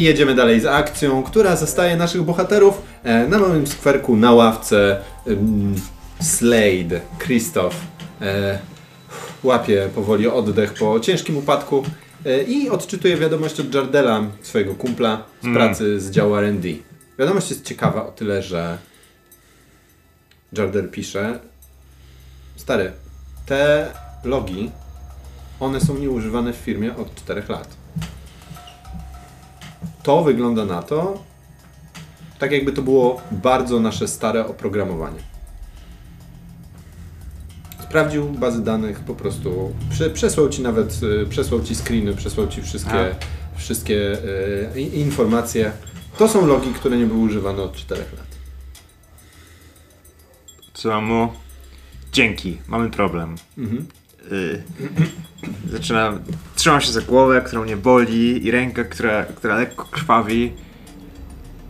I jedziemy dalej z akcją, która zostaje naszych bohaterów e, na małym skwerku na ławce. Slade, Krzysztof e, łapie powoli oddech po ciężkim upadku e, i odczytuje wiadomość od Jardela, swojego kumpla z pracy z działu R&D. Wiadomość jest ciekawa o tyle, że Jardel pisze Stary, te logi, one są nieużywane w firmie od 4 lat. To wygląda na to, tak jakby to było bardzo nasze stare oprogramowanie. Sprawdził bazy danych, po prostu prze, przesłał ci nawet, y, przesłał ci screeny, przesłał ci wszystkie, wszystkie y, informacje. To są logi, które nie były używane od 4 lat. Co mu? Dzięki, mamy problem. Y, zaczynam, trzymam się za głowę, która mnie boli i rękę, która, która lekko krwawi.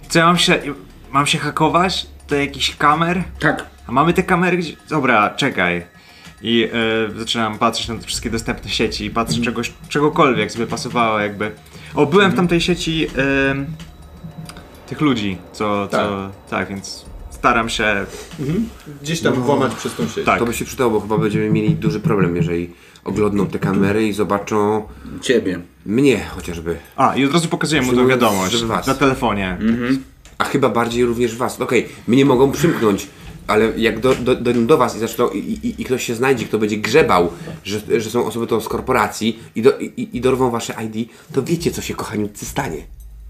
Co ja mam się, mam się hakować do jakichś kamer? Tak. A mamy te kamery gdzie... Dobra, czekaj. I y, zaczynam patrzeć na te wszystkie dostępne sieci i patrzę czegoś, czegokolwiek sobie pasowało jakby. O, byłem w tamtej sieci y, tych ludzi, co, co... Tak, więc staram się... Gdzieś tam włamać przez tą sieć. Tak. To by się przydało, bo chyba będziemy mieli duży problem, jeżeli oglądną te kamery i zobaczą Ciebie. mnie chociażby. A, i od razu pokazuję mu Żeby- wiadomość na telefonie. A chyba bardziej również was. Okej, mnie mogą przymknąć, ale jak do, do, dojdą do was i zaczną i, i, i ktoś się znajdzie, kto będzie grzebał, że, że są osoby to z korporacji i, do, i, i dorwą wasze ID, to wiecie co się kochaniutcy stanie.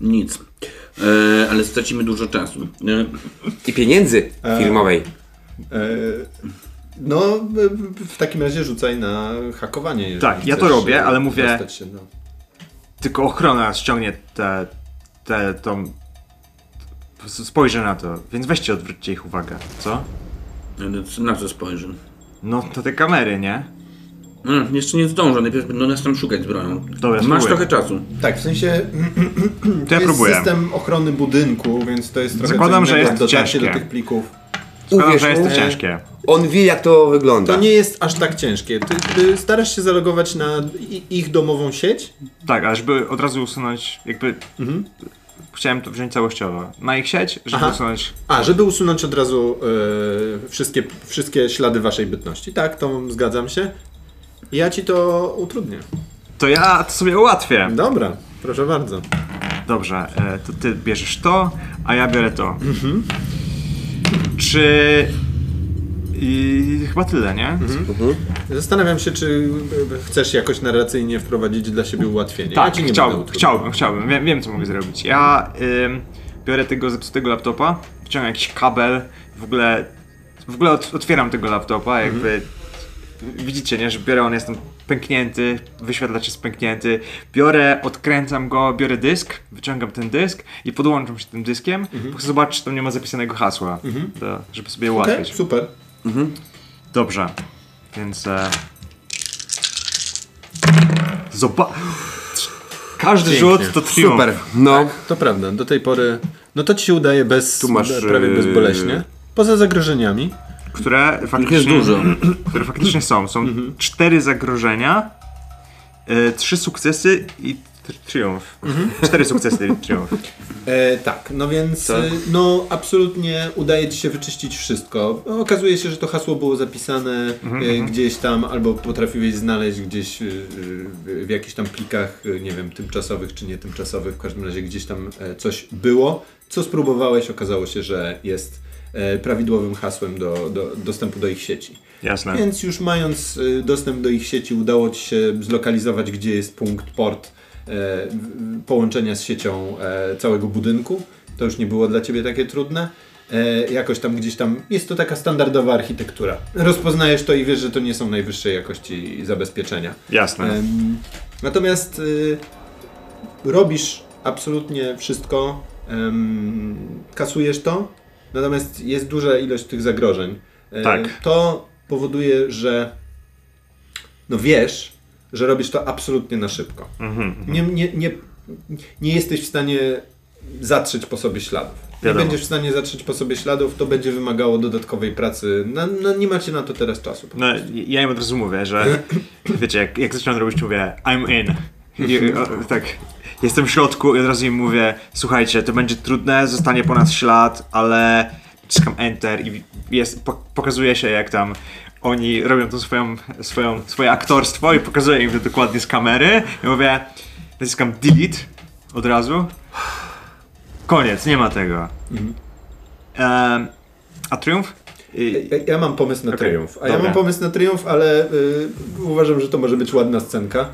Nic. E, ale stracimy dużo czasu. E, I pieniędzy firmowej. E, no, w- takim razie rzucaj na hakowanie. jeżeli Tak, ja to robię, ale mówię- Się, no. Tylko ochrona ściągnie te, te, tą... Spojrzę na to, więc weźcie odwróćcie ich uwagę, co? na co spojrzę? No to te kamery, nie? Mm, jeszcze nie zdążę, najpierw będą nas tam szukać z bronią. Dobra, Masz spróbuję. trochę czasu. Tak, w sensie To ja jest próbuję. system ochrony budynku, więc to jest trochę Zakładam, co że jest dotarcie ciężkie. do tych plików. Uwierz że jest to ciężkie. On wie jak to wygląda. To nie jest aż tak ciężkie. Ty, ty starasz się zalogować na i- ich domową sieć? Tak, ale żeby od razu usunąć, jakby... Chciałem to wziąć całościowo. Na ich sieć, żeby Aha. usunąć... A, żeby usunąć od razu e, wszystkie, wszystkie ślady waszej bytności. Tak, to zgadzam się. Ja ci to utrudnię. To ja to sobie ułatwię. Dobra, proszę bardzo. Dobrze, e, to ty bierzesz to, a ja biorę to. Czy... I chyba tyle, nie? Zastanawiam się, czy e, chcesz jakoś narracyjnie wprowadzić dla siebie ułatwienie. ja Tak, będę chciałbym, chciałbym, chciałbym. Wiem, wiem co mogę zrobić. Ja ym, biorę tego zepsutego laptopa, wciągam jakiś kabel, w ogóle w ogóle ot, otwieram tego laptopa, jakby widzicie, nie, że biorę, on jest tam pęknięty, wyświetlacz jest pęknięty, biorę, odkręcam go, biorę dysk, wyciągam ten dysk i podłączam się tym dyskiem, bo chcę zobaczyć, czy tam nie ma zapisanego hasła, to, żeby sobie ułatwić. super. Dobrze, więc... E... Zoba... Każdy Pięknie. rzut to triumf. Super. No, To prawda, do tej pory. No to ci się udaje bez. Masz, prawie bezboleśnie. Poza zagrożeniami. Które faktycznie, jest dużo. które faktycznie są. Są Mhm. cztery zagrożenia, e, trzy sukcesy i tri- triumf. Mhm. Cztery sukcesy i triumf. E, tak, no więc e, no absolutnie udaje ci się wyczyścić wszystko. Okazuje się, że to hasło było zapisane e, gdzieś tam, albo potrafiłeś znaleźć gdzieś e, w jakichś tam plikach, e, nie wiem, tymczasowych czy nie tymczasowych, w każdym razie gdzieś tam coś było. Co spróbowałeś, okazało się, że jest prawidłowym hasłem do, do dostępu do ich sieci. Jasne. Więc już mając y, dostęp do ich sieci, udało Ci się zlokalizować, gdzie jest punkt, port e, połączenia z siecią e, całego budynku. To już nie było dla Ciebie takie trudne. E, jakoś tam gdzieś tam, jest to taka standardowa architektura. Rozpoznajesz to i wiesz, że to nie są najwyższej jakości zabezpieczenia. Jasne. Natomiast y, robisz absolutnie wszystko, kasujesz to, natomiast jest duża ilość tych zagrożeń. E, Tak. To powoduje, że no wiesz, że robisz to absolutnie na szybko. Mhm. Nie, nie, nie, nie jesteś w stanie zatrzeć po sobie śladów. Nie Wiadomo. będziesz w stanie zatrzeć po sobie śladów, to będzie wymagało dodatkowej pracy. No, no nie macie na to teraz czasu. No, ja im od razu mówię, że wiecie, jak, jak zaczynam robić, mówię I'm in. I, o, tak. Jestem w środku i od razu im mówię, słuchajcie, to będzie trudne, zostanie po nas ślad, ale naciskam Enter i jest, po, pokazuje się jak tam oni robią to swoją, swoją, swoje aktorstwo i pokazuję im to dokładnie z kamery i mówię, naciskam Delete od razu. Koniec, nie ma tego. Em, a Triumf? I, Ja, ja mam pomysł na Okej, triumf. A ja dobra. mam pomysł na triumf, ale y, uważam, że to może być ładna scenka.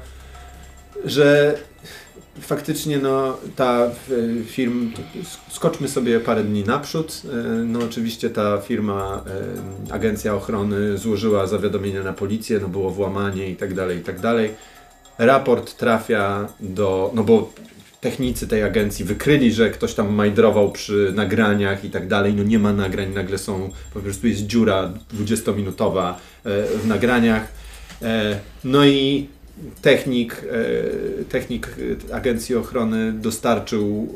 Że faktycznie no, ta y, film, skoczmy sobie parę dni naprzód. Y, no oczywiście ta firma, y, agencja ochrony złożyła zawiadomienie na policję, no było włamanie i tak dalej, i tak dalej. Raport trafia do, no bo technicy tej agencji wykryli, że ktoś tam majdrował przy nagraniach i tak dalej. No nie ma nagrań, nagle są, po prostu jest dziura 20-minutowa e, w nagraniach. E, No i technik, e, technik e, agencji ochrony dostarczył,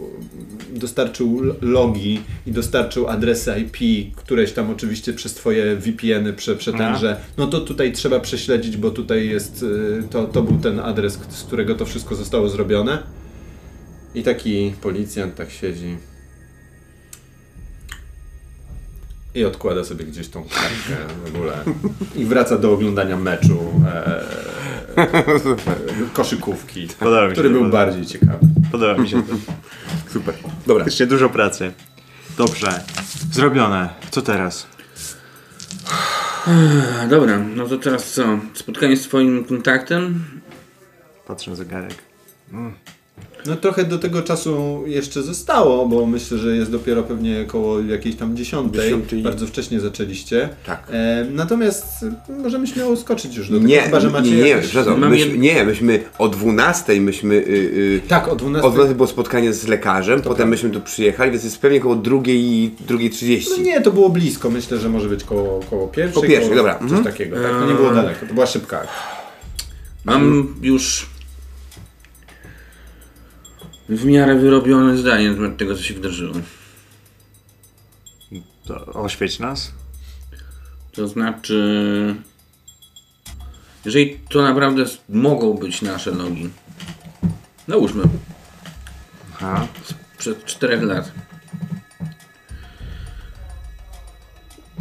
dostarczył logi i dostarczył adresy IP, któreś tam oczywiście przez twoje VPN-y prze, przetęże. No to tutaj trzeba prześledzić, bo tutaj jest, e, to, to był ten adres, z którego to wszystko zostało zrobione. I taki policjant tak siedzi. I odkłada sobie gdzieś tą kartkę w ogóle. I wraca do oglądania meczu e, koszykówki, Podoba mi się który to był bardziej ciekawy. Podoba mi się to. Super. Dobra. Faktycznie dużo pracy. Dobrze. Zrobione. Co teraz? Dobra, no to teraz co? Spotkanie z twoim kontaktem? Patrzę na zegarek. No trochę do tego czasu jeszcze zostało, bo myślę, że jest dopiero pewnie koło jakiejś tam dziesiątej. Dziesiątej. Bardzo wcześnie zaczęliście. Tak. E, natomiast możemy śmiało skoczyć już do tego, Nie, chyba że macie nie, nie, jakieś... przepraszam, Mam myśmy, jed- nie, myśmy o 12 myśmy, y, y, Tak, o 12. o 12 było spotkanie z lekarzem, potem myśmy tu przyjechali, więc jest pewnie około drugiej, drugiej 30. No nie, to było blisko. Myślę, że może być koło, koło pierwszej. Koło pierwszej, koło dobra. Coś Mhm. takiego. Tak, to nie było daleko. To była szybka. Mam już w miarę wyrobione zdanie na temat tego, co się wydarzyło. To oświeć nas. To znaczy, jeżeli to naprawdę mogą być nasze logi, nałóżmy, Aha. przed 4 lat.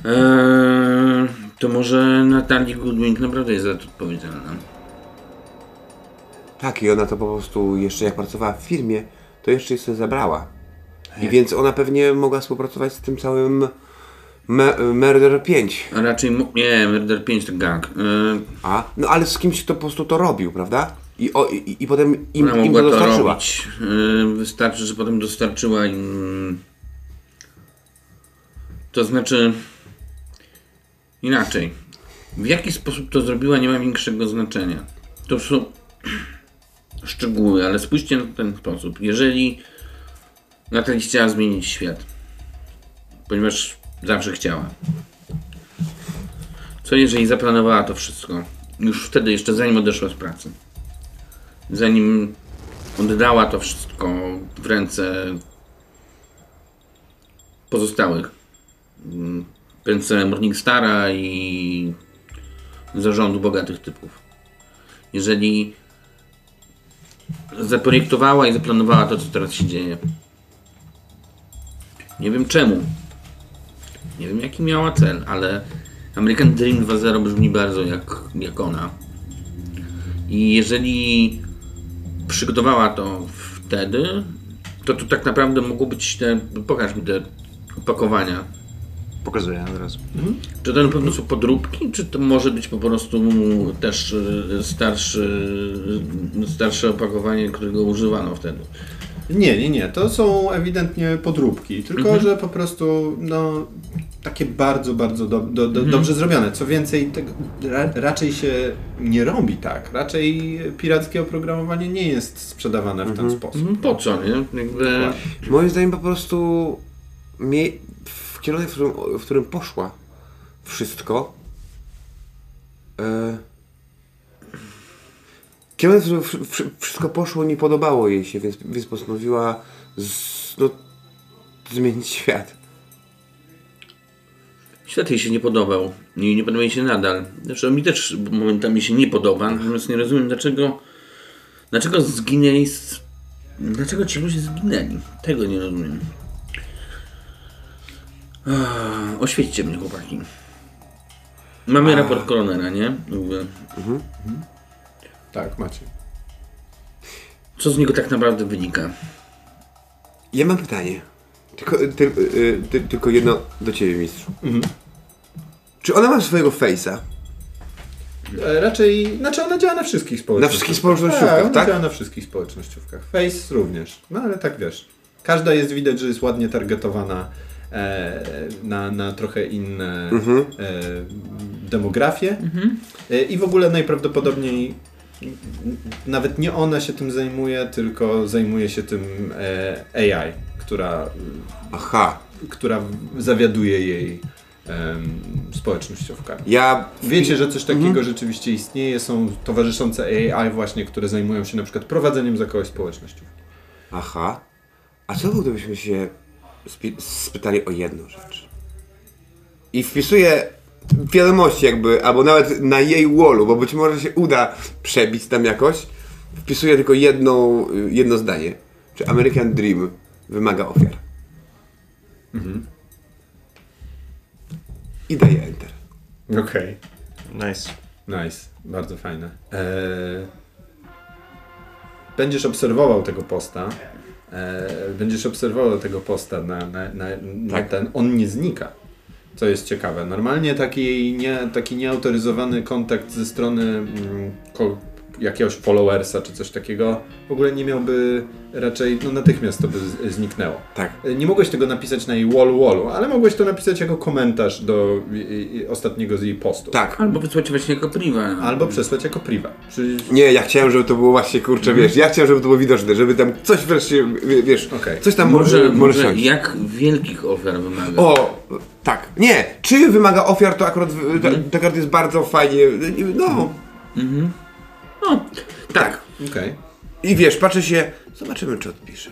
Eee, to może Natalie Goodwin naprawdę jest za to odpowiedzialna. Tak, i ona to po prostu jeszcze jak pracowała w firmie, to jeszcze się zabrała. I więc ona pewnie mogła współpracować z tym całym Me Murder 5. A raczej, nie, Murder 5 to gang. Eee, A? No ale z kimś to po prostu to robił, prawda? I, o, i, i potem im, Ona im mogła to to dostarczyła. robić. Yy, Wystarczy, że potem dostarczyła im. To znaczy. Inaczej. W jaki sposób to zrobiła, nie ma większego znaczenia. To są szczegóły, ale spójrzcie na ten sposób. Jeżeli Natalie chciała zmienić świat, ponieważ zawsze chciała. Co jeżeli zaplanowała to wszystko? Już wtedy, jeszcze zanim odeszła z pracy zanim oddała to wszystko w ręce pozostałych. W ręce Morningstara i zarządu bogatych typów. Jeżeli zaprojektowała i zaplanowała to, co teraz się dzieje. Nie wiem czemu. Nie wiem jaki miała cel, ale American Dream 2.0 brzmi bardzo jak, jak ona. I jeżeli przygotowała to wtedy, to to tak naprawdę mogło być te, pokaż mi te opakowania. Pokazuję od razu. Czy to na pewno są podróbki, czy to może być po prostu też e, starszy, e, starsze opakowanie, którego używano wtedy? Nie, nie, nie. To są ewidentnie podróbki. Tylko, że po prostu no, takie bardzo, bardzo do, do, do, dobrze zrobione. Co więcej, tego, ra, raczej się nie robi tak. Raczej pirackie oprogramowanie nie jest sprzedawane w ten sposób. Mm, Po co, nie? Jakby, Moim zdaniem po prostu mie- w kierunku, w którym, w którym poszła wszystko. E, kierunek, w którym wsz- wszystko poszło, nie podobało jej się, więc, więc postanowiła z, no, zmienić świat. Świat jej się nie podobał. I nie podoba jej się nadal. Zresztą mi też momentami się nie podoba, natomiast nie rozumiem dlaczego Dlaczego zginęli... Z... Dlaczego ci ludzie zginęli? Tego nie rozumiem. Ah, Oświećcie mnie, chłopaki. Mamy raport koronera, nie? Jakby, Tak, macie. Co z niego tak naprawdę wynika? Ja mam pytanie. Tylko, ty, y, ty, tylko jedno do ciebie, mistrzu. Czy ona ma swojego face'a? E, Raczej, znaczy ona działa na wszystkich społecznościówkach. wszystkich społecznościówkach, tak? ona tak? działa na wszystkich społecznościówkach. Face również. No ale tak wiesz. Każda jest widać, że jest ładnie targetowana na, na trochę inne Mhm. e, demografie. E, I w ogóle najprawdopodobniej nawet nie ona się tym zajmuje, tylko zajmuje się tym e, AI, która, Aha. która zawiaduje jej społecznościówkami. Ja... Wiecie, że coś takiego Mhm. rzeczywiście istnieje, są towarzyszące AI właśnie, które zajmują się na przykład prowadzeniem za kogoś społecznością. Aha. A co było, gdybyśmy się spytali o jedną rzecz? I wpisuję wiadomości jakby, albo nawet na jej wallu, bo być może się uda przebić tam jakoś. Wpisuję tylko jedną, jedno zdanie. Czy American Dream wymaga ofiar? I daję enter. Okej. Nice. Nice, bardzo fajne. Eee, będziesz obserwował tego posta. Eee, będziesz obserwował tego posta na, na, na, na Tak. ten. On nie znika. Co jest ciekawe. Normalnie taki, nie, taki nieautoryzowany kontakt ze strony mm, ko, jakiegoś followersa czy coś takiego w ogóle nie miałby raczej, no natychmiast to by zniknęło. Tak. E, Nie mogłeś tego napisać na jej wallu wallu, ale mogłeś to napisać jako komentarz do ostatniego z jej postów. Tak. Albo wysłać właśnie jako priva. Albo przesłać jako priva. Czy... Nie, ja chciałem, żeby to było właśnie, kurczę, wiesz, ja chciałem, żeby to było widoczne, żeby tam coś wreszcie, wie- wiesz, Okej. coś tam Może, może, może siąść. jak wielkich ofiar wymaga? O, tak. Nie, czy wymaga ofiar, to akurat, to, to akurat jest bardzo fajnie, no. No, tak. Okej, I wiesz, patrzę się, zobaczymy, czy odpisze.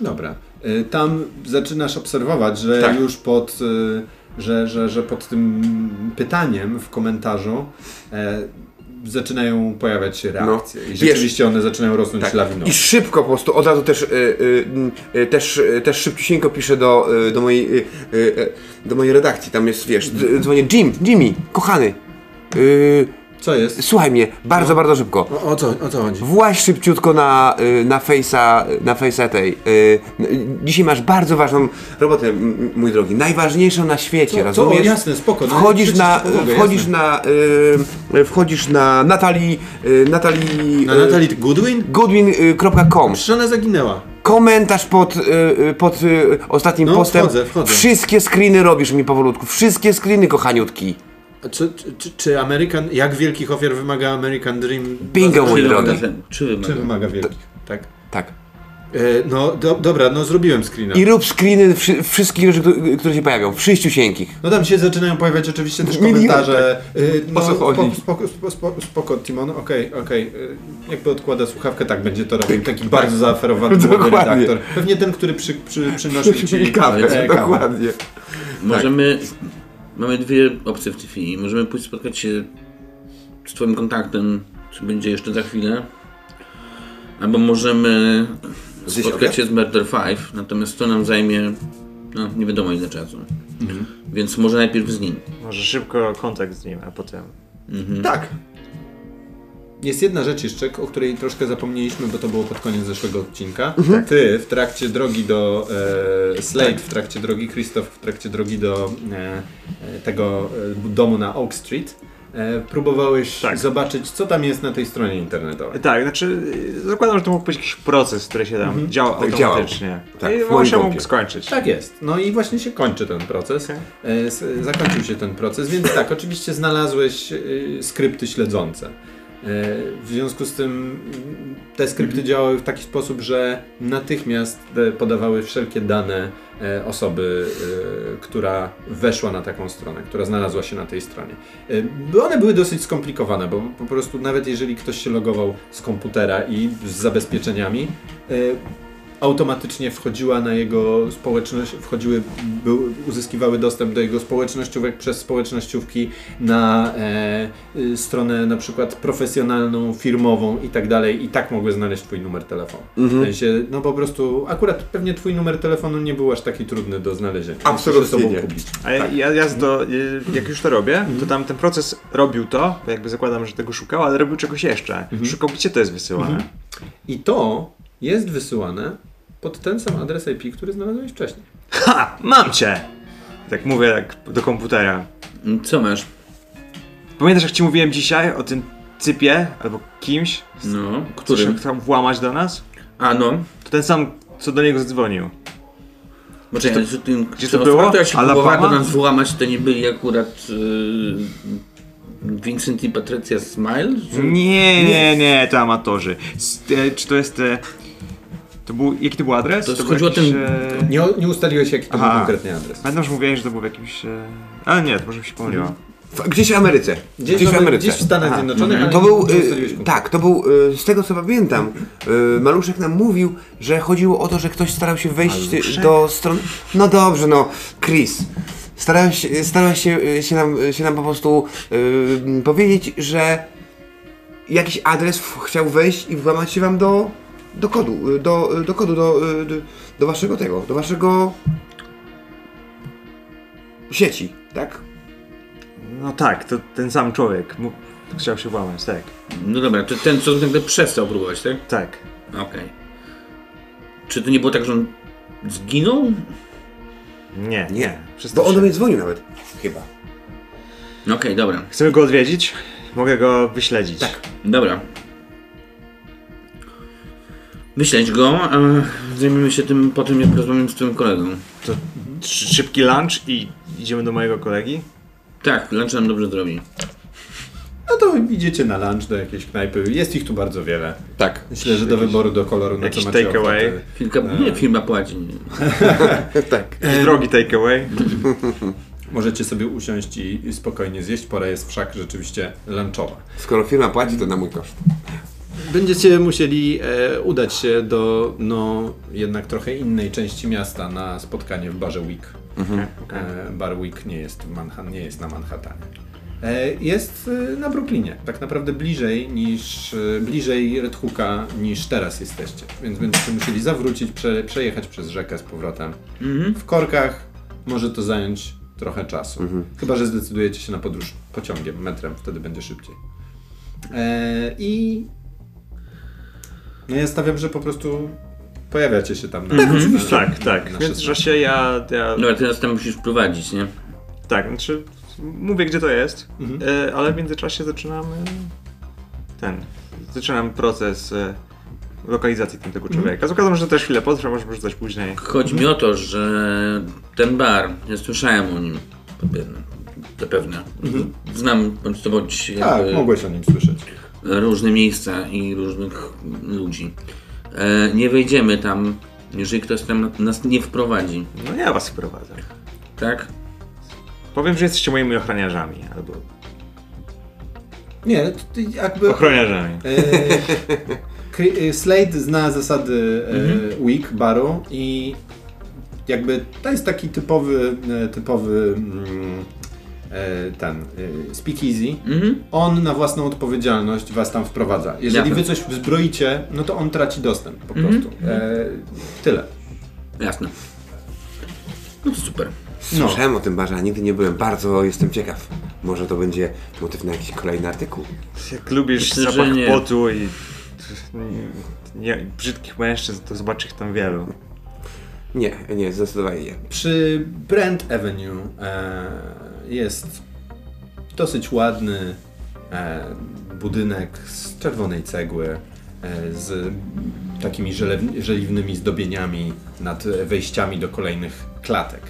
dobra. Y, Tam zaczynasz obserwować, że Tak. już pod, y, że, że, że pod tym pytaniem w komentarzu e, zaczynają pojawiać się reakcje. I Wiesz- rzeczywiście one zaczynają rosnąć Tak. lawiną. I szybko po prostu, od razu też, y, y, y, też, y, też szybciusieńko piszę do, y, do, mojej, y, y, y, do mojej redakcji, tam jest, wiesz, dzwonię, Jim, Jimmy, kochany, y, Co jest? słuchaj mnie, bardzo, bardzo szybko. O, o, co, o co chodzi? Właź szybciutko na, y, na face'a, na face'a tej. y, Dzisiaj masz bardzo ważną robotę, mój drogi. Najważniejszą na świecie, Co, rozumiesz? Jasne, spoko, no, Wchodzisz na, pomogę, wchodzisz jasne. na, y, wchodzisz na Natalii, y, Natalii, Na y, Natalie Goodwin? Goodwin.com. Przecież ona zaginęła. Komentarz pod, pod ostatnim No, postem. wchodzę, wchodzę. Wszystkie screeny robisz mi powolutku. Wszystkie screeny, kochaniutki. Czy, czy, czy American, jak wielkich ofiar wymaga American Dream? Bingo, mój Czy drogi. wymaga- Czy wymaga? Czy wymaga wielkich? Tak. Tak. E, no do, dobra, no zrobiłem screena. I rób screeny wszy- wszystkich rzeczy, które- się pojawią. Wszyściusieńkich. No tam się zaczynają pojawiać oczywiście też komentarze. y, O co chodzi? Spoko, spoko, spoko, spoko, spoko Timon, okej, okej. y, Jakby odkłada słuchawkę, tak będzie to robił. Taki bardzo zaaferowany redaktor. Pewnie ten, który przy, przy, przynosi ci Kawę, e, kawę. dokładnie. Możemy. Mamy dwie opcje w tej chwili. Możemy pójść spotkać się z Twoim kontaktem, czy będzie jeszcze za chwilę. Albo możemy Zjeść spotkać obiad? się z Murder 5, natomiast to nam zajmie no, nie wiadomo ile czasu. Więc może najpierw z nim. Może szybko kontakt z nim, a potem... Tak. Jest jedna rzecz jeszcze, o której troszkę zapomnieliśmy, bo to było pod koniec zeszłego odcinka. Ty w trakcie drogi do e, Slade, w trakcie drogi Christoph, w trakcie drogi do e, e, tego e, domu na Oak Street, e, próbowałeś Tak. zobaczyć, co tam jest na tej stronie internetowej. Tak, znaczy zakładam, że to mógł być jakiś proces, który się tam działał Tak, działał. automatycznie. Tak, I moim właśnie mógł skończyć. Tak jest. No i właśnie się kończy ten proces. Okej. E, Zakończył się ten proces, więc tak, oczywiście znalazłeś skrypty śledzące. E, W związku z tym te skrypty działały w taki sposób, że natychmiast podawały wszelkie dane e, osoby, e, która weszła na taką stronę, która znalazła się na tej stronie. One były dosyć skomplikowane, bo po prostu nawet jeżeli ktoś się logował z komputera i z zabezpieczeniami, automatycznie wchodziła na jego społeczność, wchodziły, był, uzyskiwały dostęp do jego społecznościówek przez społecznościówki na e, y, stronę na przykład profesjonalną, firmową i tak dalej i tak mogły znaleźć twój numer telefonu. Mhm. W sensie, no po prostu, akurat pewnie twój numer telefonu nie był aż taki trudny do znalezienia. Absolutnie nie. A ja, ja, ja to, y, jak już to robię, to tam ten proces robił to, bo jakby zakładam, że tego szukał, ale robił czegoś jeszcze. Szukał, gdzie to jest wysyłane. I to jest wysyłane pod ten sam adres IP, który znalazłeś wcześniej. Ha! Mam cię! Tak mówię jak do komputera. Co masz? Pamiętasz jak ci mówiłem dzisiaj o tym cypie albo kimś, No, który którym? chciał włamać do nas? A no, To ten sam, co do niego zadzwonił. bo czekaj, gdzie to, tym, gdzie czy to było? osoba, która się próbowała do nas włamać, to nie byli akurat yy, Vincent i Patricia Smile? Czy- Nie, nie, nie, to amatorzy. S- e, czy to jest... E, to był, jaki to był adres? To był chodziło o jakiś, e, Nie, nie ustaliłeś jaki to był Aha. konkretny adres. Pamiętam, że mówiłeś, że to był w jakimś... E, ale nie, to może mi się pomyliło. W- Gdzieś w Ameryce. Gdzieś, w, Ameryce. gdzieś w Stanach Aha. Zjednoczonych, ale To był, y, konkretnie. tak, to był, y, z tego co pamiętam, y, Maluszek nam mówił, że chodziło o to, że ktoś starał się wejść Maluszek? do strony, no dobrze, no, Chris, starałeś, się- starałeś się, się, nam, się nam po prostu powiedzieć, że jakiś adres w- chciał wejść i włamać się wam do, do kodu, y, do, y, do kodu, do, y, do, do waszego tego, do waszego sieci, tak? No tak, to ten sam człowiek. Mu, chciał się włamać, tak. No dobra, to ten, co nagle przestał próbować, tak? Tak. Okej. Czy to nie było tak, że on zginął? Nie, Nie, Przestał bo on się. do mnie dzwonił nawet, chyba. Okej, dobra. Chcemy go odwiedzić? Mogę go wyśledzić. Tak. Dobra. Wyśleć go, a zajmiemy się tym potem, jak rozmawiam z twoim kolegą. To szy- szybki lunch i idziemy do mojego kolegi? Tak, lunch nam dobrze zrobi. No to idziecie na lunch do jakiejś knajpy. Jest ich tu bardzo wiele. Tak. Myślę, że do wyboru, do koloru, na co macie take away? ochotę. Firma, nie, firma płaci. tak. Drogi takeaway? Możecie sobie usiąść i, i spokojnie zjeść. Pora jest wszak rzeczywiście lunchowa. Skoro firma płaci, to na mój koszt. Będziecie musieli e, udać się do no jednak trochę innej części miasta na spotkanie w barze Week. Okej. E, bar Week nie jest, w Manhattan, nie jest na Manhattanie. E, jest e, na Brooklynie, tak naprawdę bliżej niż e, bliżej Red Hooka niż teraz jesteście. Więc będziecie musieli zawrócić, prze, przejechać przez rzekę z powrotem. W korkach może to zająć trochę czasu. Chyba, że zdecydujecie się na podróż pociągiem, metrem, wtedy będzie szybciej. E, I no ja stawiam, że po prostu pojawiacie się tam na Tak, na- oczywiście. na- Tak, tak. na W 16. międzyczasie ja, ja Dobra, teraz tam musisz prowadzić, nie? Tak, znaczy mówię gdzie to jest, e, ale w międzyczasie zaczynamy ten, zaczynam proces e, lokalizacji tamtego człowieka. Okazało się, że też chwilę potrwa, może rzucać później. Chodzi mi o to, że ten bar, ja słyszałem o nim, zapewne. zapewne. Znam bądź to bądź Tak, jakby mogłeś o nim słyszeć. Różne miejsca i różnych ludzi. E, nie wejdziemy tam, jeżeli ktoś tam nas nie wprowadzi, No ja was wprowadzę. tak? Powiem, że jesteście moimi ochroniarzami, albo Nie, to ty jakby... ochroniarzami. E, e, Slade zna zasady e, Week baru i jakby to jest taki typowy, e, typowy mm, ten e, speakeasy. Mhm. On na własną odpowiedzialność was tam wprowadza. Jeżeli Jasne. wy coś wzbroicie, no to on traci dostęp po Mhm. prostu. E, tyle. Jasne. No to super. No. Słyszałem o tym barze, a nigdy nie byłem. Bardzo jestem ciekaw. Może to będzie motyw na jakiś kolejny artykuł. Jak lubisz Myślę, zapach nie. potu i nie, brzydkich mężczyzn, to zobaczy ich tam wielu. Nie, nie, zdecydowanie nie. Przy Brent Avenue e, jest dosyć ładny e, budynek z czerwonej cegły, e, z takimi żeliwnymi zdobieniami nad wejściami do kolejnych klatek.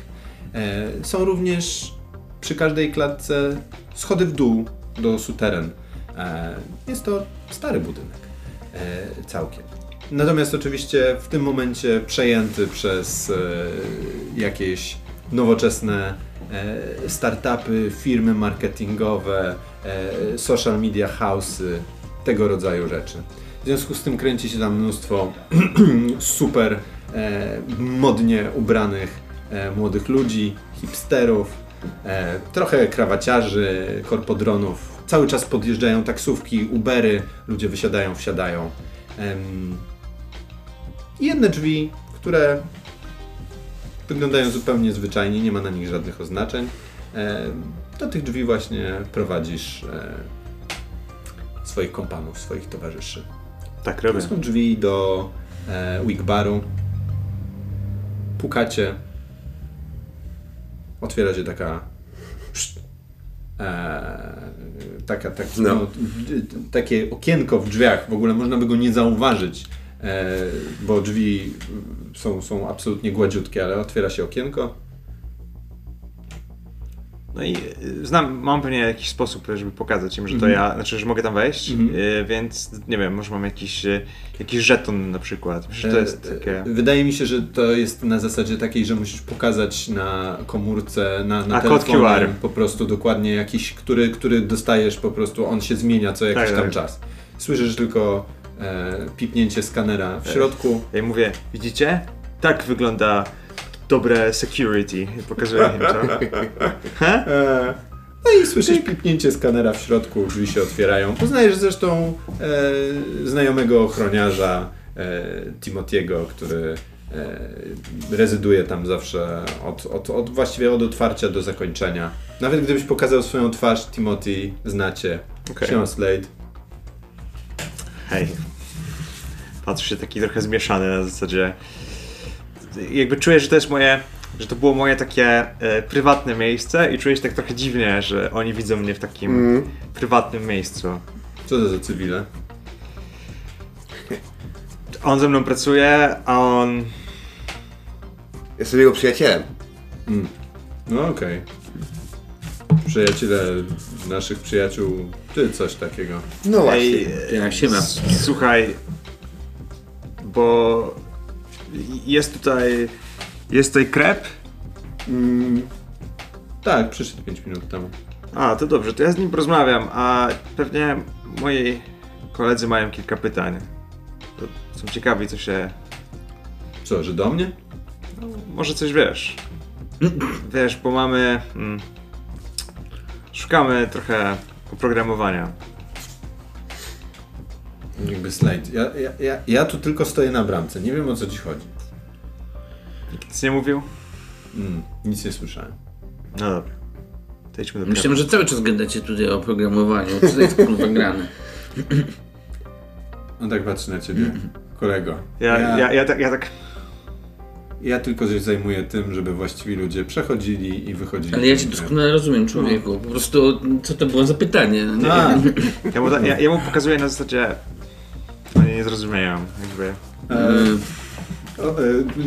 E, są również przy każdej klatce schody w dół do suteren. Jest to stary budynek całkiem. Natomiast oczywiście w tym momencie przejęty przez jakieś nowoczesne startupy, firmy marketingowe, e, social media house'y, tego rodzaju rzeczy. W związku z tym kręci się tam mnóstwo super e, modnie ubranych e, młodych ludzi, hipsterów, e, trochę krawaciarzy, korpodronów. Cały czas podjeżdżają taksówki, Ubery, ludzie wysiadają, wsiadają. I jedne drzwi, które wyglądają zupełnie zwyczajnie, nie ma na nich żadnych oznaczeń. E, Do tych drzwi właśnie prowadzisz e, swoich kompanów, swoich towarzyszy. Tak To robię. są drzwi do e, Wigbaru. Pukacie. Otwiera się taka. E, taka, tak, No. no. takie okienko w drzwiach. W ogóle można by go nie zauważyć, bo drzwi są, są absolutnie gładziutkie, ale otwiera się okienko. No i y, znam, mam pewnie jakiś sposób, żeby pokazać im, że to Mhm. ja, znaczy, że mogę tam wejść, y, więc nie wiem, może mam jakiś, jakiś żeton na przykład. Myślę, że to jest E, takie... e, Wydaje mi się, że to jest na zasadzie takiej, że musisz pokazać na komórce, na, na A, kod telefonie QR. po prostu dokładnie jakiś, który, który dostajesz po prostu, on się zmienia co jakiś Tak, tam tak. czas. Słyszysz tylko e, pipnięcie skanera w środku. Ja mówię, widzicie? Tak wygląda dobre security. Pokazuję im to. E, no i słyszysz pipnięcie skanera w środku, drzwi się otwierają. Poznajesz zresztą e, znajomego ochroniarza e, Timotiego, który e, rezyduje tam zawsze od, od, od właściwie od otwarcia do zakończenia. Nawet gdybyś pokazał swoją twarz, Timothy znacie. Siema Slade. Hej. Patrzę się taki trochę zmieszany na zasadzie. Jakby czuję, że to jest moje. Że to było moje takie e, prywatne miejsce i czuję się tak trochę dziwnie, że oni widzą mnie w takim prywatnym miejscu. Co to za cywile? On ze mną pracuje, a on. Jestem jego przyjacielem. No okej. Przyjaciele naszych przyjaciół, ty coś takiego. No właśnie. Ej, siema. s- słuchaj, bo jest tutaj. Jest tutaj krep? Mm, tak, przyszedł 5 minut temu. A, to dobrze, to ja z nim porozmawiam, a pewnie moi koledzy mają kilka pytań. To są ciekawi, co się. Co, że do mnie? Może coś wiesz. Wiesz, bo mamy. Mm, szukamy trochę oprogramowania. Jakby slajd. Ja, ja, ja, ja tu tylko stoję na bramce. Nie wiem o co ci chodzi. Nikt nic nie mówił? Mm, nic nie słyszałem. No dobra. To idźmy do Myślałem, że cały czas gadacie tutaj o programowaniu. Co to jest kurwa grane? No tak patrzę na ciebie, kolego. Ja, ja, ja, ja, tak, ja tak. Ja tylko się zajmuję tym, żeby właściwi ludzie przechodzili i wychodzili. Ale ja cię doskonale rozumiem, człowieku. Po prostu, co to było za pytanie? Nie A, wiem. Ja mu, ja, ja mu pokazuję na zasadzie. Oni nie zrozumieją, jakby. e, o, e,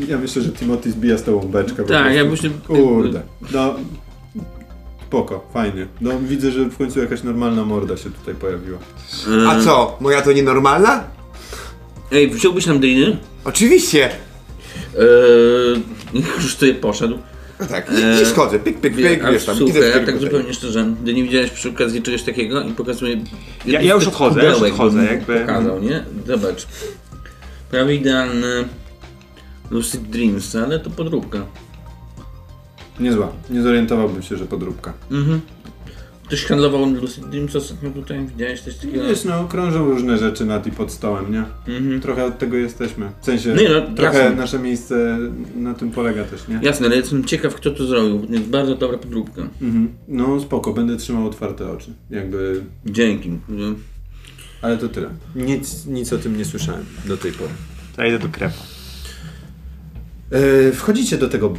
ja myślę, że Timothy zbija z tobą beczkę. po Tak, prostu. ja myślę... Kurde. No, spoko, fajnie. No widzę, że w końcu jakaś normalna morda się tutaj pojawiła. A co? Moja to nienormalna? Ej, wziąłbyś nam dyny? Oczywiście. Eee, już tutaj poszedł. No tak, i, i schodzę, pyk, pyk, pyk, Ale wiesz tam, słuchaj, idę ja tak zupełnie szczerze, ty nie widziałeś przy okazji czegoś takiego i pokazuję... Ja- ja już odchodzę, ja już odchodzę, jakby- Pokazał, nie? Zobacz. Prawie idealny Lucid Dreams, ale to podróbka. Niezła. Nie zorientowałbym się, że podróbka. Mhm. Ktoś handlował Lucid Dreams ostatnio tutaj? Widziałeś coś takiego? Wiesz, no krążą różne rzeczy nad i pod stołem, nie? Mhm. Trochę od tego jesteśmy. W sensie, Nie, no, trochę jasne. nasze miejsce na tym polega też, nie? Jasne, ale jestem ciekaw, kto to zrobił. Jest bardzo dobra podróbka. Mhm. No spoko, będę trzymał otwarte oczy. Jakby... Dzięki. Ale to tyle. Nic, nic o tym nie słyszałem do tej pory. To ja idę do krepa. E, wchodzicie do tego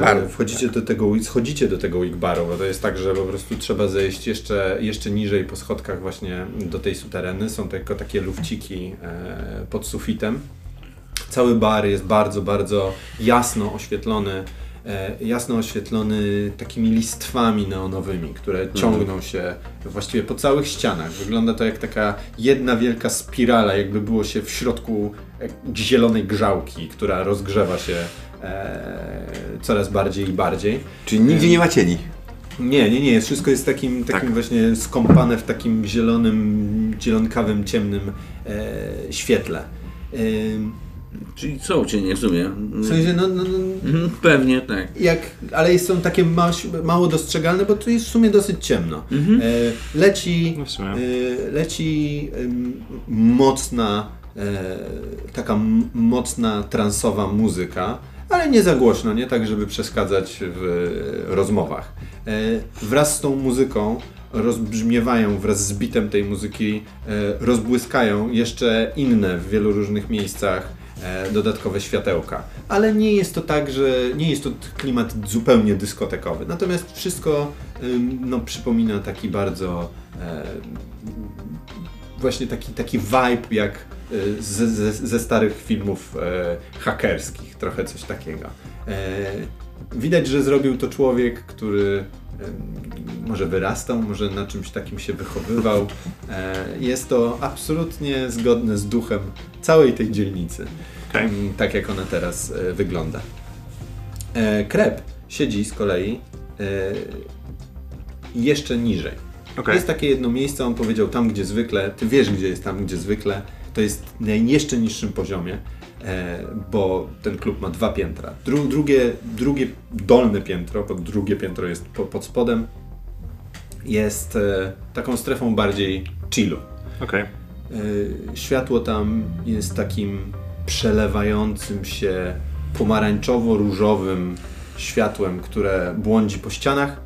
baru, wchodzicie do tego, schodzicie do tego Wigbaru, bo to jest tak, że po prostu trzeba zejść jeszcze, jeszcze niżej po schodkach właśnie do tej sutereny. Są tylko takie lufciki e, pod sufitem. Cały bar jest bardzo, bardzo jasno oświetlony. E, jasno oświetlony takimi listwami neonowymi, które ciągną się właściwie po całych ścianach. Wygląda to jak taka jedna wielka spirala, jakby było się w środku e, zielonej grzałki, która rozgrzewa się e, coraz bardziej i bardziej. Czyli nigdzie nie ma cieni. Nie, nie, nie. Wszystko jest takim, takim właśnie skąpane w takim zielonym, zielonkawym, ciemnym e, świetle. E, Czyli są cienie w sumie. W sensie, no, no, no Mhm, Pewnie tak. jak, ale są takie ma, mało dostrzegalne, bo to jest w sumie dosyć ciemno. E, leci, No e, leci mocna, e, taka mocna transowa muzyka, ale nie za głośno, nie tak, żeby przeszkadzać w rozmowach. E, wraz z tą muzyką rozbrzmiewają wraz z bitem tej muzyki, e, rozbłyskają jeszcze inne w wielu różnych miejscach dodatkowe światełka. Ale nie jest to tak, że nie jest to klimat zupełnie dyskotekowy. Natomiast wszystko no, przypomina taki bardzo e, właśnie taki, taki vibe jak e, ze, ze, ze starych filmów e, hakerskich, trochę coś takiego. E, widać, że zrobił to człowiek, który może wyrastał, może na czymś takim się wychowywał. E, jest to absolutnie zgodne z duchem całej tej dzielnicy. Mm, tak jak ona teraz e, wygląda. E, Krep siedzi z kolei jeszcze niżej. Okej. Jest takie jedno miejsce, on powiedział tam, gdzie zwykle, ty wiesz, gdzie jest tam, gdzie zwykle, to jest na jeszcze niższym poziomie, bo ten klub ma dwa piętra. Dru, drugie, drugie dolne piętro, bo drugie piętro jest po, pod spodem, jest e, taką strefą bardziej chillu. Okej. E, Światło tam jest takim przelewającym się pomarańczowo-różowym światłem, które błądzi po ścianach.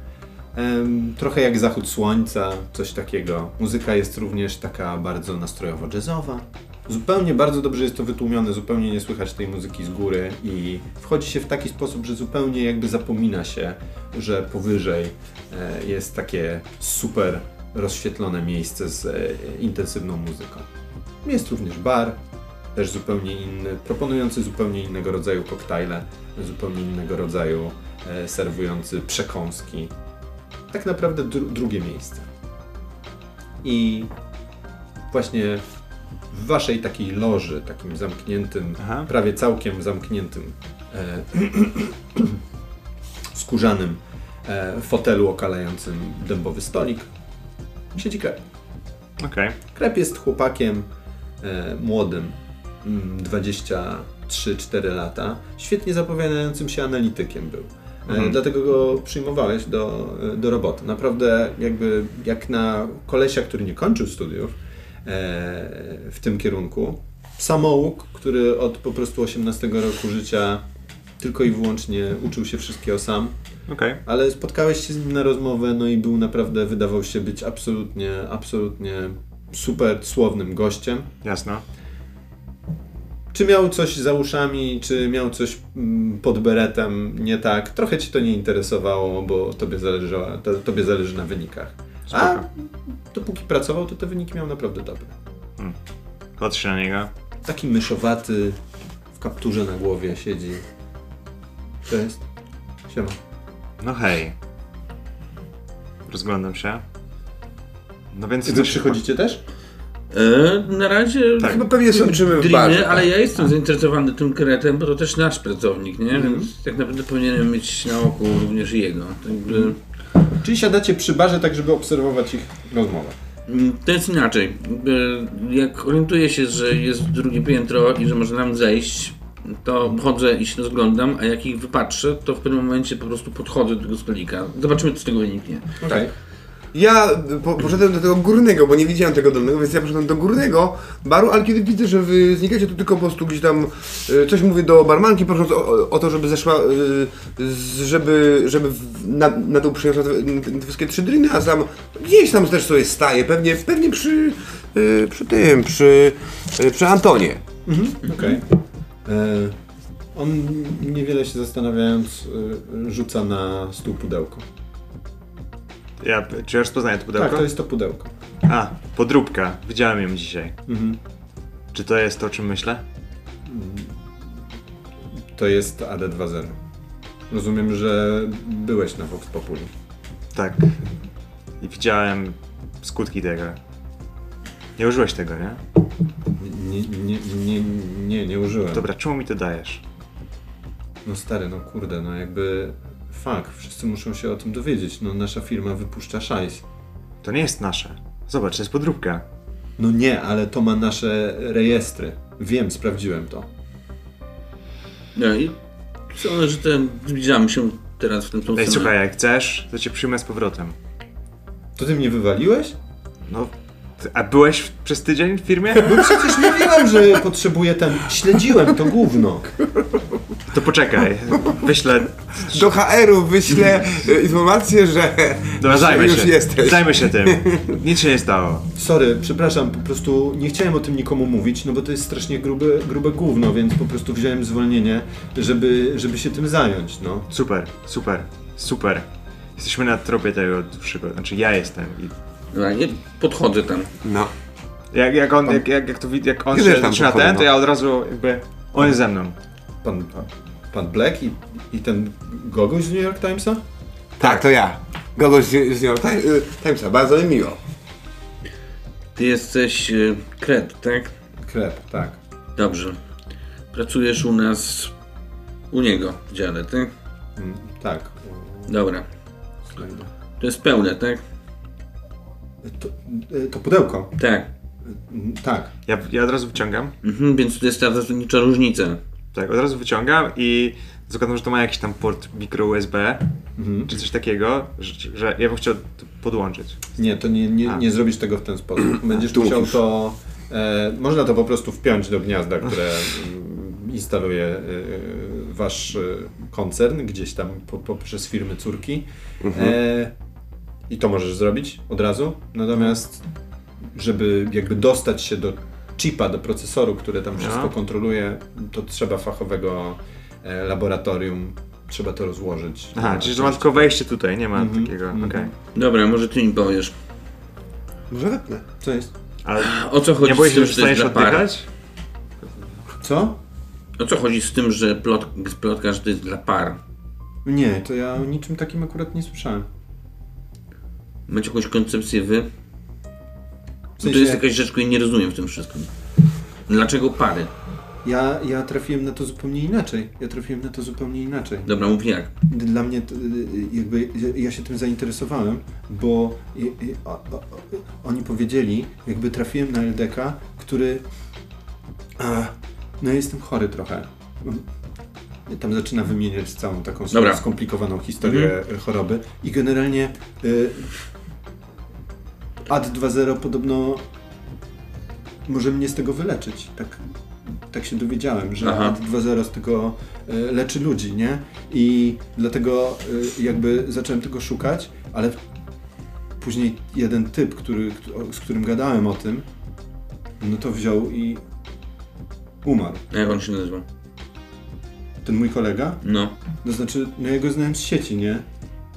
Trochę jak zachód słońca, coś takiego. Muzyka jest również taka bardzo nastrojowo-jazzowa. Zupełnie bardzo dobrze jest to wytłumione, zupełnie nie słychać tej muzyki z góry i wchodzi się w taki sposób, że zupełnie jakby zapomina się, że powyżej e, jest takie super rozświetlone miejsce z e, intensywną muzyką. Jest również bar, też zupełnie inny, proponujący zupełnie innego rodzaju koktajle, zupełnie innego rodzaju e, serwujący przekąski. Tak naprawdę dru- drugie miejsce. I właśnie w waszej takiej loży, takim zamkniętym, Aha. prawie całkiem zamkniętym, e, skórzanym e, fotelu okalającym dębowy stolik, siedzi krep. Okej. Krep jest chłopakiem e, młodym, mm, 23-4 lata, świetnie zapowiadającym się analitykiem był. E, Mhm. Dlatego go przyjmowałeś do, e, do roboty. Naprawdę jakby jak na kolesia, który nie kończył studiów w tym kierunku, samouk, który od po prostu 18 roku życia tylko i wyłącznie uczył się wszystkiego sam, Okej. ale spotkałeś się z nim na rozmowę, no i był naprawdę, wydawał się być absolutnie, absolutnie super słownym gościem. Jasne. Czy miał coś za uszami, czy miał coś mm, pod beretem nie tak, trochę ci to nie interesowało, bo tobie, zależało, to, tobie zależy na wynikach. A Spoko. dopóki pracował, to te wyniki miał naprawdę dobre. Patrzę na niego. Taki myszowaty, w kapturze na głowie siedzi. To jest? Siema. No hej. Rozglądam się. No więc... Czy wy przychodzicie też? E, na razie Tak. Chyba pewnie sączymy w Dreamy, barze. ale tak. ja jestem zainteresowany tym kretem, bo to też nasz pracownik, nie? Mhm. Więc tak naprawdę powinienem mieć na oku również jego. Tak jakby, Czyli siadacie przy barze tak, żeby obserwować ich rozmowę. Mm, To jest inaczej. Jak orientuję się, że jest drugie piętro i że można nam zejść, to chodzę i się rozglądam, a jak ich wypatrzę, to w pewnym momencie po prostu podchodzę do tego stolika. Zobaczymy, co z tego wyniknie. Okej. Ja po, poszedłem do tego górnego, bo nie widziałem tego dolnego, więc ja poszedłem do górnego baru, ale kiedy widzę, że wy znikacie, to tylko po prostu gdzieś tam e, coś mówię do barmanki, prosząc o, o, to, żeby zeszła, z- żeby, żeby w- na, na dół przyniosła te, te wszystkie trzy driny, a sam gdzieś tam też sobie staje, pewnie, pewnie przy, e, przy tym, przy, e, przy Antonie. Okej. E, On niewiele się zastanawiając e, rzuca na stół pudełko. Ja, czy ja rozpoznaję to pudełko? Tak, to jest to pudełko. A, podróbka. Widziałem ją dzisiaj. Mhm. Czy to jest to, o czym myślę? To jest AD2.0. Rozumiem, że byłeś na Vox Populi. Tak. I widziałem skutki tego. Nie użyłeś tego, nie? Nie, nie, nie, nie, nie użyłem. Dobra, czemu mi to dajesz? No stary, no kurde, no jakby... Fuck, wszyscy muszą się o tym dowiedzieć. No nasza firma wypuszcza szajs. To nie jest nasze. Zobacz, to jest podróbka. No nie, ale to ma nasze rejestry. Wiem, sprawdziłem to. No i sądzę, że te, zbliżamy się teraz w tym tą Ej, stronę. słuchaj, jak chcesz, to cię przyjmę z powrotem. To ty mnie wywaliłeś? No, a byłeś przez tydzień w firmie? No przecież mówiłem, że potrzebuję ten... Śledziłem to gówno. To poczekaj, wyślę... Do HR-u wyślę e, informację, że, Dobra, że zajmę już się. jesteś. Zajmę się tym. Nic się nie stało. Sorry, przepraszam, po prostu nie chciałem o tym nikomu mówić, no bo to jest strasznie grube, grube gówno, więc po prostu wziąłem zwolnienie, żeby, żeby się tym zająć, no. Super, super, super. Jesteśmy na tropie tego dłuższego, znaczy ja jestem. I Dobra, nie podchodzę tam. No. jak, jak on, jak, jak, jak to widzi, jak on się zaczyna ten, no. to ja od razu jakby, on jest ze mną. Pan, pan, pan Black i, i ten gogoś z New York Timesa? Tak, to ja. Kogoś z z New York y, Timesa, bardzo mi miło. Ty jesteś y, kret, tak? Krep, tak. Dobrze. Pracujesz u nas, u niego w dziale, tak? Mm, tak. Dobra. To jest pełne, tak? To, e, to pudełko. Tak. Mm, Tak. Ja, ja od razu wyciągam, Mhm, więc to jest ta zasadnicza różnica. tak, od razu wyciągam i zakładam, że to ma jakiś tam port mikro USB, Mhm. czy coś takiego, że, że ja bym chciał to podłączyć. Nie, to nie, nie, A. nie zrobisz tego w ten sposób. Będziesz Tu musiał to. E, można to po prostu wpiąć do gniazda, które instaluje e, wasz e, koncern gdzieś tam po, poprzez firmy córki. E, I to możesz zrobić od razu. Natomiast, żeby jakby dostać się do chipa, do procesoru, który tam wszystko No. kontroluje, to trzeba fachowego e, laboratorium. Trzeba to rozłożyć. Aha, czyli to ma tylko wejście tutaj, nie ma Mhm, takiego, mhm. okej. Dobra, może ty mi powiesz. Może wepnę. Co jest? Ale O co chodzi nie boisz z się, tym, że że to jest oddychać? Co? O co chodzi z tym, że plot, plotka, że to jest dla par? Nie, to ja o niczym takim akurat nie słyszałem. Macie jakąś koncepcję wy? W Bo to sensie- jest jakaś rzecz, której nie rozumiem w tym wszystkim. Dlaczego pary? Ja, ja trafiłem na to zupełnie inaczej. Ja trafiłem na to zupełnie inaczej. Dobra, mów jak. Dla mnie y, jakby ja- ja się tym zainteresowałem, bo y, y, o, o, oni powiedzieli, jakby trafiłem na LDK, który a, no jestem chory trochę. Tam zaczyna wymieniać całą taką Dobra. skomplikowaną historię choroby i generalnie y, AD 2.0 podobno może mnie z tego wyleczyć. Tak, tak się dowiedziałem, że Aha. AD 2.0 z tego y, leczy ludzi, nie? I dlatego y, jakby zacząłem tego szukać, ale później jeden typ, który, z którym gadałem o tym, no to wziął i umarł. A jak on się nazywa? Ten mój kolega, No. to znaczy, no ja go znałem z sieci, nie?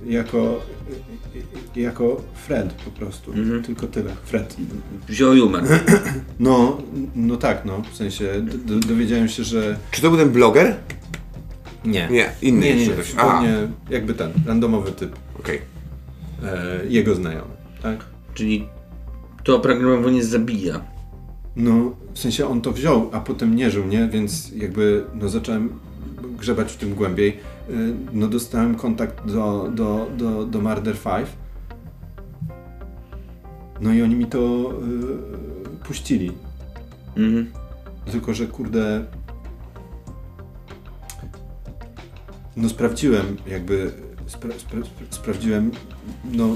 Jako, jako Fred po prostu, Mhm. tylko tyle, Fred. Wziął umarł. No, no tak, no, w sensie d- d- dowiedziałem się, że... Czy to był ten bloger? Nie. Nie, inny Nie, nie, jeszcze nie, zupełnie jakby ten, randomowy typ, okej. e, jego znajomy, tak? Czyli to oprogramowanie zabija. No, w sensie on to wziął, a potem nie żył, nie? Więc jakby, no zacząłem grzebać w tym głębiej. Y, No dostałem kontakt do, do, do, do Murder 5. No i oni mi to y, puścili. Mhm. Tylko, że kurde... No sprawdziłem jakby, spra, spra, spra, sprawdziłem, no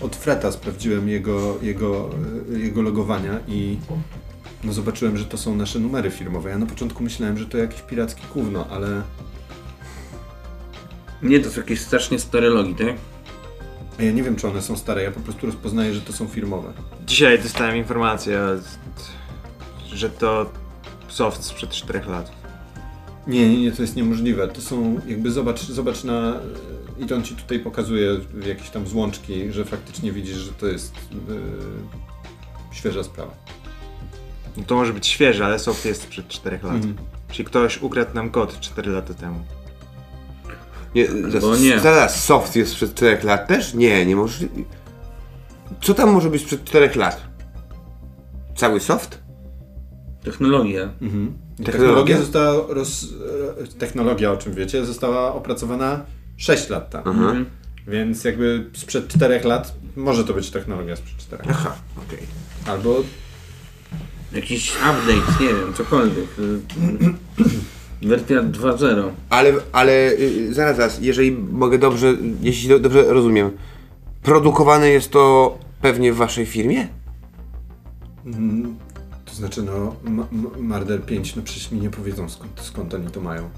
od Freta sprawdziłem jego, jego, y, jego logowania i no zobaczyłem, że to są nasze numery firmowe. Ja na początku myślałem, że to jakieś pirackie gówno, ale Nie, to są jakieś strasznie stare logi, tak? a ja nie wiem, czy one są stare. Ja po prostu rozpoznaję, że to są firmowe. Dzisiaj dostałem informację, że to soft sprzed 4 lat. Nie, nie, nie, to jest niemożliwe. To są, jakby zobacz, zobacz na, i on ci tutaj pokazuje jakieś tam złączki, że faktycznie widzisz, że to jest yy, świeża sprawa. No to może być świeże, ale soft jest sprzed 4 lat. Mhm. Czyli ktoś ukradł nam kod 4 lata temu. Nie, zaraz, nie. zaraz, soft jest sprzed 4 lat też? Nie, nie może. Co tam może być sprzed 4 lat? Cały soft? Technologia. Mhm. Technologia? Technologia została roz... Technologia, o czym wiecie, została opracowana 6 lat temu. Mhm. Więc jakby sprzed 4 lat może to być technologia sprzed 4 lat. Aha, okej. Albo Jakiś update, nie wiem, cokolwiek. Y, Wersja 2.0. Ale, ale y, zaraz, zaraz, jeżeli mogę dobrze, jeśli do, dobrze rozumiem, produkowane jest to pewnie w waszej firmie? To znaczy, no, Ma- Ma- Marder 5, no przecież mi nie powiedzą skąd, skąd oni to mają.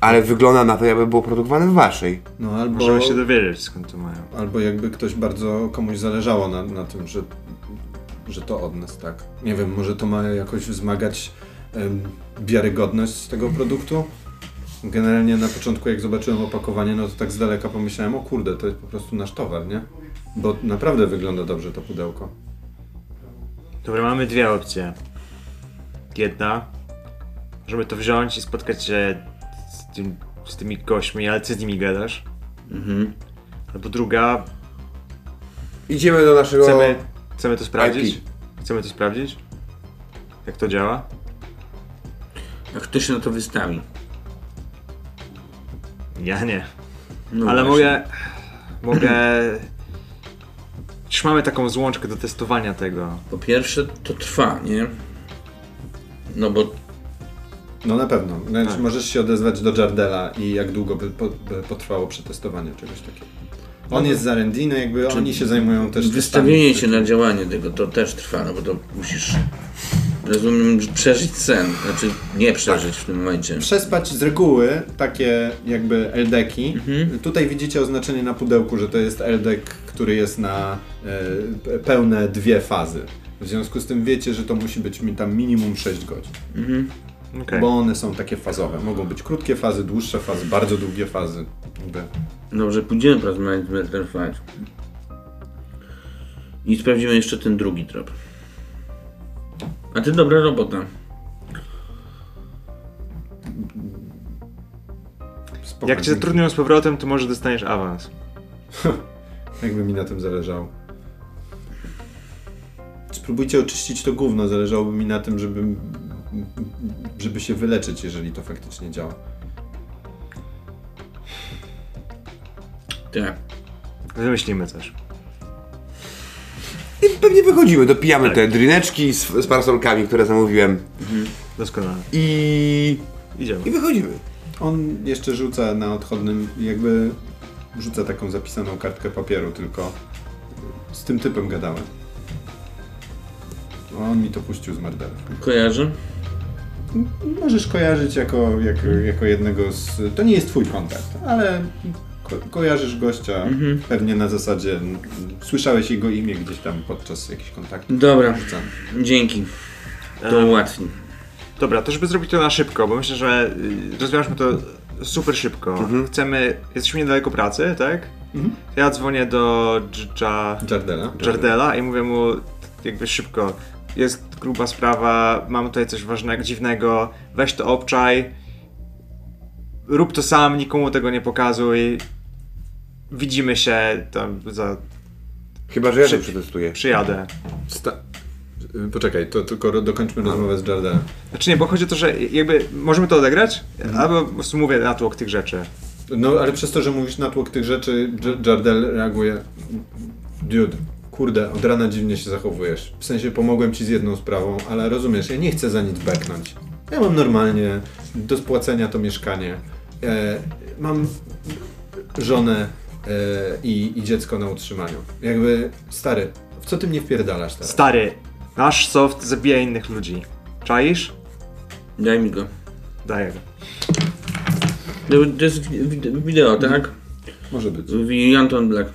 Ale wygląda na to, jakby było produkowane w waszej. No albo, Możemy się dowiedzieć skąd to mają. albo jakby ktoś bardzo komuś zależało na, na tym, że, że to od nas, tak. Nie wiem, może to ma jakoś wzmagać wiarygodność tego produktu? Generalnie na początku jak zobaczyłem opakowanie, no to tak z daleka pomyślałem, o kurde, to jest po prostu nasz towar, nie? Bo naprawdę wygląda dobrze to pudełko. Dobra, mamy dwie opcje. Jedna, żeby to wziąć i spotkać się z, tym, z tymi gośćmi, ale ty z nimi gadasz. Mhm. Albo druga, Idziemy do naszego... chcemy, chcemy to sprawdzić. IP. Chcemy to sprawdzić. Jak to działa? A kto się na to wystawi? Ja nie. No ale właśnie. mogę. Mogę. Już mamy taką złączkę do testowania tego. Po pierwsze, to trwa, nie? No bo No na pewno. Znaczy, Tak. Możesz się odezwać do Jardela i jak długo by, po, by potrwało przetestowanie czegoś takiego. On jest z R&D, no jakby oni się zajmują też wystawienie testami. się na działanie tego to też trwa, no bo to musisz, rozumiem, przeżyć sen. Znaczy, nie przeżyć w tym momencie. Przespać z reguły takie jakby LDeki. Mhm. Tutaj widzicie oznaczenie na pudełku, że to jest LDek, który jest na e, pełne dwie fazy. W związku z tym wiecie, że to musi być mi tam minimum 6 godzin. Okej. Bo one są takie fazowe. Mogą być krótkie fazy, dłuższe fazy, bardzo długie fazy. Jakby. Dobrze, pójdziemy porozmawiać z Metal Fight. I sprawdzimy jeszcze ten drugi trop. A ty dobra robota. Spoko, Jak cię zatrudnią z powrotem, to może dostaniesz awans. Jakby mi na tym zależało. Spróbujcie oczyścić to gówno, zależałoby mi na tym, żeby, żeby się wyleczyć, jeżeli to faktycznie działa. Tak. Wymyślimy coś. I pewnie wychodzimy, dopijamy te drineczki z, z parasolkami, które zamówiłem Doskonale. i... Idziemy. i wychodzimy. On jeszcze rzuca na odchodnym, jakby rzuca taką zapisaną kartkę papieru, tylko z tym typem gadałem. No, On mi to puścił z Mardelem. Kojarzę? Możesz kojarzyć jako, jako, jako jednego z... To nie jest twój kontakt, ale kojarzysz gościa pewnie na zasadzie... Słyszałeś jego imię gdzieś tam podczas jakichś kontaktów. Dobra, dzięki. To E, ułatwi. Dobra, to żeby zrobić to na szybko, bo myślę, że y, rozwiążmy to super szybko. Chcemy. Jesteśmy niedaleko pracy, tak? Mhm. Ja dzwonię do. Jardela. Jardela i mówię mu jakby szybko. Jest gruba sprawa, mam tutaj coś ważnego, dziwnego, weź to obczaj. Rób to sam, nikomu tego nie pokazuj. Widzimy się tam za. Chyba, że ja to Przy- przetestuję. Przyjadę. Sta- Poczekaj, to tylko dokończmy rozmowę z Jardelem. Znaczy nie, bo chodzi o to, że jakby możemy to odegrać, albo po prostu mówię natłok tych rzeczy. No, ale przez to, że mówisz natłok tych rzeczy, Jardel reaguje. Dude, kurde, od rana dziwnie się zachowujesz. W sensie pomogłem ci z jedną sprawą, ale rozumiesz, ja nie chcę za nic beknąć. Ja mam normalnie do spłacenia to mieszkanie. E, mam żonę i, i dziecko na utrzymaniu. Jakby, stary, w co ty mnie wpierdalasz teraz? Stary, nasz soft zabija innych ludzi. Czaisz? Daj mi go. Daję go. To to jest wi- wideo, tak? Może być. Anton Black.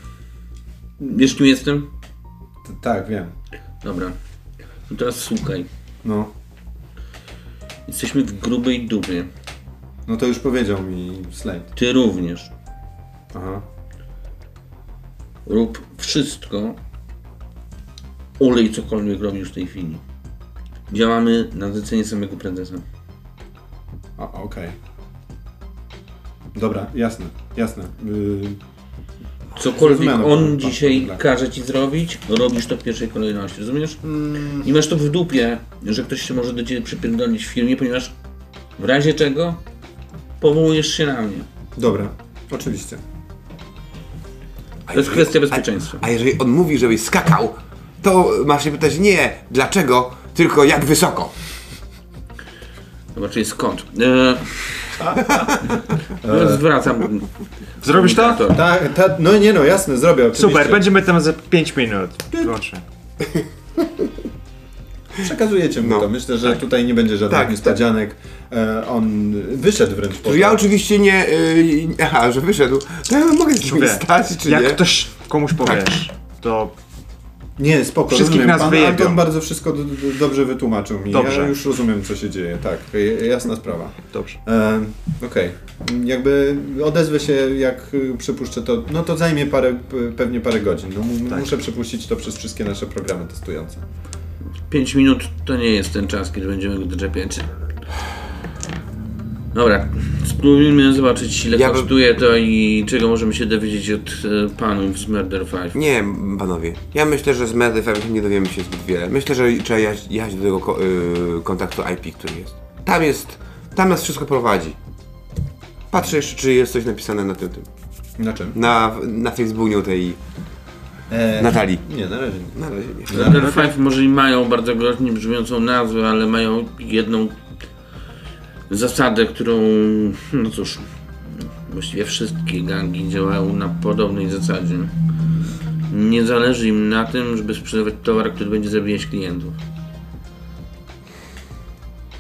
Wiesz kim jestem? T- tak, wiem. Dobra. No teraz słuchaj. No. Jesteśmy w grubej dupie. No to już powiedział mi Slade. Ty również. Aha. Rób wszystko. Olej cokolwiek robisz w tej chwili. Działamy na zlecenie samego prezesa. Okej. Dobra, jasne, jasne. Yy, Cokolwiek on pan- dzisiaj pan każe ci zrobić, robisz to w pierwszej kolejności, rozumiesz? Mm. I masz to w dupie, że ktoś się może do ciebie przypierdolić w firmie, ponieważ w razie czego powołujesz się na mnie. dobra, oczywiście. A To jest kwestia bezpieczeństwa. A, a jeżeli on mówi, żebyś skakał, to masz się pytać nie dlaczego, tylko jak wysoko. Zobaczyć skąd. E, no, zwracam. Zrobisz to? Tak, ta, no nie no, jasne, zrobię oczywiście. Super, będziemy tam za 5 minut. Wyłącznie. Przekazujecie mu No. to. Myślę, że tutaj nie będzie żadnych Tak, niespodzianek. E, on wyszedł wręcz po ja oczywiście nie... Yy, aha, że wyszedł. To ja mogę z nim stać, czy jak nie? ktoś komuś powiesz, to Nie, spoko, Wszystkich rozumiem. nas Pan wyjebią. Anton bardzo wszystko dobrze wytłumaczył mi. Dobrze. Ja już rozumiem, co się dzieje. Tak, j- jasna sprawa. dobrze. E, Okej. Jakby odezwę się, jak przepuszczę to, no to zajmie parę, pewnie parę godzin. No, Tak. Muszę przepuścić to przez wszystkie nasze programy testujące. 5 minut to nie jest ten czas, kiedy będziemy go doczepiać. Dobra, spróbujmy zobaczyć ile Ja bym- kosztuje to i czego możemy się dowiedzieć od e, panów z Murder 5. Nie, panowie. Ja myślę, że z Medefem nie dowiemy się zbyt wiele. Myślę, że trzeba jechać, jechać do tego ko- y, kontaktu IP, który jest. Tam jest... Tam nas wszystko prowadzi. Patrzę jeszcze, czy jest coś napisane na tym, tym. Na czym? Na, na Facebooku tej E, Natalii. Nie, na razie nie. Na razie nie. Murder 5 może i mają bardzo groźnie brzmiącą nazwę, ale mają jedną zasadę, którą, no cóż, właściwie wszystkie gangi działają na podobnej zasadzie. Nie zależy im na tym, żeby sprzedawać towar, który będzie zabijać klientów.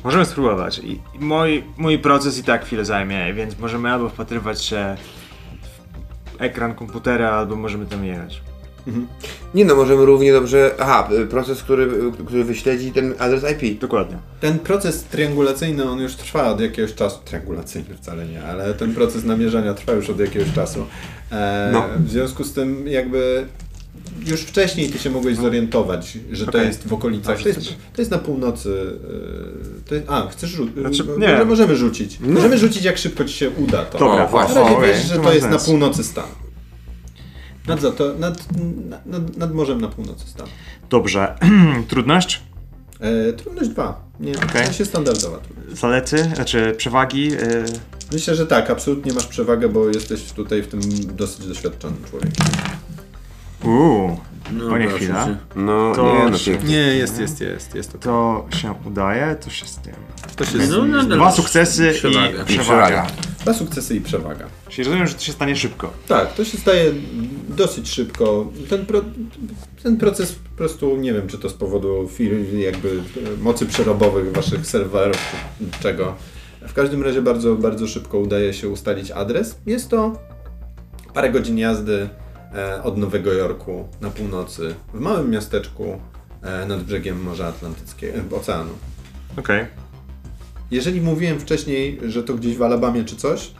Możemy spróbować. I mój, mój proces i tak chwilę zajmie, więc możemy albo wpatrywać się w ekran komputera, albo możemy tam jechać. Nie no, możemy równie dobrze... Aha, proces, który, który wyśledzi ten adres IP. Dokładnie. Ten proces triangulacyjny, on już trwa od jakiegoś czasu. Triangulacyjny wcale nie, ale ten proces namierzania trwa już od jakiegoś czasu. E, No. W związku z tym jakby już wcześniej ty się mogłeś zorientować, że to Okej. jest w okolicach. To jest, to jest na północy. e, To jest, a, chcesz rzucić? Znaczy, nie. Możemy rzucić. Możemy rzucić jak szybko ci się uda to. Dobra, właśnie. Wiesz, że to to jest na północy Stanów. Nad, za to, nad, nad, nad morzem na północy Stanów. Dobrze. Trudność? E, trudność 2. Nie, Okej. to się standardowa trudność. Zalety? Znaczy przewagi? Yy, Myślę, że tak, absolutnie masz przewagę, bo jesteś tutaj w tym dosyć doświadczony człowiek. Uuu. No, O nie, chwila. cię. No, To nie no, się-. Nie, jest, jest, jest, jest to. To się udaje, to się z tym. To się No, no, no. Dwa sukcesy Przewaga. i I przewaga. przewaga. Dwa sukcesy i przewaga. Czyli rozumiem, że to się stanie szybko. Tak, to się staje dosyć szybko. Ten, pro, ten proces po prostu, nie wiem, czy to z powodu jakby e, mocy przerobowych waszych serwerów, czy czego. W każdym razie bardzo, bardzo szybko udaje się ustalić adres. Jest to parę godzin jazdy e, od Nowego Jorku na północy, w małym miasteczku e, nad brzegiem Morza Atlantyckiego, oceanu. Okej. Jeżeli mówiłem wcześniej, że to gdzieś w Alabamie czy coś,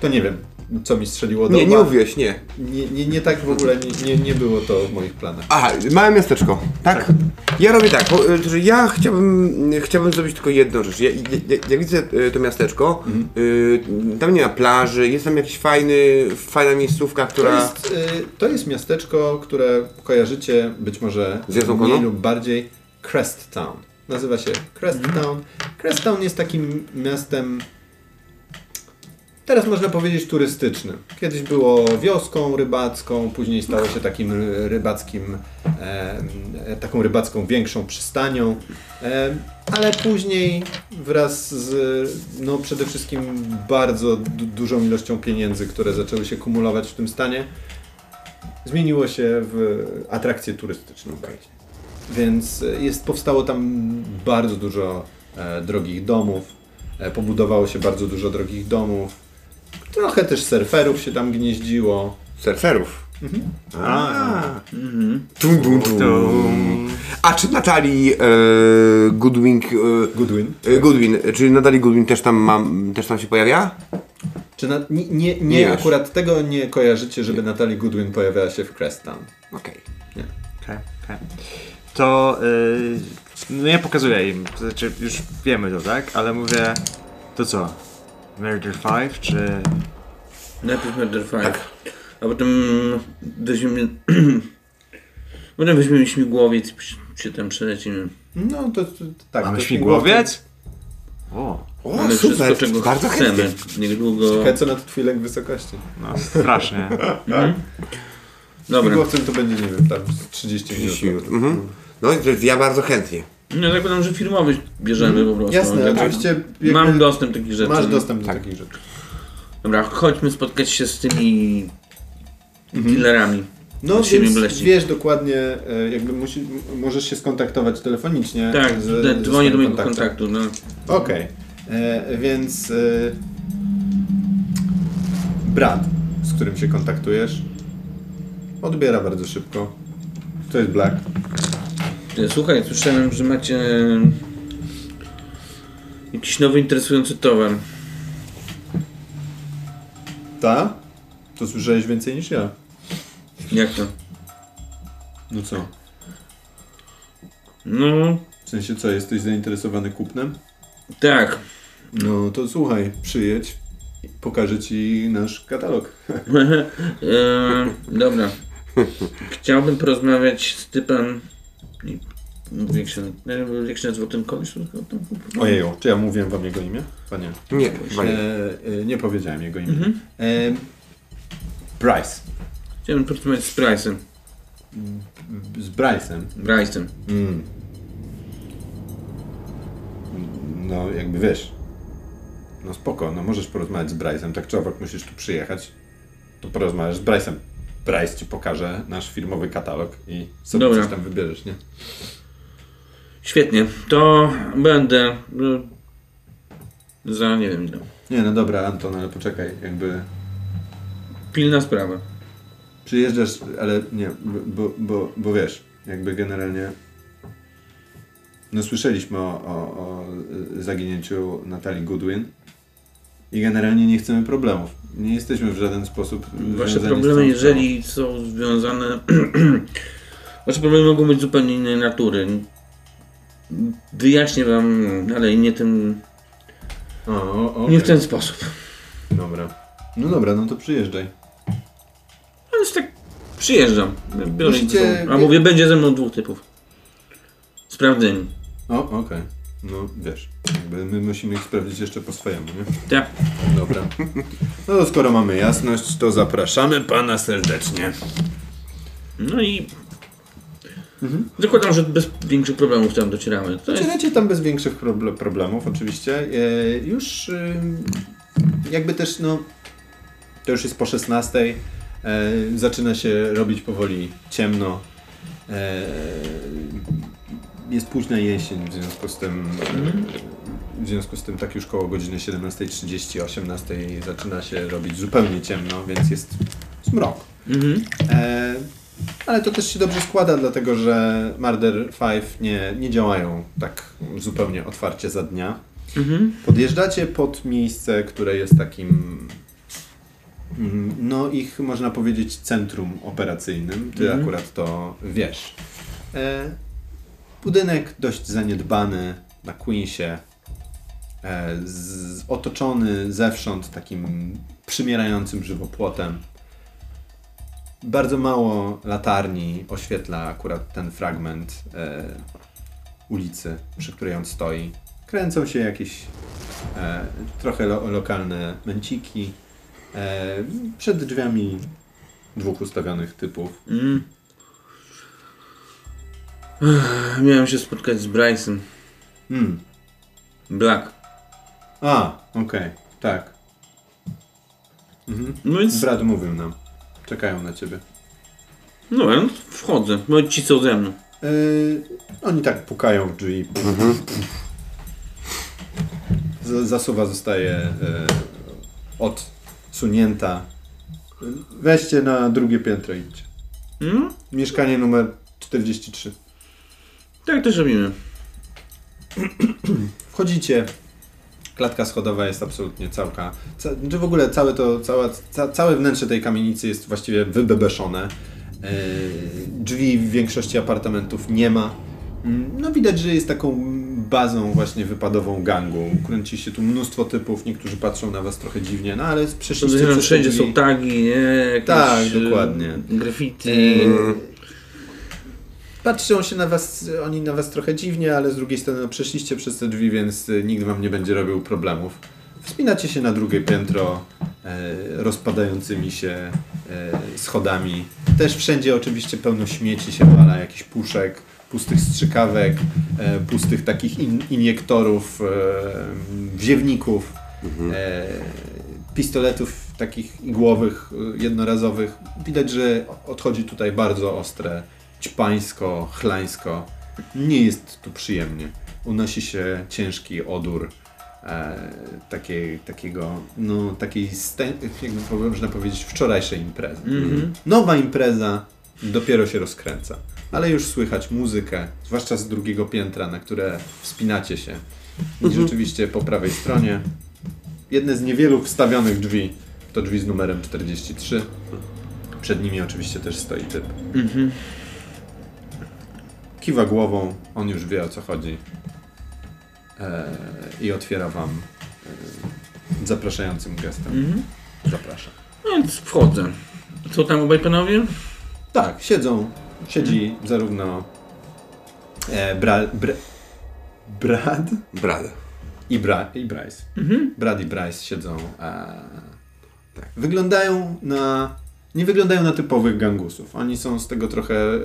to nie wiem, co mi strzeliło do Nie, nie mówiłeś, nie. Nie, nie, nie tak w ogóle, nie, nie, nie było to w moich planach. Aha, małe miasteczko, tak? Ja robię tak, bo, y, że ja chciałbym, chciałbym zrobić tylko jedną rzecz. Ja, ja, ja, widzę y, to miasteczko, y, tam nie ma plaży, jest tam jakiś fajny, fajna miejscówka, To która... jest, y, to jest miasteczko, które kojarzycie być może mniej lub bardziej Crest Town. Nazywa się Crest Town. Crest Town jest takim miastem, teraz można powiedzieć turystycznym. Kiedyś było wioską rybacką, później stało się takim ry- rybackim, e, taką rybacką większą przystanią, e, ale później wraz z no przede wszystkim bardzo du- dużą ilością pieniędzy, które zaczęły się kumulować w tym stanie, zmieniło się w atrakcję turystyczną. Więc e, jest, powstało tam bardzo dużo e, drogich domów, e, pobudowało się bardzo dużo drogich domów, trochę też surferów się tam gnieździło. Surferów. A. Mhm. Tum, tum, tum. Tum. A czy Natalii e, Goodwin, e, Goodwin. e, Goodwin, czy Natalii Goodwin też tam, mam, też tam się pojawia? Czy na, nie, nie, nie, Nie wiesz. akurat tego nie kojarzycie, żeby Natalie Goodwin pojawiała się w Crest Town. Okej. Okej, okej. To yy, no ja pokazuję im, to znaczy już wiemy to, tak? Ale mówię, to co? Murder 5 czy... Najpierw Murder 5, a potem weźmiemy... potem weźmiemy śmigłowiec i się tam przelecimy. No to, to, to tak. Mamy to śmigłowiec? O, O, Mamy super, wszystko, czego bardzo chcemy. chętnie. Niedługo... Czekaj, co na twój lęk wysokości. no strasznie. Dobra. Śmigłowcem to będzie, nie wiem, tam z 30 minut. 30 minut. Mhm. No, to ja bardzo chętnie. No zakładam, że firmowy bierzemy po prostu. Jasne, Tak. oczywiście jakby Mam dostęp do takich rzeczy. masz dostęp do Tak. takich rzeczy. Dobra, chodźmy spotkać się z tymi killerami. No więc wiesz dokładnie, e, jakby musi, możesz się skontaktować telefonicznie. Tak, z- dzwonię do mojego kontaktu. No. Okej, E, więc e, brat, z którym się kontaktujesz, odbiera bardzo szybko. To jest Black. Ty, Słuchaj, słyszałem, że macie jakiś nowy interesujący towar. Ta? To słyszałeś więcej niż ja. Jak to? No co? No, W sensie co, jesteś zainteresowany kupnem? tak. No to słuchaj, przyjedź, pokażę ci nasz katalog. e, dobra. Chciałbym porozmawiać z typem... jak się, jak się nazywał ten koleś? Ojeju, czy ja mówiłem wam jego imię? Panie. Nie, chyba nie. E, e, nie powiedziałem jego imię. E, Bryce. Chciałbym porozmawiać z Price'em. Z Bryce'em. Bryce'em. Mm. No, jakby wiesz. No spoko, no możesz porozmawiać z Bryce'em, tak czy owak musisz tu przyjechać. To porozmawiasz z Bryce'em. Bryce ci pokaże nasz firmowy katalog i sobie Dobra. coś tam wybierzesz, nie? Świetnie. To będę... e, Za nie wiem ile. Nie, no dobra, Anton, ale poczekaj, jakby Pilna sprawa. przyjeżdżasz, ale nie, bo, bo, bo wiesz, jakby generalnie no słyszeliśmy o, o, o zaginięciu Natalii Goodwin i generalnie nie chcemy problemów. Nie jesteśmy w żaden sposób Wasze problemy, jeżeli są związane. Wasze problemy mogą być zupełnie innej natury. Wyjaśnię wam, ale nie tym. O, o, Nie w ten sposób. Dobra. No dobra, no to przyjeżdżaj. Ale tak przyjeżdżam. Biorę Musicie- A mówię, będzie ze mną dwóch typów. Sprawdzeni. O, okej. No wiesz, jakby my musimy ich sprawdzić jeszcze po swojemu, nie? Tak. Dobra. No to skoro mamy jasność, to zapraszamy pana serdecznie. No i. Zakładam, że bez większych problemów tam docieramy. To jest... Docieracie tam bez większych proble- problemów, oczywiście. E, już y, jakby też, no, to już jest po 16. E, zaczyna się robić powoli ciemno. E, jest późna jesień, w związku z tym, e, w związku z tym tak już koło godziny 17.30, 18.00 zaczyna się robić zupełnie ciemno, więc jest zmrok. Mhm. E, ale to też się dobrze składa, dlatego że Murder 5 nie, nie działają tak zupełnie otwarcie za dnia. Mhm. Podjeżdżacie pod miejsce, które jest takim, no ich można powiedzieć centrum operacyjnym. Ty Mhm. akurat to wiesz. E, budynek dość zaniedbany na Queensie, e, z, otoczony zewsząd takim przymierającym żywopłotem. Bardzo mało latarni oświetla akurat ten fragment e, ulicy, przy której on stoi. Kręcą się jakieś e, trochę lo, lokalne męciki. E, przed drzwiami dwóch ustawionych typów. Mm. Miałem się spotkać z Bryce'em. Hmm. Black. A, okej, tak. Mhm. No więc. Brat mówił nam. Czekają na ciebie. No, ja wchodzę. No ci są ze mną. E, oni tak pukają w drzwi. Z- Zasuwa zostaje e, odsunięta. Weźcie na drugie piętro idźcie. No, Mieszkanie numer 43. tak też robimy. Wchodzicie. Klatka schodowa jest absolutnie całka. Ca, czy w ogóle całe to, cała, ca, całe wnętrze tej kamienicy jest właściwie wybebeszone. Yy, drzwi w większości apartamentów nie ma. Mm, No widać, że jest taką bazą właśnie wypadową gangu. Kręci się tu mnóstwo typów, niektórzy patrzą na was trochę dziwnie, no ale przeszliście wszędzie drzwi. są tagi, nie? Jakieś, Tak, e, dokładnie. Graffiti. Eee, Patrzą się na was, oni na was trochę dziwnie, ale z drugiej strony no, przeszliście przez te drzwi, więc y, nikt wam nie będzie robił problemów. Wspinacie się na drugie piętro e, rozpadającymi się e, schodami. Też wszędzie oczywiście pełno śmieci się wala, jakichś puszek, pustych strzykawek, e, pustych takich in, iniektorów, e, wziewników, e, pistoletów takich igłowych, e, jednorazowych. Widać, że odchodzi tutaj bardzo ostre, ćpańsko, chlańsko. Nie jest tu przyjemnie. Unosi się ciężki odór e, takiej, takiego, no takiej, jakby można powiedzieć, wczorajszej imprezy. Nowa impreza dopiero się rozkręca, ale już słychać muzykę, zwłaszcza z drugiego piętra, na które wspinacie się. I rzeczywiście po prawej stronie jedne z niewielu wstawionych drzwi to drzwi z numerem 43. Przed nimi oczywiście też stoi typ. Kiwa głową, on już wie o co chodzi. E, I otwiera wam e, zapraszającym gestem. Zapraszam. No więc wchodzę. Co tam obaj panowie? Tak, siedzą. Siedzi zarówno e, Bra, Bra, Brad Brad. i, Bra, i Bryce. Brad i Bryce siedzą. E, Wyglądają na. Nie wyglądają na typowych gangusów. Oni są z tego trochę e,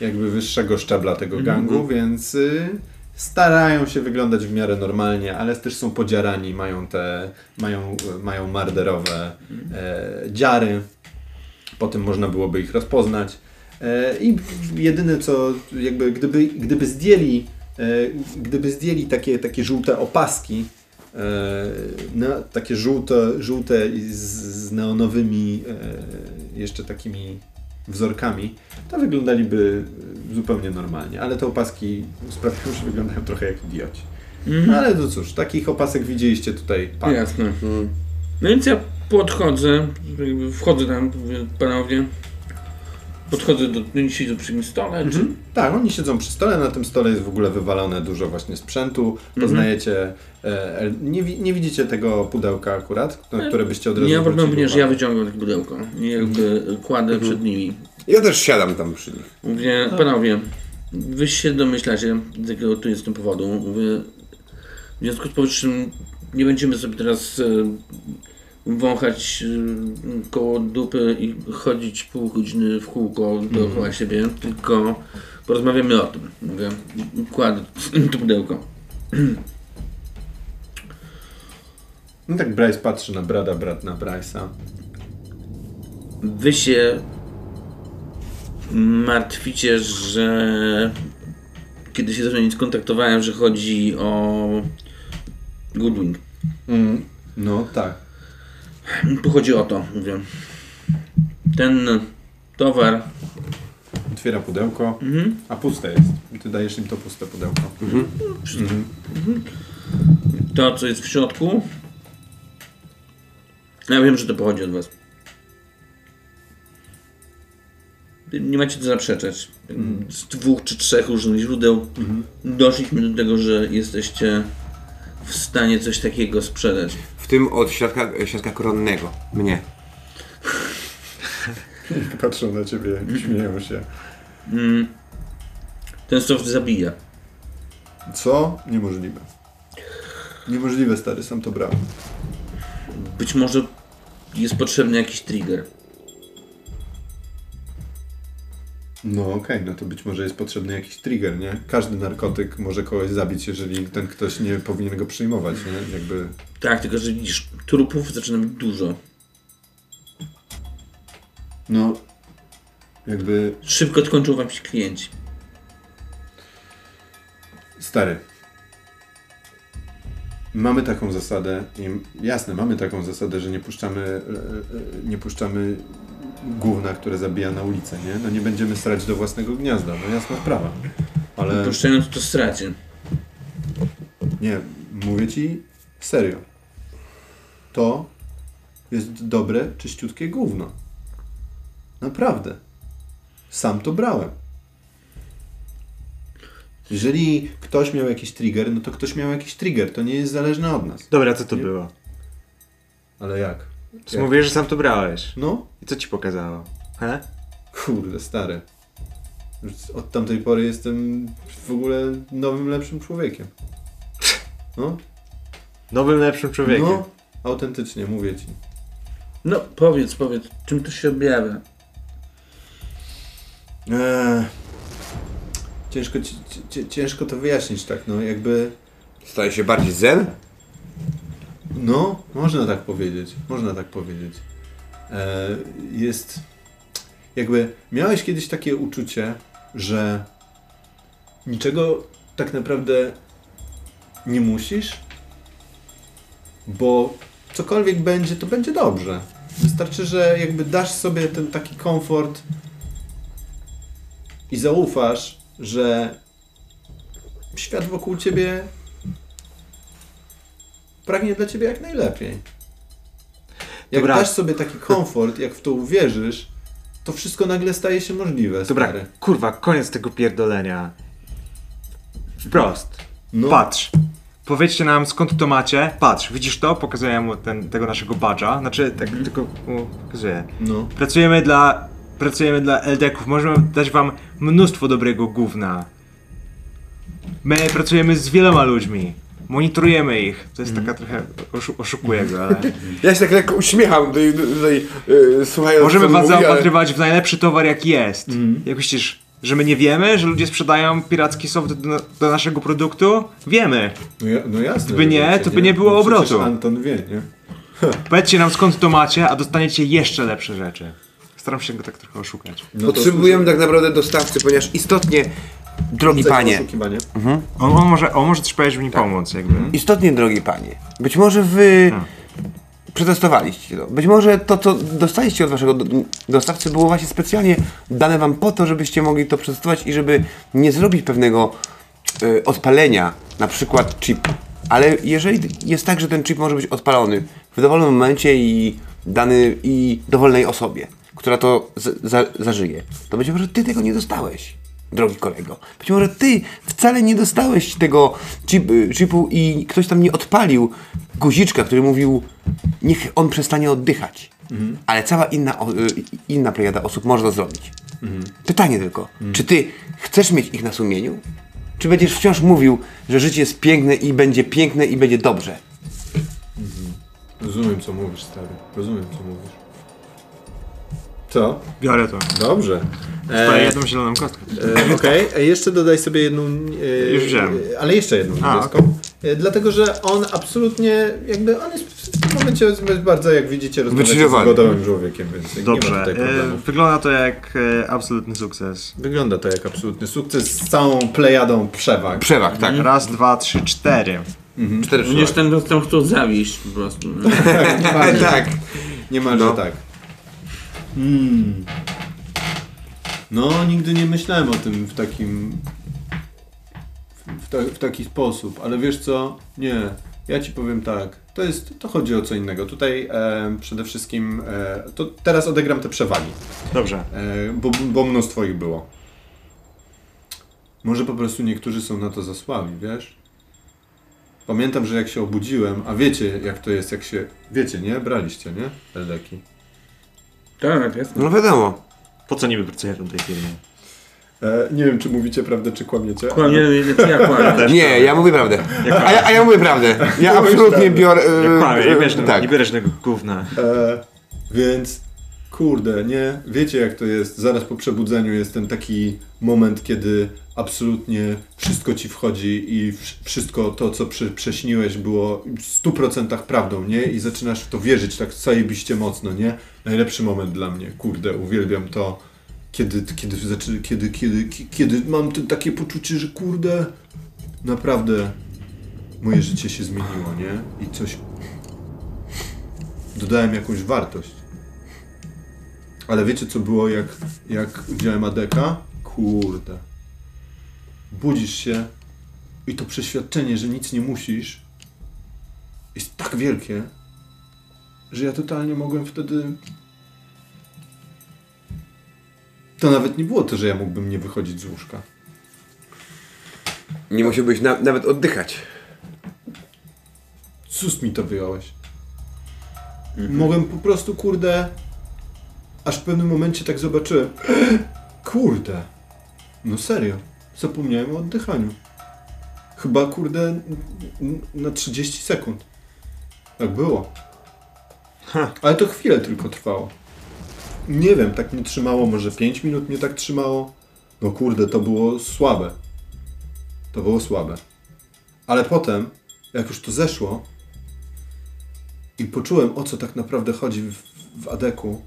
jakby wyższego szczebla tego gangu, więc e, starają się wyglądać w miarę normalnie, ale też są podziarani, mają te, mają, mają marderowe e, dziary. Po tym można byłoby ich rozpoznać. E, I jedyne co, jakby gdyby, gdyby zdjęli, e, gdyby zdjęli takie, takie żółte opaski, na, takie żółte, żółte z, neonowymi e, jeszcze takimi wzorkami, to wyglądaliby zupełnie normalnie, ale te opaski sprawiają, że wyglądają trochę jak idioci. No ale no cóż, takich opasek widzieliście tutaj parę. Jasne. No więc ja podchodzę, wchodzę tam, panowie. Podchodzę do, oni siedzą przy tym stole, czy... Tak, oni siedzą przy stole, na tym stole jest w ogóle wywalone dużo właśnie sprzętu. Poznajecie, e, el- nie, nie widzicie tego pudełka akurat, na które byście od razu Nie, ja że uwagę. ja wyciągam takie pudełko i jakby kładę przed nimi. Ja też siadam tam przy nich. Mówię, panowie, wy się domyślacie, z jakiego tu jest tym powodu. Mówię, w związku z powyższym nie będziemy sobie teraz e, wąchać e, koło dupy i chodzić pół godziny w kółko dookoła siebie, tylko porozmawiamy o tym. Mówię, kładę to pudełko. No tak Bryce patrzy na Brada, Brad na Bryce'a. Wy się martwicie, że kiedy się z skontaktowałem, że chodzi o Goodwing. Mm, no tak. Tu chodzi o to, mówię. Ten towar, Otwiera pudełko, a puste jest. I ty dajesz im to puste pudełko. to co jest w środku, ja wiem, że to pochodzi od was. Nie macie co zaprzeczać. Z dwóch czy trzech różnych źródeł doszliśmy do tego, że jesteście w stanie coś takiego sprzedać. W tym od świadka, świadka koronnego. Mnie. Patrzą na ciebie, śmieją się. Ten soft zabija. Co? Niemożliwe. Niemożliwe, stary, sam to brałem. Być może jest potrzebny jakiś trigger. No okej, no to być może jest potrzebny jakiś trigger, nie? Każdy narkotyk może kogoś zabić, jeżeli ten ktoś nie powinien go przyjmować, nie? Jakby... Tak, tylko że widzisz, trupów zaczyna być dużo. No... Jakby... Szybko skończą wam się klienci. Stary. Mamy taką zasadę, i jasne, mamy taką zasadę, że nie puszczamy, e, e, nie puszczamy gówna, które zabija na ulicę, nie? No nie będziemy strać do własnego gniazda, no jasna sprawa. Ale Puszczając to stracie. nie, mówię ci serio. To jest dobre, czyściutkie gówno. Naprawdę. Sam to brałem. Jeżeli ktoś miał jakiś trigger, no to ktoś miał jakiś trigger. To nie jest zależne od nas. Dobra, co to było? Ale jak? Jak? Mówisz, że sam to brałeś. No, I co ci pokazało? He? kurde, stary. Od tamtej pory jestem w ogóle nowym, lepszym człowiekiem. No, Nowym, lepszym człowiekiem. no, autentycznie, mówię ci. No, powiedz, powiedz, czym to się objawia? Eee, ciężko, ci- ci- ciężko to wyjaśnić tak, no jakby, Staje się bardziej zen? No, można tak powiedzieć, można tak powiedzieć. E, jest, jakby, miałeś kiedyś takie uczucie, że niczego tak naprawdę nie musisz, bo cokolwiek będzie, to będzie dobrze. Wystarczy, że jakby dasz sobie ten taki komfort i zaufasz, że świat wokół ciebie pragnie dla ciebie jak najlepiej. Jak Dobra. dasz sobie taki komfort, jak w to uwierzysz, to wszystko nagle staje się możliwe. Dobra, stary. kurwa, koniec tego pierdolenia. Wprost. No. Patrz. Powiedzcie nam skąd to macie. Patrz, widzisz to? Pokazuję mu ten, tego naszego badża. Znaczy, tak tylko mu pokazuję. No. Pracujemy dla. Pracujemy dla LDK-ów. Możemy dać wam mnóstwo dobrego gówna. My pracujemy z wieloma ludźmi. Monitorujemy ich. To jest taka trochę. Oszu oszukuję go, ale. Ja się tak lekko uśmiecham tutaj, tutaj yy, słuchając Możemy co was mówi, ale- zaopatrywać w najlepszy towar jaki jest. Jak myślisz, że my nie wiemy, że ludzie sprzedają piracki soft do, do naszego produktu? Wiemy. No, ja, no jasne. Gdyby nie, to by nie było No obrotu. Anton wie, nie? Powiedzcie nam skąd to macie, a dostaniecie jeszcze lepsze rzeczy. Staram się go tak trochę oszukać. No to Potrzebujemy tak naprawdę dostawcy, ponieważ istotnie, drogi panie, Oszukiwanie. On, on, może, on może też powiedzieć, mi pomóc, jakby. istotnie drogi panie, być może wy przetestowaliście to. Być może to, co dostaliście od waszego do- dostawcy było właśnie specjalnie dane wam po to, żebyście mogli to przetestować i żeby nie zrobić pewnego e, odpalenia, na przykład chipu. Ale jeżeli jest tak, że ten chip może być odpalony w dowolnym momencie i dany i dowolnej osobie, która to z, za, zażyje, to być może ty tego nie dostałeś, drogi kolego. Być może ty wcale nie dostałeś tego chip, y, chipu i ktoś tam nie odpalił guziczka, który mówił, niech on przestanie oddychać. Ale cała inna, y, inna plejada osób może to zrobić. Pytanie tylko, czy ty chcesz mieć ich na sumieniu? Czy będziesz wciąż mówił, że życie jest piękne i będzie piękne i będzie dobrze? Rozumiem, co mówisz, stary. Rozumiem, co mówisz. Co? Biorę to. Dobrze. Daję E, jedną zieloną kostkę. e, Okej, e, jeszcze dodaj sobie jedną. E, Już wziąłem. Ale jeszcze jedną niebieską. E, Dlatego, że on absolutnie, jakby, on jest w tym momencie bardzo, jak widzicie, rozmawiacie z gotowym człowiekiem, więc nie ma Dobrze. tutaj problemu. E, wygląda to jak absolutny sukces. Wygląda to jak absolutny sukces z całą plejadą przewag. Przewag, tak. Raz, dwa, trzy, cztery. Cztery Będziesz ten dostęp chciał zawieść po prostu. No. Niemalże, tak. Niemalże No. tak. Mm. No, nigdy nie myślałem o tym w takim. W, ta, w taki sposób, ale wiesz co? Nie. Ja ci powiem tak. To jest. To chodzi o co innego. Tutaj e, przede wszystkim. E, to teraz odegram te przewagi. Dobrze. E, bo, bo mnóstwo ich było. Może po prostu niektórzy są na to zasłabi, wiesz? Pamiętam, że jak się obudziłem, a wiecie jak to jest, jak się... Wiecie, nie? Braliście, nie? Eldeki. Tak, jasne. No wiadomo. Po co niby pracuję w tej firmie? E, nie wiem, czy mówicie prawdę, czy kłamiecie. Kłamie, czy ja kłamię? Nie, ja mówię prawdę. A ja, a ja mówię prawdę. Ja absolutnie biorę... e, Ja kłamię, nie e, tak. nie bierzesz tego gówna. E, więc, kurde, nie? Wiecie jak to jest. Zaraz po przebudzeniu jest ten taki moment, kiedy absolutnie wszystko ci wchodzi i wsz- wszystko to, co prze, prześniłeś było w 100% prawdą, nie? I zaczynasz w to wierzyć tak zajebiście mocno, nie? Najlepszy moment dla mnie, kurde, uwielbiam to. Kiedy, kiedy, kiedy, kiedy, ki- kiedy mam takie poczucie, że kurde, naprawdę moje życie się zmieniło, nie? I coś dodałem jakąś wartość. Ale wiecie co było jak, jak wziąłem ADK? Kurde. Budzisz się i to przeświadczenie, że nic nie musisz jest tak wielkie, że ja totalnie mogłem wtedy... To nawet nie było to, że ja mógłbym nie wychodzić z łóżka. Nie musiałbyś na, nawet oddychać. Z ust mi to wyjąłeś. Mogłem po prostu, kurde, aż w pewnym momencie tak zobaczyłem. Kurde. No serio. Zapomniałem o oddychaniu. Chyba, kurde, na 30 sekund. Tak było. Ale to chwilę tylko trwało. Nie wiem, tak mnie trzymało, może 5 minut mnie tak trzymało. No kurde, to było słabe. To było słabe. Ale potem, jak już to zeszło i poczułem, o co tak naprawdę chodzi w, w Adeku,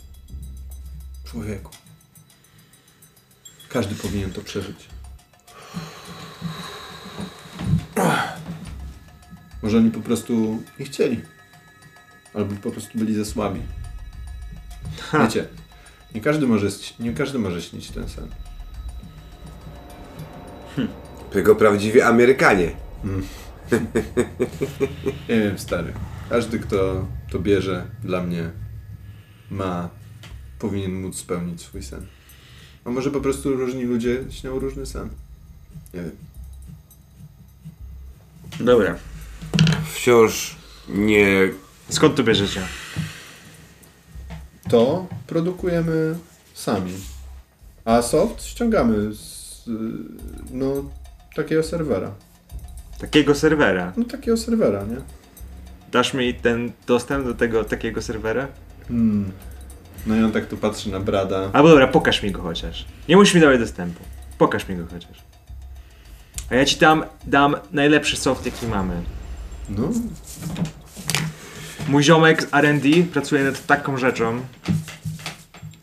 człowieku. Każdy powinien to przeżyć. Może oni po prostu nie chcieli. Albo po prostu byli za słabi. Wiecie, nie każdy może, nie każdy może śnić ten sen. Tylko prawdziwi Amerykanie. Nie wiem, stary. Każdy, kto to bierze dla mnie, ma, powinien móc spełnić swój sen. A może po prostu różni ludzie śnią różny sen. Nie wiem. Dobra. Wciąż nie... Skąd to bierzecie? To produkujemy sami. A soft ściągamy z no, takiego serwera. Takiego serwera. No takiego serwera, nie? Dasz mi ten dostęp do tego takiego serwera? Hmm. No i on tak tu patrzy na Brada. Albo dobra, pokaż mi go chociaż. Nie musisz mi dawać dostępu. Pokaż mi go chociaż. A ja ci tam dam najlepszy soft jaki mamy. No, Mój ziomek z R&D pracuje nad taką rzeczą.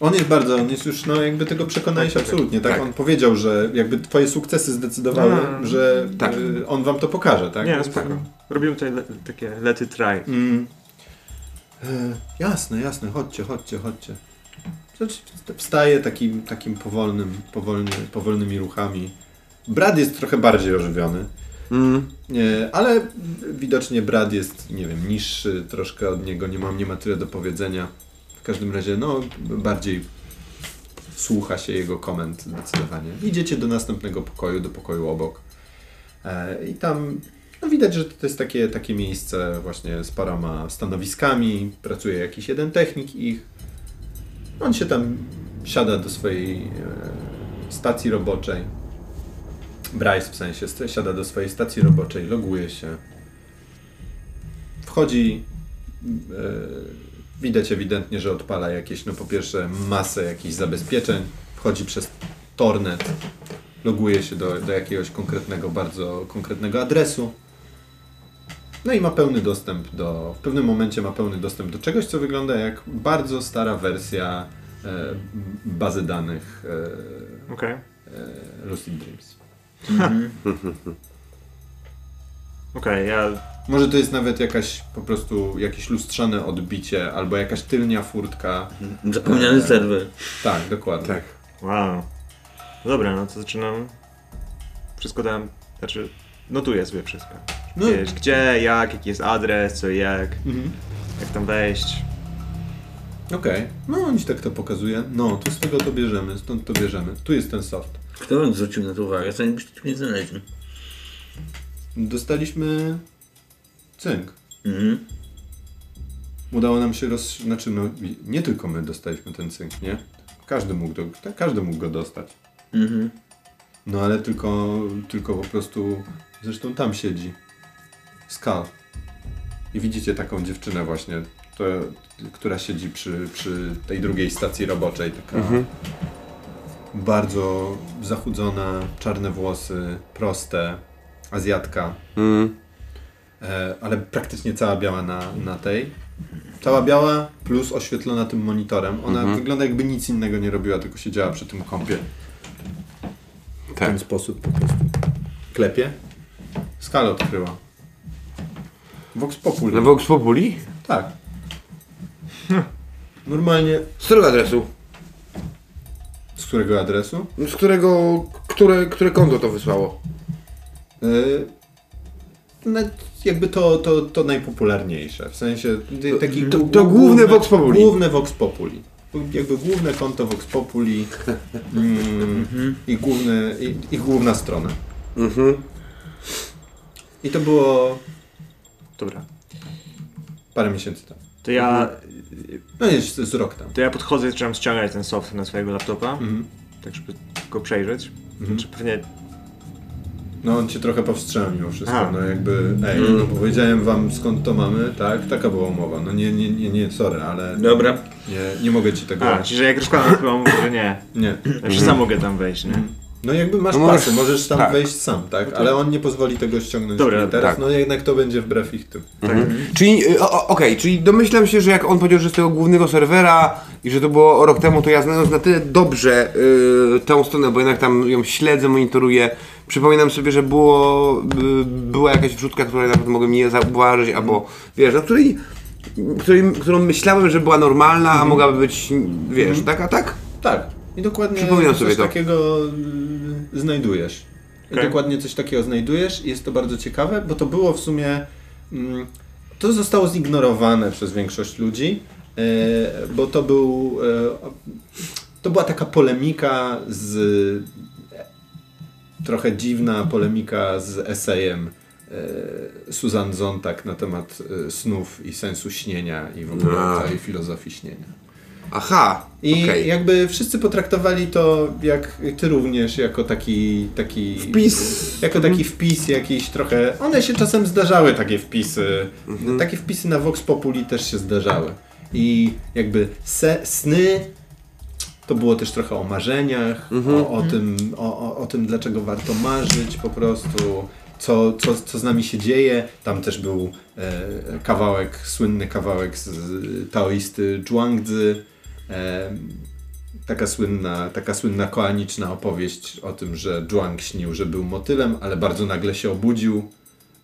On jest bardzo, on jest już, no jakby tego przekonałeś Tak, tak, absolutnie, tak? tak. On powiedział, że jakby twoje sukcesy zdecydowały, No. że Tak. y, on wam to pokaże, tak? Nie, no spoko. Robimy tutaj le takie lety try. Mm. E, jasne, jasne, chodźcie, chodźcie, chodźcie. Znaczy, Wstaje takim, takim powolnym, powolny, powolnymi ruchami. Brad jest trochę bardziej ożywiony, Mm. nie, ale widocznie Brad jest, nie wiem, niższy troszkę od niego, nie ma, nie ma tyle do powiedzenia. W każdym razie, no, bardziej słucha się jego komend zdecydowanie. Idziecie do następnego pokoju, do pokoju obok. E, I tam no widać, że to jest takie, takie miejsce właśnie z paroma stanowiskami. Pracuje jakiś jeden technik ich. On się tam siada do swojej e, stacji roboczej. Bryce w sensie siada do swojej stacji roboczej, loguje się. Wchodzi. E, widać ewidentnie, że odpala jakieś, no po pierwsze, masę jakichś zabezpieczeń. Wchodzi przez tornet. Loguje się do, do jakiegoś konkretnego, bardzo konkretnego adresu. No i ma pełny dostęp do. W pewnym momencie ma pełny dostęp do czegoś, co wygląda jak bardzo stara wersja e, bazy danych e, Okej. e, Lucid Dreams. Okej, ja... Może to jest nawet jakaś po prostu jakieś lustrzane odbicie, albo jakaś tylnia furtka. Zapomniany serwer. Tak, dokładnie. Tak. Wow. Dobra, no to zaczynam. Wszystko dam... Znaczy, notuję sobie wszystko. No. Wiesz, gdzie, jak, jaki jest adres, co i jak, Mhm. jak tam wejść. Okej. No on ci tak to pokazuje. No, to z tego to bierzemy, stąd to bierzemy. Tu jest ten soft. Kto wam zwrócił na to uwagę? Zanim byście tu nie znaleźli. Dostaliśmy cynk. Mhm. Udało nam się roz... Znaczy, no, nie tylko my dostaliśmy ten cynk, nie? Każdy mógł, do... Każdy mógł go dostać. Mhm. No ale tylko, tylko po prostu... Zresztą tam siedzi. Skal. I widzicie taką dziewczynę właśnie, to, która siedzi przy, przy tej drugiej stacji roboczej. Taka bardzo zachudzona, czarne włosy, proste, azjatka. Mm. E, ale praktycznie cała biała na, na tej. Cała biała plus oświetlona tym monitorem. Ona wygląda jakby nic innego nie robiła, tylko siedziała przy tym kąpie. W Tak. ten sposób po prostu. Klepie. Skalę odkryła. Vox Populi. Na Vox Populi? Tak. Normalnie. Z którego adresu? Z którego adresu? Z którego... Które, które konto to wysłało? Yy, no, jakby to, to, to najpopularniejsze. W sensie taki to- to główne Vox Populi. Główne Vox Populi. Jakby główne konto Vox Populi mm, i, główny, i, i główna strona. Mhm. I to było Dobra. parę miesięcy temu. To ja, No jest z rok tam. to ja podchodzę i zaczynam ściągać ten soft na swojego laptopa, Mhm. tak żeby go przejrzeć. Czy pewnie No on cię trochę powstrzymał mimo wszystko, A. no jakby, ej, no powiedziałem wam skąd to mamy, tak, taka była umowa, no nie, nie, nie, nie, sorry, ale Dobra. nie, nie mogę ci tego, A, czyli że jak rozkładam, to mówię, że nie. nie. Znaczy sam mogę tam wejść, nie? No jakby masz No możesz- pasy, możesz tam tak. wejść sam, tak? Ale on nie pozwoli tego ściągnąć Dobra, teraz, tak. no jednak to będzie wbrew ich tym. Czyli, y, o- o- okej, czyli domyślam się, że jak on powiedział, że z tego głównego serwera i że to było rok temu, to ja znając na tyle dobrze y, tę stronę, bo jednak tam ją śledzę, monitoruję, przypominam sobie, że było, y, była jakaś wrzutka, której na przykład mogłem nie zauważyć, albo wiesz, no której, której, którą myślałem, że była normalna, a mogłaby być, wiesz, tak, a tak? Tak. I dokładnie Przypominam coś sobie to. takiego y, znajdujesz. I Okej. dokładnie coś takiego znajdujesz i jest to bardzo ciekawe, bo to było w sumie... Mm, to zostało zignorowane przez większość ludzi, e, bo to był... E, to była taka polemika z... Trochę dziwna polemika z esejem e, Susan Zontag na temat e, snów i sensu śnienia i w ogóle A. całej filozofii śnienia. Aha, I okej. jakby wszyscy potraktowali to, jak ty również, jako taki, taki Wpis. Jako taki wpis jakiś trochę. One się czasem zdarzały, takie wpisy. Mhm. Takie wpisy na Vox Populi też się zdarzały. I jakby se, sny to było też trochę o marzeniach, Mhm. o, o, tym, o, o, o tym, dlaczego warto marzyć po prostu. Co, co, co z nami się dzieje. Tam też był e, kawałek, słynny kawałek z, z taoisty Zhuangzi. Taka słynna, taka słynna koaniczna opowieść o tym, że Zhuang śnił, że był motylem, ale bardzo nagle się obudził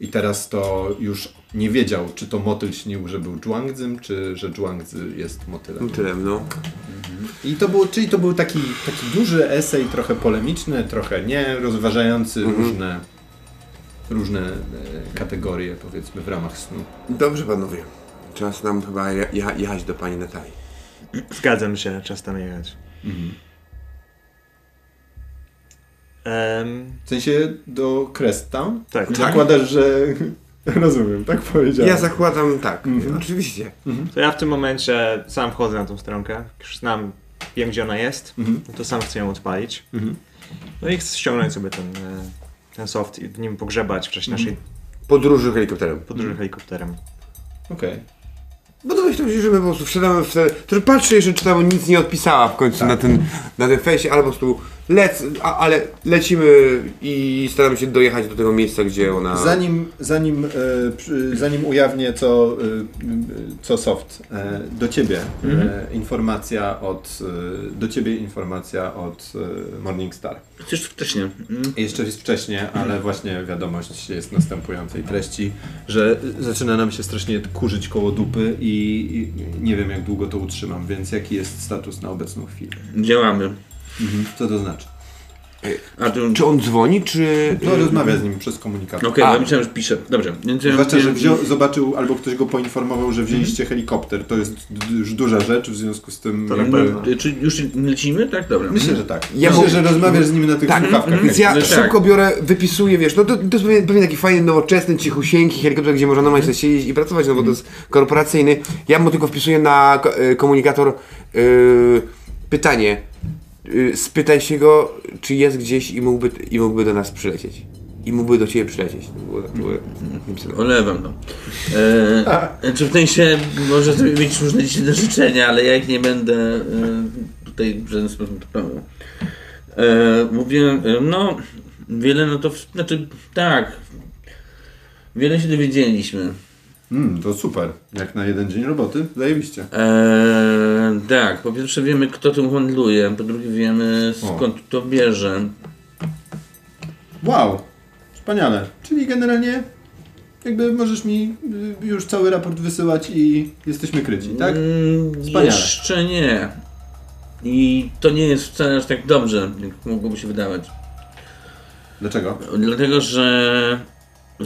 i teraz to już nie wiedział, czy to motyl śnił, że był Zhuangzym, czy że Zhuangzi jest motylem. Tyle, no. I to był, czyli to był taki, taki duży esej, trochę polemiczny, trochę nie, rozważający różne, różne e, kategorie, powiedzmy, w ramach snu. Dobrze panowie. Czas nam chyba je, jecha- jechać do pani Natalii. Zgadzam się, czas tam jechać. Em, W sensie do Crest Town? tak, tak. Zakładasz, że... Rozumiem, tak powiedziałem. Ja zakładam tak, oczywiście. To ja w tym momencie sam wchodzę na tą stronkę. Już znam, wiem gdzie ona jest, Mhm. no to sam chcę ją odpalić. Mhm. No i chcę ściągnąć sobie ten, e, ten soft i w nim pogrzebać w czasie naszej Podróży helikopterem. podróży helikopterem. Okej. Bo to myślę, że my po prostu wsiadamy w te... To patrzę jeszcze, czy tam nic nie odpisała w końcu na ten, na ten fejsie, ale po prostu lec, a, ale lecimy i staramy się dojechać do tego miejsca, gdzie ona... Zanim, zanim, e, zanim ujawnię co, e, co soft, e, do ciebie e, informacja od e, do ciebie informacja od e, Morningstar. Chcesz wcześniej. Mm. Jeszcze jest wcześnie, ale właśnie wiadomość jest następującej treści, że zaczyna nam się strasznie kurzyć koło dupy i, i nie wiem jak długo to utrzymam, więc jaki jest status na obecną chwilę? Działamy. Co to znaczy? A tu... Czy on dzwoni, czy... No rozmawia z nim przez komunikator. Okej, A. ja myślałem, że pisze. Dobrze. Zwłaszcza, że wziął, zobaczył albo ktoś go poinformował, że wzięliście helikopter. To jest już duża rzecz, w związku z tym. To jakby-. Y, Czy już lecimy? Tak, dobra. Myślę, że tak. Ja Myślę, mo- że rozmawiasz z nim na tych Tak, słuchawkach. więc ja No tak. szybko biorę, wypisuję, wiesz, no to, to jest pewnie, pewnie taki fajny, nowoczesny, cichusieńki helikopter, gdzie można normalnie sobie siedzieć i pracować, no bo to jest korporacyjny. Ja mu tylko wpisuję na y, komunikator y, pytanie. Y, spytaj się go, czy jest gdzieś i mógłby, i mógłby do nas przylecieć. I mógłby do ciebie przylecieć. Napisane. Olewam to. E, czy w sensie może mieć różne dziwne życzenia, ale ja ich nie będę e, tutaj w żaden sposób spełniał. E, mówię, e, no wiele, no to znaczy tak, wiele się dowiedzieliśmy. Mm, to super. Jak na jeden dzień roboty, zajebiście. E, tak, po pierwsze wiemy kto tym handluje, po drugie wiemy skąd to bierze. Wow, wspaniale. Czyli generalnie jakby możesz mi y, już cały raport wysyłać i jesteśmy kryci, tak? Mm, Wspaniale. jeszcze nie. I to nie jest wcale aż tak dobrze, jak mogłoby się wydawać. Dlaczego? Dlatego, że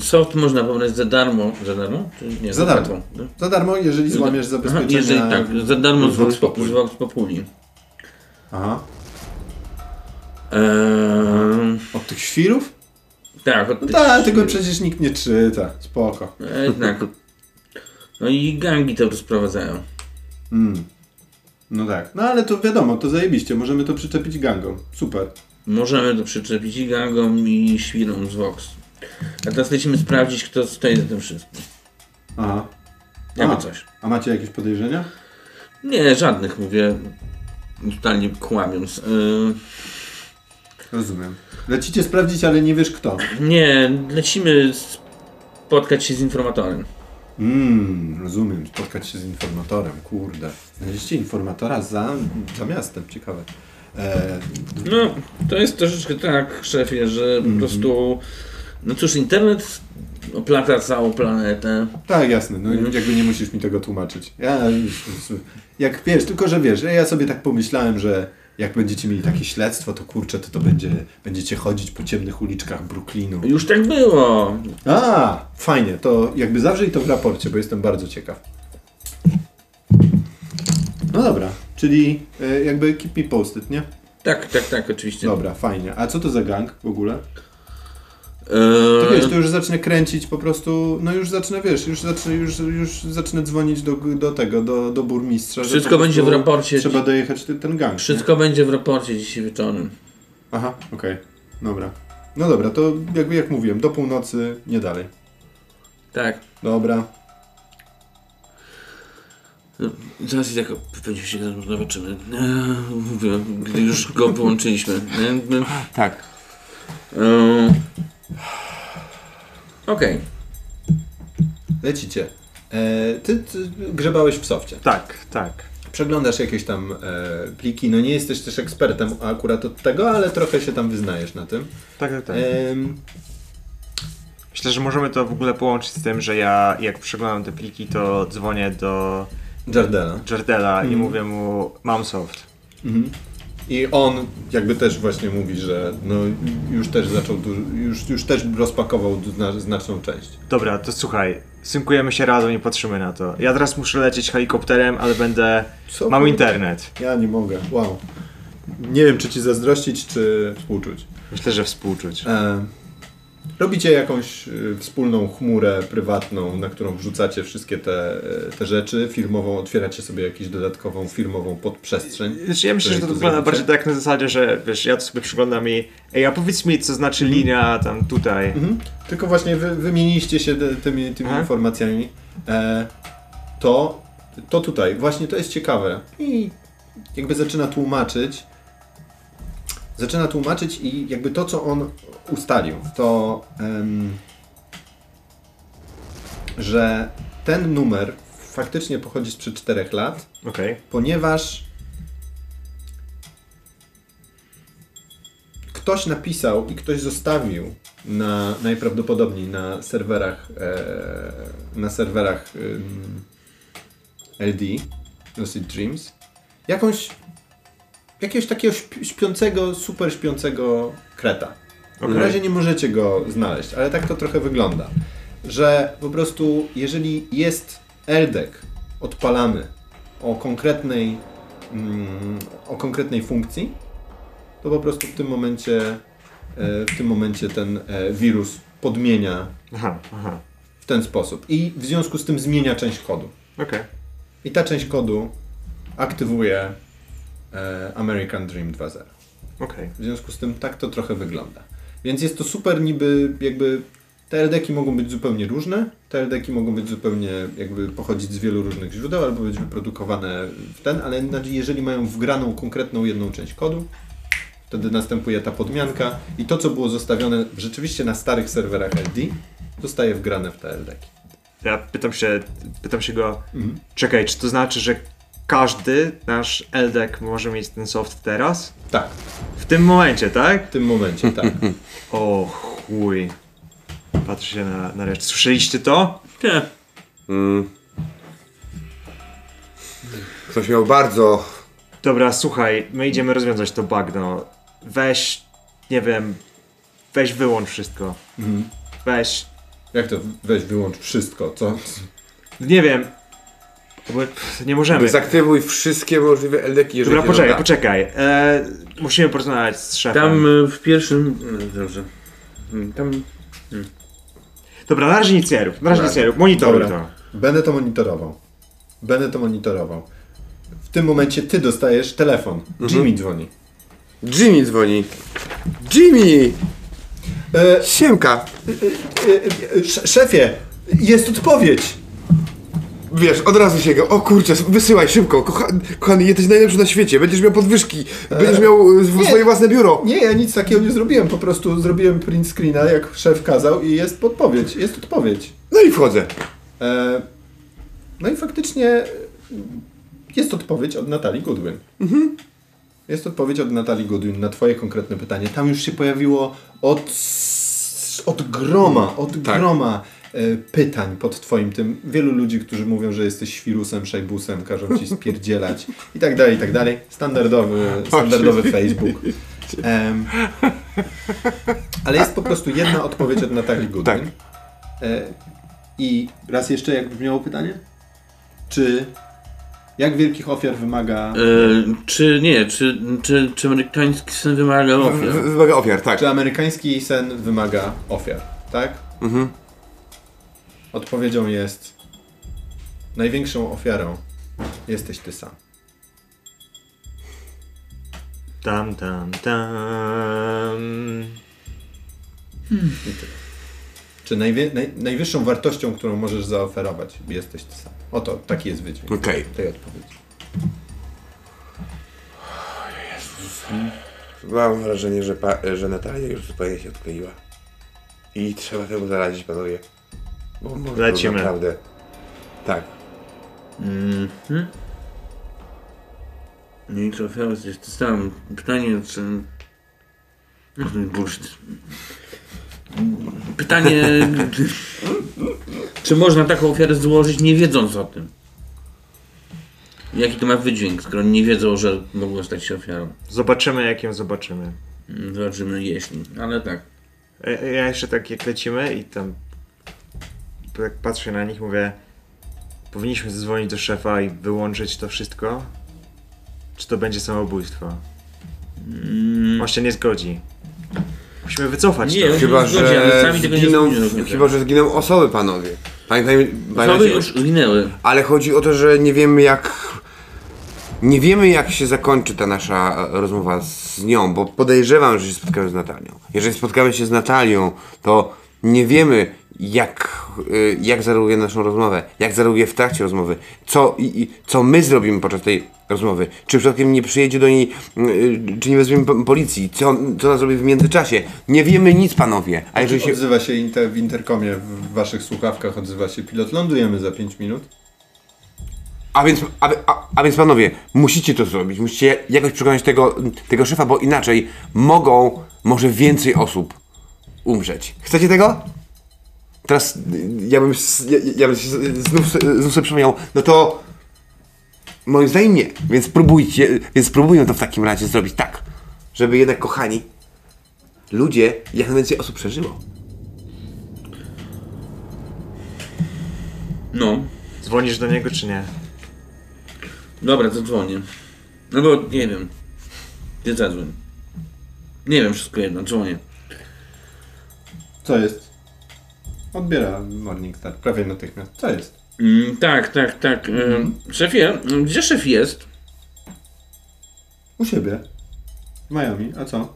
soft można pobrać za darmo. Za darmo? Czy nie? Za darmo. płatą, no? Za darmo, jeżeli złamiesz Aha, zabezpieczenia. jeżeli tak, za darmo z Vox Populi. z Vox Populi. Aha. Eee, Od tych świrów? tak, od No tych- tak, tego przecież nikt nie czyta. Spoko. E, Jednak. No i gangi to rozprowadzają. Mm. No tak. No ale to wiadomo, to zajebiście. Możemy to przyczepić gangom. Super. Możemy to przyczepić i gangom i świrom z Vox. A teraz lecimy sprawdzić, kto stoi za tym wszystkim. Aha. Jakby A. coś. A macie jakieś podejrzenia? Nie, żadnych, mówię, totalnie kłamiąc. Yy, Rozumiem. Lecicie sprawdzić, ale nie wiesz kto. Nie, lecimy spotkać się z informatorem. Mmm, rozumiem. Spotkać się z informatorem, kurde. Znaleźliście informatora za, za miastem, ciekawe. E, No, to jest troszeczkę tak, szefie, że po prostu. No cóż, internet oplata całą planetę. tak, jasne, no jakby nie musisz mi tego tłumaczyć. Ja jak wiesz, tylko że wiesz, ja sobie tak pomyślałem, że jak będziecie mieli takie śledztwo, to kurczę, to to będzie, będziecie chodzić po ciemnych uliczkach Brooklynu. Już tak było. A, fajnie, to jakby zawrzyj to w raporcie, bo jestem bardzo ciekaw. No dobra, czyli y, jakby keep me posted, nie? Tak, tak, tak, oczywiście. Dobra, fajnie. A co to za gang w ogóle? To wiesz, to już zacznę kręcić po prostu, no już zacznę, wiesz, już zacznę, już, już zacznę dzwonić do, do tego, do, do burmistrza. Wszystko będzie w raporcie. Trzeba dojechać ten, ten gang. nie? wszystko będzie w raporcie dzisiaj wieczorem. Aha, okej, dobra. No dobra, to jakby jak mówiłem, do północy, nie dalej. Tak. Dobra. Zaraz i tak pewnie się zobaczymy. Eee, mówię, gdy już go wyłączyliśmy. Eee, Tak. eee, Okej. Lecicie. E, ty, ty grzebałeś w softie. Tak, tak. Przeglądasz jakieś tam e, pliki, no nie jesteś też ekspertem akurat od tego, ale trochę się tam wyznajesz na tym. Tak, tak, tak. Em, Myślę, że możemy to w ogóle połączyć z tym, że ja jak przeglądam te pliki, to dzwonię do Jardela. Jardela i Mhm. mówię mu mam soft. Mhm. I on jakby też właśnie mówi, że no już też zaczął, już, już też rozpakował zna, znaczną część. Dobra, to słuchaj, synkujemy się razem i patrzymy na to. Ja teraz muszę lecieć helikopterem, ale będę... Co, Mam internet. Ja nie mogę, wow. Nie wiem, czy ci zazdrościć, czy współczuć. Myślę, że współczuć. E, robicie jakąś y, wspólną chmurę prywatną, na którą wrzucacie wszystkie te, e, te rzeczy, firmową, otwieracie sobie jakąś dodatkową firmową podprzestrzeń. Znaczy, ja myślę, że to wygląda zrobicie. bardziej tak na zasadzie, że wiesz, ja to sobie przyglądam i ej, a powiedz mi, co znaczy linia tam tutaj. Mhm. Tylko właśnie wy, wymieniliście się tymi, tymi Aha. informacjami. E, to, to tutaj, właśnie to jest ciekawe. I jakby zaczyna tłumaczyć. Zaczyna tłumaczyć i jakby to, co on ustalił, to em, że ten numer faktycznie pochodzi sprzed 4 lat, Okej. ponieważ ktoś napisał i ktoś zostawił na najprawdopodobniej na serwerach e, na serwerach ym, LD Lucid Dreams jakąś jakiegoś takiego śp- śpiącego, super śpiącego kreta. Okej. Na razie nie możecie go znaleźć, ale tak to trochę wygląda. Że po prostu, jeżeli jest LDEC odpalany o konkretnej, mm, o konkretnej funkcji, to po prostu w tym momencie, e, w tym momencie ten e, wirus podmienia Aha, aha. w ten sposób i w związku z tym zmienia część kodu. Okej. I ta część kodu aktywuje American Dream 2.0. Okej. W związku z tym tak to trochę wygląda. Więc jest to super niby jakby te LDki mogą być zupełnie różne. Te LDki mogą być zupełnie jakby pochodzić z wielu różnych źródeł albo być wyprodukowane w ten, ale jeżeli mają wgraną konkretną jedną część kodu, wtedy następuje ta podmianka i to co było zostawione rzeczywiście na starych serwerach LD zostaje wgrane w te LDki. Ja pytam się, pytam się go, Mhm. czekaj, czy to znaczy, że każdy nasz LDEC może mieć ten soft teraz? Tak, W tym momencie, tak? w tym momencie tak. O chuj. Patrzę się na, na resztę. Słyszeliście to? Nie. Mm. Ktoś miał bardzo. Dobra, słuchaj, my idziemy rozwiązać to bagno. Weź, nie wiem, weź wyłącz wszystko. Mhm. Weź, Jak to weź wyłącz wszystko, co? nie wiem. Bo pff, nie możemy. Dezaktywuj wszystkie możliwe LDki, jeżeli Dobra, poczekaj, poczekaj. E, musimy porozmawiać z szefem. Tam y, w pierwszym. no, Dobrze. Mm, Tam. Dobra, na razie nic nie rób, na razie nic nie rób, monitoruj Dobra. to. Będę to monitorował. Będę to monitorował. W tym momencie ty dostajesz telefon. Jimmy dzwoni. Jimmy dzwoni. Jimmy! E, Siemka! e, e, sz- szefie, jest odpowiedź. Wiesz, od razu sięgam, o kurczę, wysyłaj szybko, Kocha, kochany, jesteś najlepszy na świecie, będziesz miał podwyżki, będziesz miał e, w- swoje własne biuro. Nie, ja nic takiego nie zrobiłem, po prostu zrobiłem print screena, jak szef kazał i jest podpowiedź, jest odpowiedź. No i wchodzę. E, no i faktycznie e, jest odpowiedź od Natalii Goodwin. Jest odpowiedź od Natalii Goodwin na twoje konkretne pytanie. Tam już się pojawiło od, od groma, od Tak. groma e, pytań pod twoim tym. Wielu ludzi, którzy mówią, że jesteś świrusem, szajbusem, każą ci spierdzielać i tak dalej, i tak dalej. Standardowy, standardowy Facebook. Em, ale jest po prostu jedna odpowiedź od Natalii Goodwin. Tak. E, I raz jeszcze, jak brzmiało pytanie? Czy jak wielkich ofiar wymaga. E, czy nie, czy, czy, czy amerykański sen wymaga ofiar? w- Wymaga ofiar, tak. Czy amerykański sen wymaga ofiar? Tak? Mhm. Odpowiedzią jest. Największą ofiarą jesteś ty sam. Tam, tam, tam. Czy najwie, naj, najwyższą wartością, którą możesz zaoferować, jesteś ty sam. Oto taki jest wydźwięk Okej. tej odpowiedzi. Mam wrażenie, że, pa, że Natalia już zupełnie się odkleiła. I trzeba temu zaradzić, panowie. Bo może to Lecimy. naprawdę... Tak. Mhm. Nie i ofiara jest to sam. Pytanie, czy... No to jest bullshit. Pytanie, czy można taką ofiarę złożyć nie wiedząc o tym? Jaki to ma wydźwięk, skoro nie wiedzą, że mogą stać się ofiarą? Zobaczymy, jak ją zobaczymy. Mm, Zobaczymy, jeśli. Ale tak. Ja- Ja jeszcze tak jak lecimy i tam tak patrzę na nich, mówię powinniśmy zadzwonić do szefa i wyłączyć to wszystko? Czy to będzie samobójstwo? Mm, On się nie zgodzi. Musimy wycofać Nie, to. on- Chyba, zgodzi, ale że sami tego nie zginą, zrobią, nie chyba, że zginą osoby, panowie. Pamiętajmy, Osoby już zginęły. ale chodzi o to, że nie wiemy jak... Nie wiemy jak się zakończy ta nasza e, rozmowa z nią, bo podejrzewam, że się spotkamy z Natalią. Jeżeli spotkamy się z Natalią, to nie wiemy jak, y, jak zareaguje na naszą rozmowę, jak zareaguje w trakcie rozmowy, co, i, i, co my zrobimy podczas tej rozmowy. Czy przypadkiem nie przyjedzie do niej, y, czy nie wezwiemy po- policji, co, co ona zrobi w międzyczasie. Nie wiemy nic, panowie. A jeżeli się... Odzywa się inter, w interkomie w waszych słuchawkach, odzywa się pilot. Lądujemy za 5 minut. A więc, a, a, a więc panowie, musicie to zrobić, musicie jakoś przekonać tego, tego szefa, bo inaczej mogą może więcej osób umrzeć. Chcecie tego? Teraz ja bym, ja, ja bym znów, znów sobie przypomniał, no to moim zdaniem nie, więc spróbujcie, więc spróbujmy to w takim razie zrobić tak, żeby jednak kochani, ludzie, jak najwięcej osób przeżyło. No. Dzwonisz do niego czy nie? Dobra, zadzwonię. No bo nie wiem. Ty zadzwoń. Nie wiem, wszystko jedno, dzwonię. Co jest? Odbiera Morningstar prawie natychmiast. Co jest? Mm, tak, tak, tak. Mm. Szefie, gdzie szef jest? U siebie. W Miami. A co?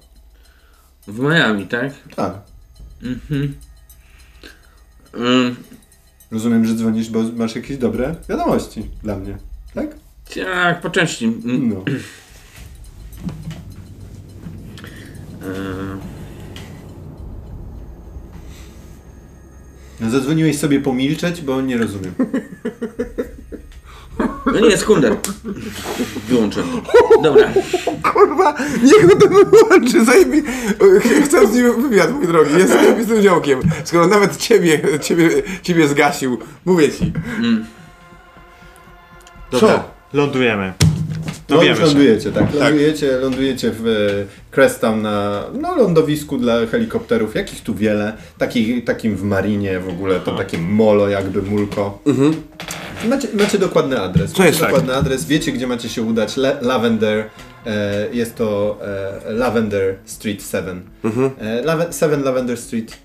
W Miami, tak? Tak. Mhm. Mm, Rozumiem, że dzwonisz, bo masz jakieś dobre wiadomości dla mnie. Tak? tak, po części. Mm, No. e, Zadzwoniłeś sobie pomilczeć, bo nie rozumiem. no nie, sekunder. Wyłączę. Dobra. Kurwa, niech on to wyłączy, zajmij. Chcę z nim wywiad, mój drogi, jest zajebistym działkiem. Skoro nawet ciebie, ciebie, ciebie zgasił, mówię ci. Dobra, lądujemy. No Dowiemy już się. lądujecie, tak? Lądujecie, lądujecie w e, Cresttown na no, lądowisku dla helikopterów, jakich tu wiele. Takich, takim w Marinie w ogóle, to takie molo jakby mulko. Macie, macie dokładny adres. Co jest macie tak? dokładny adres, wiecie gdzie macie się udać. Le Lavender, e, jest to e, Lavender Street 7. E, Lave 7 Lavender Street.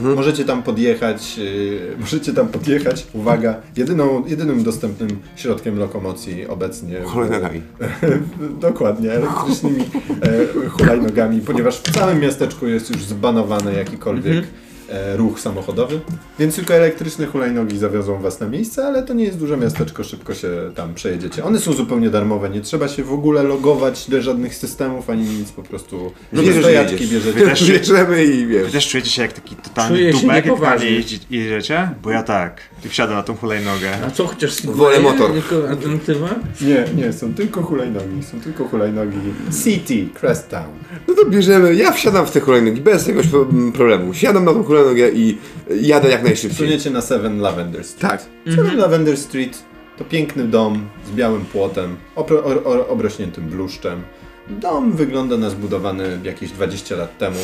Możecie tam podjechać, yy, możecie tam podjechać, uwaga, jedyną, jedynym dostępnym środkiem lokomocji obecnie. Hulajnogami. Dokładnie, elektrycznymi e, hulajnogami, ponieważ w całym miasteczku jest już zbanowane jakikolwiek e, ruch samochodowy, więc tylko elektryczne hulajnogi zawiozą was na miejsce, ale to nie jest duże miasteczko, szybko się tam przejedziecie. One są zupełnie darmowe, nie trzeba się w ogóle logować do żadnych systemów ani nic, po prostu No bierzesz, jedziesz. bierzecie. Też- Bierzemy i Wy wiesz. też czujecie się jak taki totalny Czuję dupek, jak niepoważnie. panie jeździ, jedziecie? Bo ja tak. I wsiadam na tą hulajnogę. A co, chociaż Wolę motor. Jako alternatywa? Nie, nie, są tylko hulajnogi, są tylko hulajnogi City, Crest Town. No to bierzemy, ja wsiadam w te hulajnogi bez jakiegoś pro- problemu. Siadam na tą hulajnogę i jadę jak najszybciej. Suniecie na Seven Lavender Street. Tak. Seven Lavender Street to piękny dom z białym płotem, opro, o, o, obrośniętym bluszczem. Dom wygląda na zbudowany jakieś 20 lat temu.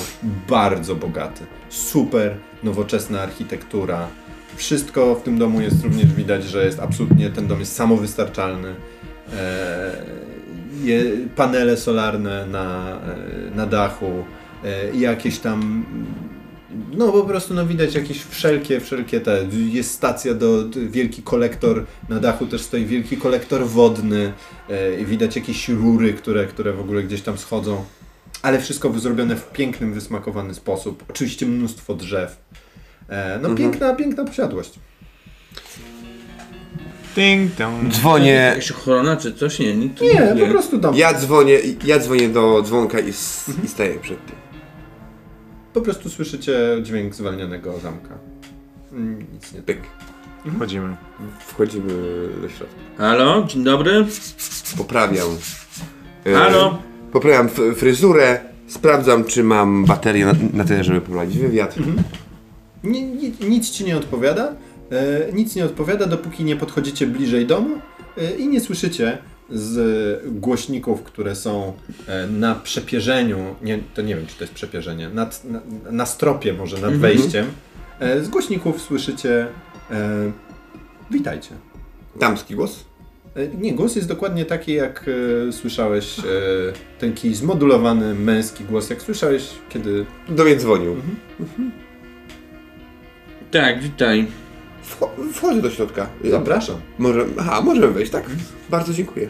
Bardzo bogaty. Super nowoczesna architektura. Wszystko w tym domu jest również widać, że jest absolutnie, ten dom jest samowystarczalny. Eee, je, panele solarne na, e, na dachu, e, jakieś tam no po prostu no widać jakieś wszelkie, wszelkie te, jest stacja do, wielki kolektor, na dachu też stoi wielki kolektor wodny, e, i widać jakieś rury, które, które w ogóle gdzieś tam schodzą, ale wszystko zrobione w pięknym, wysmakowany sposób, oczywiście mnóstwo drzew, e, no piękna, piękna posiadłość. Ding dong. Dzwonię, Jakaś ochrona czy coś? Nie, tu Nie, po prostu dom, ja dzwonię, ja dzwonię do dzwonka i, i staję przed tym. Po prostu słyszycie dźwięk zwalnianego zamka. Mm, Nic nie Pyk. Wchodzimy. Wchodzimy do środka. Halo, dzień dobry. Poprawiam. e, Halo. Poprawiam f- fryzurę, sprawdzam czy mam baterię na, na tyle, żeby prowadzić wywiad. Ni, ni, nic ci nie odpowiada. E, nic nie odpowiada, dopóki nie podchodzicie bliżej domu e, i nie słyszycie z głośników, które są e, na przepierzeniu, nie, to nie wiem czy to jest przepierzenie, nad, na, na stropie może nad wejściem. E, z głośników słyszycie e, witajcie. Damski głos? E, Nie, głos jest dokładnie taki, jak e, słyszałeś, e, taki zmodulowany męski głos, jak słyszałeś, kiedy Do mnie dzwonił. Tak, witaj. Wcho- wchodzę do środka. zapraszam. Może, aha, możemy wejść, tak? Bardzo dziękuję.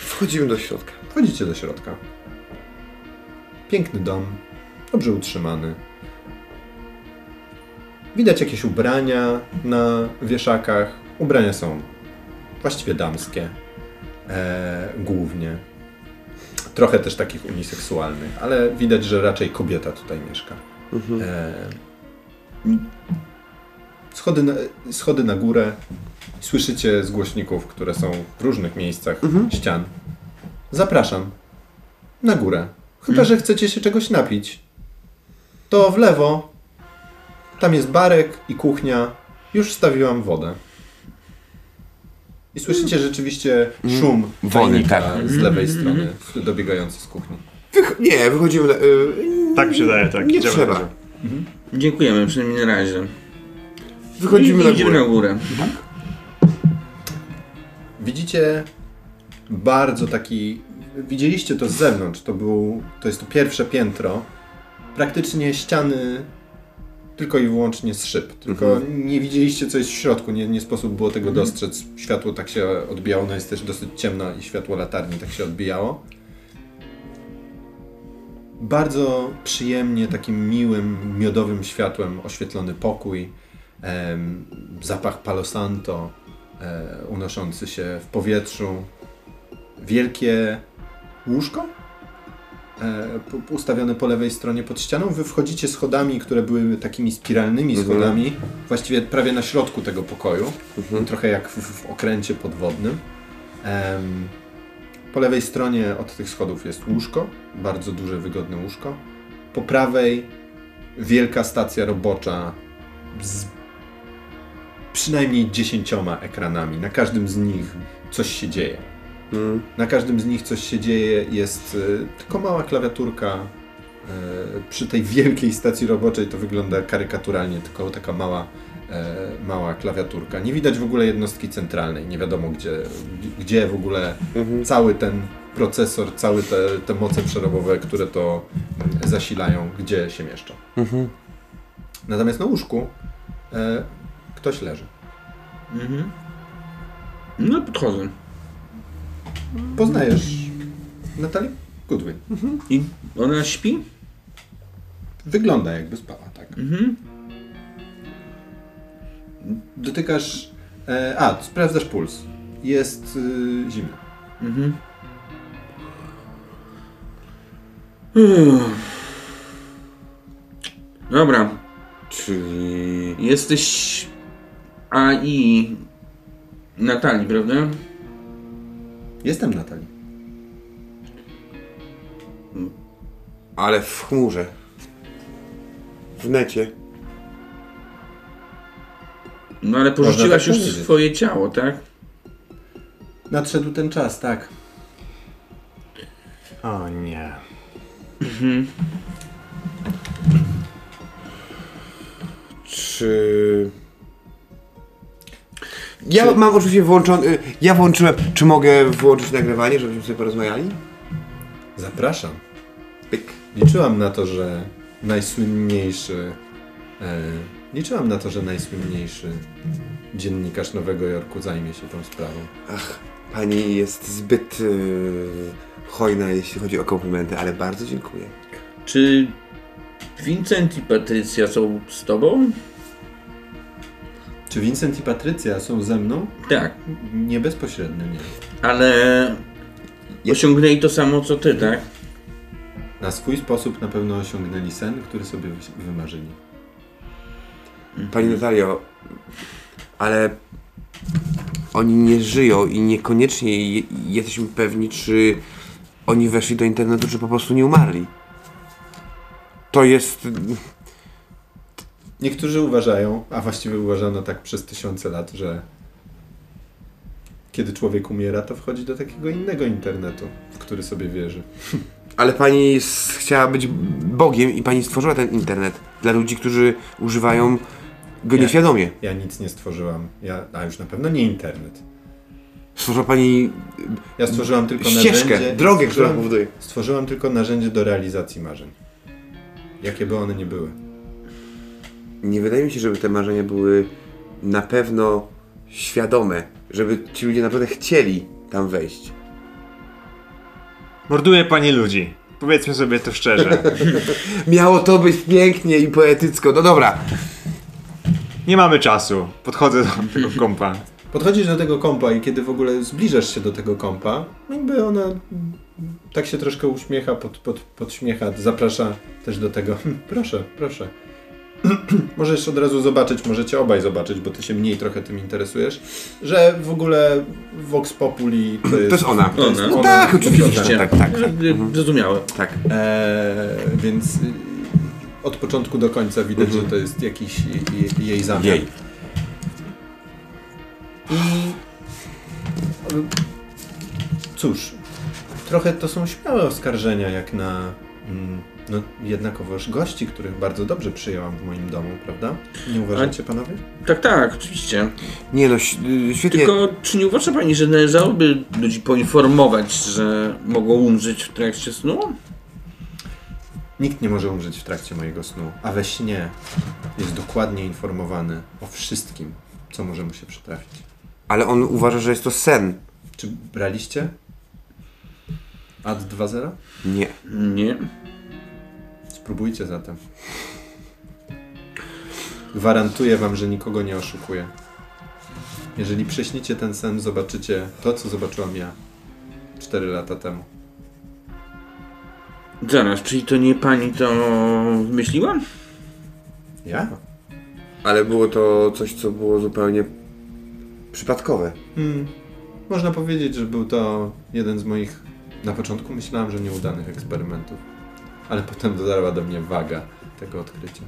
Wchodzimy do środka. Wchodzicie do środka. Piękny dom, dobrze utrzymany. Widać jakieś ubrania na wieszakach. Ubrania są właściwie damskie, e, głównie. Trochę też takich uniseksualnych, ale widać, że raczej kobieta tutaj mieszka. E, schody, na, schody na górę. Słyszycie z głośników, które są w różnych miejscach ścian. Zapraszam. Na górę. Chyba, że chcecie się czegoś napić. To w lewo. Tam jest barek i kuchnia. Już wstawiłam wodę. I słyszycie rzeczywiście szum Wody, fajnika tak. z lewej strony, dobiegający z kuchni. Wych- nie, wychodzimy. Na, y, Tak mi się daje, tak. Nie Idziemy trzeba. razem. Dziękujemy, przynajmniej na razie. wychodzimy I, na idziemy górę. na górę. Widzicie bardzo taki. Widzieliście to z zewnątrz. To, był, to jest to pierwsze piętro. Praktycznie ściany tylko i wyłącznie z szyb. Tylko nie widzieliście, co jest w środku. Nie, nie sposób było tego dostrzec. Światło tak się odbijało. Ono jest też dosyć ciemno i światło latarni tak się odbijało. Bardzo przyjemnie, takim miłym, miodowym światłem oświetlony pokój. Zapach Palo Santo e, unoszący się w powietrzu. Wielkie łóżko e, ustawione po lewej stronie pod ścianą. Wy wchodzicie schodami, które były takimi spiralnymi schodami, właściwie prawie na środku tego pokoju, trochę jak w, w okręcie podwodnym. Po lewej stronie od tych schodów jest łóżko, bardzo duże, wygodne łóżko. Po prawej wielka stacja robocza z przynajmniej dziesięcioma ekranami. Na każdym z nich coś się dzieje. Mm. Na każdym z nich coś się dzieje, jest y, tylko mała klawiaturka. Y, przy tej wielkiej stacji roboczej to wygląda karykaturalnie, tylko taka mała, mała klawiaturka. Nie widać w ogóle jednostki centralnej, nie wiadomo gdzie, gdzie w ogóle cały ten procesor, całe te, te moce przerobowe, które to mm, zasilają, gdzie się mieszczą. Natomiast na łóżku e, ktoś leży. Mhm. No, podchodzę. Poznajesz Natalię Goodwin. I ona śpi? Wygląda jakby spała, tak. Mhm. Dotykasz. E, a, sprawdzasz puls. Jest y, zimno. Mhm. Uff. Dobra, Czyli... jesteś AI Natalii, prawda? Jestem Natalii. Ale w chmurze. W necie. No ale porzuciłaś tak już powiedzieć. swoje ciało, tak? Nadszedł ten czas, tak. O nie. Czy... Ja mam oczywiście włączony... Ja włączyłem... Czy mogę włączyć nagrywanie, żebyśmy sobie porozmawiali? Zapraszam. Pyk. Liczyłam na to, że najsłynniejszy. E, liczyłam na to, że najsłynniejszy dziennikarz Nowego Jorku zajmie się tą sprawą. Ach, pani jest zbyt y, hojna, jeśli chodzi o komplementy, ale bardzo dziękuję. Czy Vincent i Patrycja są z tobą? Czy Vincent i Patrycja są ze mną? Tak, Nie bezpośrednio, nie. ale osiągnęli to samo co ty, tak? Na swój sposób na pewno osiągnęli sen, który sobie wy- wymarzyli. Pani Natalio, ale oni nie żyją i niekoniecznie je, jesteśmy pewni, czy oni weszli do internetu, czy po prostu nie umarli. To jest... Niektórzy uważają, a właściwie uważano tak przez tysiące lat, że kiedy człowiek umiera, to wchodzi do takiego innego internetu, w który sobie wierzy. Ale pani chciała być Bogiem i pani stworzyła ten internet dla ludzi, którzy używają go Nie. nieświadomie. Ja nic nie stworzyłam. Ja, a już na pewno nie internet. Stworzyła pani Ja stworzyłam tylko ścieżkę, narzędzie. drogę, która powoduje. stworzyłam tylko narzędzie do realizacji marzeń. Jakie by one nie były. Nie wydaje mi się, żeby te marzenia były na pewno świadome, żeby ci ludzie naprawdę chcieli tam wejść. Morduje pani ludzi. Powiedzmy sobie to szczerze. Miało to być pięknie i poetycko. No dobra. Nie mamy czasu. Podchodzę do tego kompa. Podchodzisz do tego kompa i kiedy w ogóle zbliżasz się do tego kompa, jakby ona tak się troszkę uśmiecha, pod, pod, podśmiecha, zaprasza też do tego. "Hm, Proszę, proszę. Możesz od razu zobaczyć, możecie obaj zobaczyć, bo ty się mniej trochę tym interesujesz, że w ogóle Vox Populi to jest, To jest ona. To jest Ona. No tak, oczywiście. Oczywiście. Tak, tak. Zrozumiałe. tak. Eee, więc y, od początku do końca widać, że to jest jakiś jej, jej zamiar. Jej. I y, cóż, trochę to są śmiałe oskarżenia, jak na mm, no, jednakowoż gości, których bardzo dobrze przyjęłam w moim domu, prawda? Nie uważacie, panowie? Tak, tak, oczywiście. Nie no, świetnie. Tylko czy nie uważa pani, że należałoby ludzi poinformować, że mogą umrzeć w trakcie snu? Nikt nie może umrzeć w trakcie mojego snu, a we śnie jest dokładnie informowany o wszystkim, co może mu się przytrafić. Ale on uważa, że jest to sen. Czy braliście? Ad 2.0? Nie. Nie. Spróbujcie zatem. Gwarantuję wam, że nikogo nie oszukuję. Jeżeli prześnicie ten sen, zobaczycie to, co zobaczyłam ja 4 lata temu. Zaraz, czyli to nie pani to wymyśliła? Ja? Ale było to coś, co było zupełnie przypadkowe. Hmm. Można powiedzieć, że był to jeden z moich, na początku myślałem, że nieudanych eksperymentów. Ale potem dotarła do mnie waga tego odkrycia.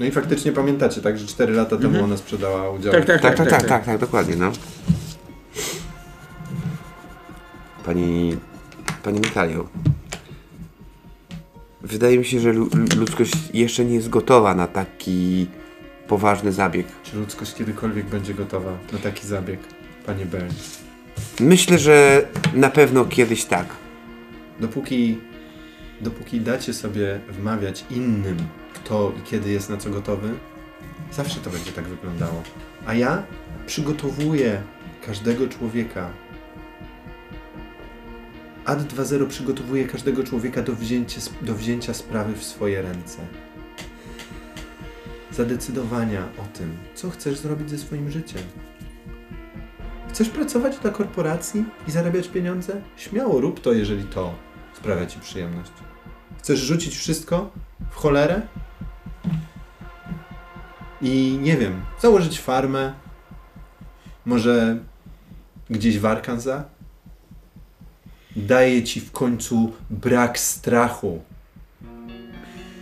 No i faktycznie pamiętacie, tak, że 4 lata temu ona sprzedała udziały. Tak, tak, Tak, tak, tak, tak, tak, dokładnie, no. Pani... Pani Natalio. Wydaje mi się, że lu- ludzkość jeszcze nie jest gotowa na taki poważny zabieg. Czy ludzkość kiedykolwiek będzie gotowa na taki zabieg, panie Burns? Myślę, że na pewno kiedyś tak. Dopóki, dopóki dacie sobie wmawiać innym, kto i kiedy jest na co gotowy, zawsze to będzie tak wyglądało. A ja przygotowuję każdego człowieka AD 2.0 przygotowuje każdego człowieka do wzięcia, do wzięcia sprawy w swoje ręce. Zadecydowania o tym, co chcesz zrobić ze swoim życiem. Chcesz pracować dla korporacji i zarabiać pieniądze? Śmiało rób to, jeżeli to sprawia ci przyjemność. Chcesz rzucić wszystko w cholerę? I nie wiem, założyć farmę? Może gdzieś w Arkansas? Daje ci w końcu brak strachu.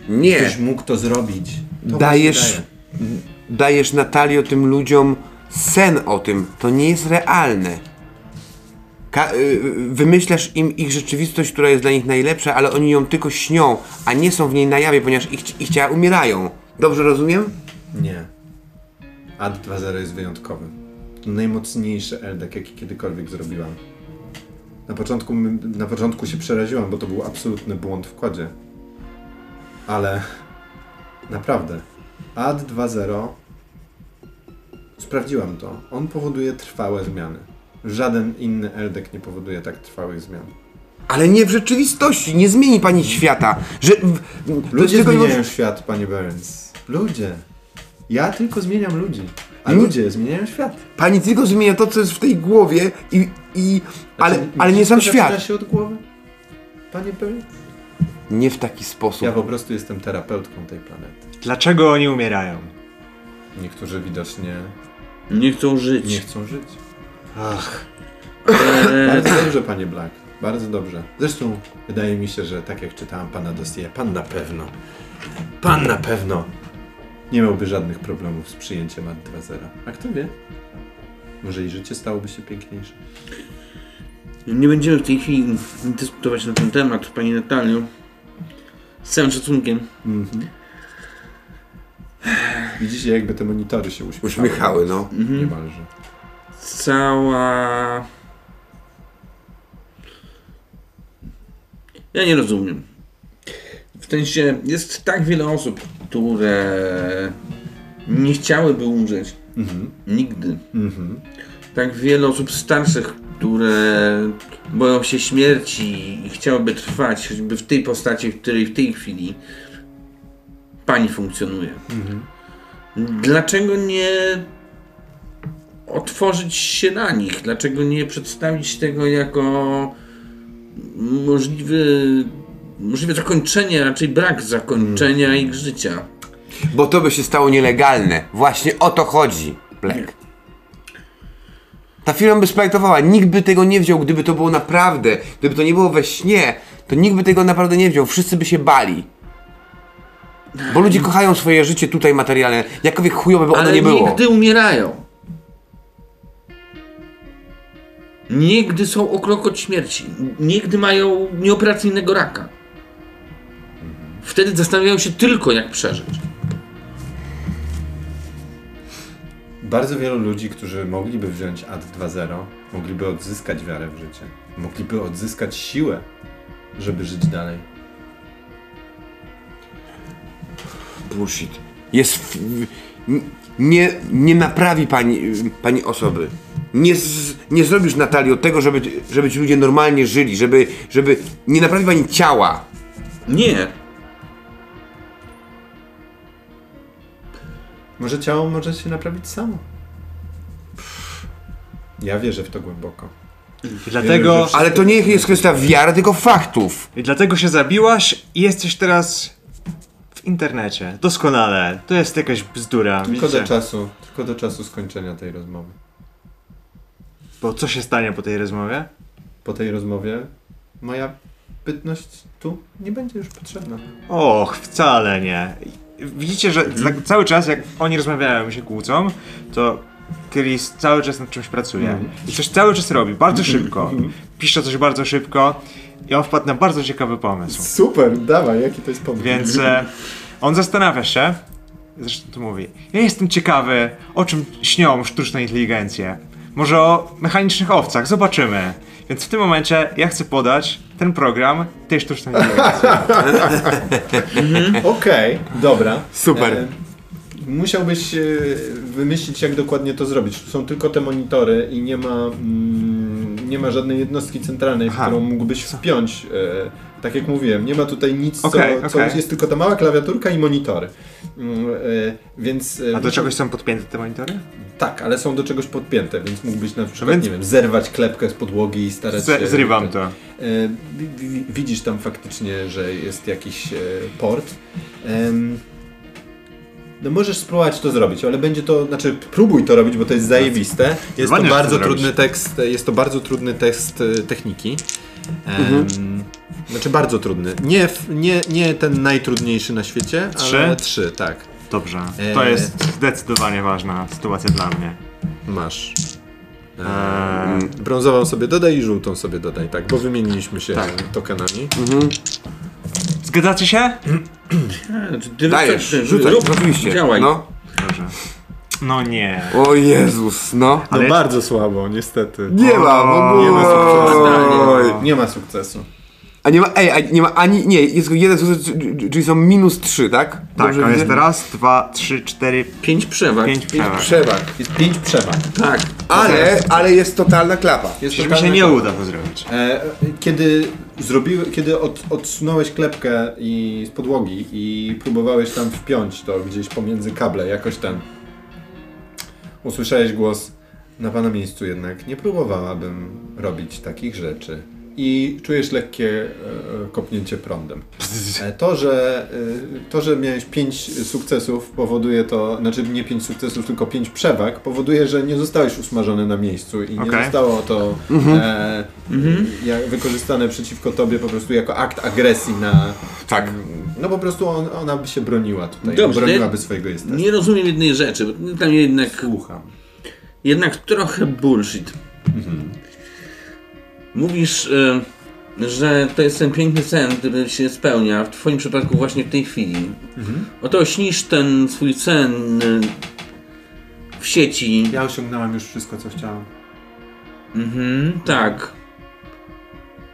Nie. Ktoś mógł to zrobić. To Dajesz, dajesz Natalio tym ludziom sen o tym. To nie jest realne. Ka- y, wymyślasz im ich rzeczywistość, która jest dla nich najlepsza, ale oni ją tylko śnią, a nie są w niej na jawie, ponieważ ich, ich ciała umierają. Dobrze rozumiem? Nie. AD 2.0 jest wyjątkowy. To najmocniejszy LDK, jaki kiedykolwiek zrobiłam. Na początku, na początku się przeraziłam, bo to był absolutny błąd w kodzie. Ale naprawdę. AD 2.0 sprawdziłam to. On powoduje trwałe zmiany. Żaden inny LDK nie powoduje tak trwałych zmian. Ale nie w rzeczywistości, nie zmieni pani świata. Że, Ludzie zmieniają świat, panie Burns. Ludzie. Ja tylko zmieniam ludzi. A Nie- ludzie zmieniają świat. Pani tylko zmienia to, co jest w tej głowie i... i ale, Znaczy, ale nie sam świat. się od głowy? Panie Burns? Nie w taki sposób. Ja po prostu jestem terapeutką tej planety. Dlaczego oni umierają? Niektórzy widocznie Nie chcą żyć. nie chcą żyć. Ach, Eee, Bardzo dobrze, panie Black. Bardzo dobrze. Zresztą wydaje mi się, że tak jak czytałam pana dossier, pan na pewno, pan na pewno nie miałby żadnych problemów z przyjęciem AD 2.0. A kto wie? Może i życie stałoby się piękniejsze. nie będziemy w tej chwili dyskutować na ten temat, Pani Natalio. Z całym szacunkiem. Mhm. Widzicie, jakby te monitory się uśmiechały. Uśmiechały, no. Niemalże. Cała... Ja nie rozumiem. W sensie jest tak wiele osób, które nie chciałyby umrzeć. Mhm. Nigdy. Mhm. Tak wiele osób starszych, które boją się śmierci i chciałyby trwać, choćby w tej postaci, w której w tej chwili pani funkcjonuje. Dlaczego nie otworzyć się na nich? Dlaczego nie przedstawić tego jako możliwy, możliwe zakończenie, raczej brak zakończenia ich życia? Bo to by się stało nielegalne. Właśnie o to chodzi, Black. Ta firma by sprojektowała, nikt by tego nie wziął, gdyby to było naprawdę, gdyby to nie było we śnie, to nikt by tego naprawdę nie wziął, wszyscy by się bali. Bo ludzie kochają swoje życie tutaj materialne, jakowie chujowe by ono Ale nie było. nigdy umierają. Nigdy są o krok od śmierci. Nigdy mają nieoperacyjnego raka. Wtedy zastanawiają się tylko, jak przeżyć. Bardzo wielu ludzi, którzy mogliby wziąć AD 2.0, mogliby odzyskać wiarę w życie. Mogliby odzyskać siłę, żeby żyć dalej. Bullshit. Jest. W, nie, nie naprawi pani, pani osoby. Nie, z, nie zrobisz Natalio tego, żeby, żeby ci ludzie normalnie żyli, żeby, żeby. Nie naprawi pani ciała. Nie. Może ciało może się naprawić samo. Ja wierzę w to głęboko. i dlatego, Ale to nie jest kwestia wiary, tylko faktów. i dlatego się zabiłaś i jesteś teraz w internecie. Doskonale. To jest jakaś bzdura. Tylko widzicie? do czasu, tylko do czasu skończenia tej rozmowy. Bo co się stanie po tej rozmowie? Po tej rozmowie moja bytność tu nie będzie już potrzebna. Och, wcale nie. Widzicie, że za, cały czas jak oni rozmawiają i się kłócą, to Chris cały czas nad czymś pracuje. I coś cały czas robi, bardzo szybko. Pisze coś bardzo szybko i on wpadł na bardzo ciekawy pomysł. Super, dawaj, jaki to jest pomysł? Więc e, on zastanawia się, zresztą tu mówi, ja jestem ciekawy, o czym śnią sztuczne inteligencje. Może o mechanicznych owcach, zobaczymy. Więc w tym momencie ja chcę podać ten program tej sztucznej inteligencji. Okej, dobra. Super. E, musiałbyś e, wymyślić, jak dokładnie to zrobić. Tu są tylko te monitory i nie ma, mm, nie ma żadnej jednostki centralnej, w Aha. którą mógłbyś wpiąć. E, tak jak mówiłem, nie ma tutaj nic, co, Okej, co okej. jest tylko ta mała klawiaturka i monitory. Mm, e, więc... e, A do czegoś są podpięte te monitory? Tak, ale są do czegoś podpięte, więc mógłbyś na przykład, Więc- nie wiem, zerwać klepkę z podłogi i starać się... Zrywam to. E, wi- wi- widzisz tam faktycznie, że jest jakiś e, port. No możesz spróbować to zrobić, ale będzie to, znaczy próbuj to robić, bo to jest zajebiste. Jest to bardzo trudny tekst, jest to bardzo trudny tekst e, techniki. Em, Znaczy bardzo trudny. Nie, nie, nie ten najtrudniejszy na świecie, Trzy? ale trzy, tak. Dobrze. To Eee. jest zdecydowanie ważna sytuacja dla mnie. Masz. Eee, Brązową sobie dodaj i żółtą sobie dodaj, tak, bo wymieniliśmy się Tak. tokenami. Zgadzacie się? Dajesz, rzucaj, oczywiście. Działaj. No. Dobrze. No nie. O Jezus, no. No Ale- bardzo słabo, niestety. Nie ma ogóle. Nie ma sukcesu. Oj. Nie ma sukcesu. A nie ma, ej, a nie ma ani, nie, jest tylko jeden sukces, czyli są minus trzy, tak? Tak, Dobrze a jest widzę? raz, dwa, trzy, cztery, Pięć przewag. pięć przewag. Przewag. Jest pięć przewag. Tak. Ale, ale jest totalna klapa. Jest Przecież mi się totalna nie klapa. uda to zrobić. E, kiedy zrobiły, kiedy od, odsunąłeś klepkę i z podłogi i próbowałeś tam wpiąć to gdzieś pomiędzy kable, jakoś tam usłyszałeś głos na pana miejscu jednak nie próbowałabym robić takich rzeczy. I czujesz lekkie e, kopnięcie prądem. E, To że, e, to, że miałeś pięć sukcesów powoduje to, znaczy nie pięć sukcesów, tylko pięć przewag, powoduje, że nie zostałeś usmażony na miejscu i nie Okej. zostało to e, jak wykorzystane przeciwko tobie po prostu jako akt agresji na... Tak. No po prostu on, ona by się broniła tutaj, Dobrze, broniłaby nie- swojego jestestwa. Nie rozumiem jednej rzeczy, bo tam jednak, Słucham. jednak trochę bullshit. Mówisz, e, że to jest ten piękny sen, który się spełnia, w twoim przypadku właśnie w tej chwili. Oto śnisz ten swój sen e, w sieci. Ja osiągnąłem już wszystko, co chciałem. Mhm, tak.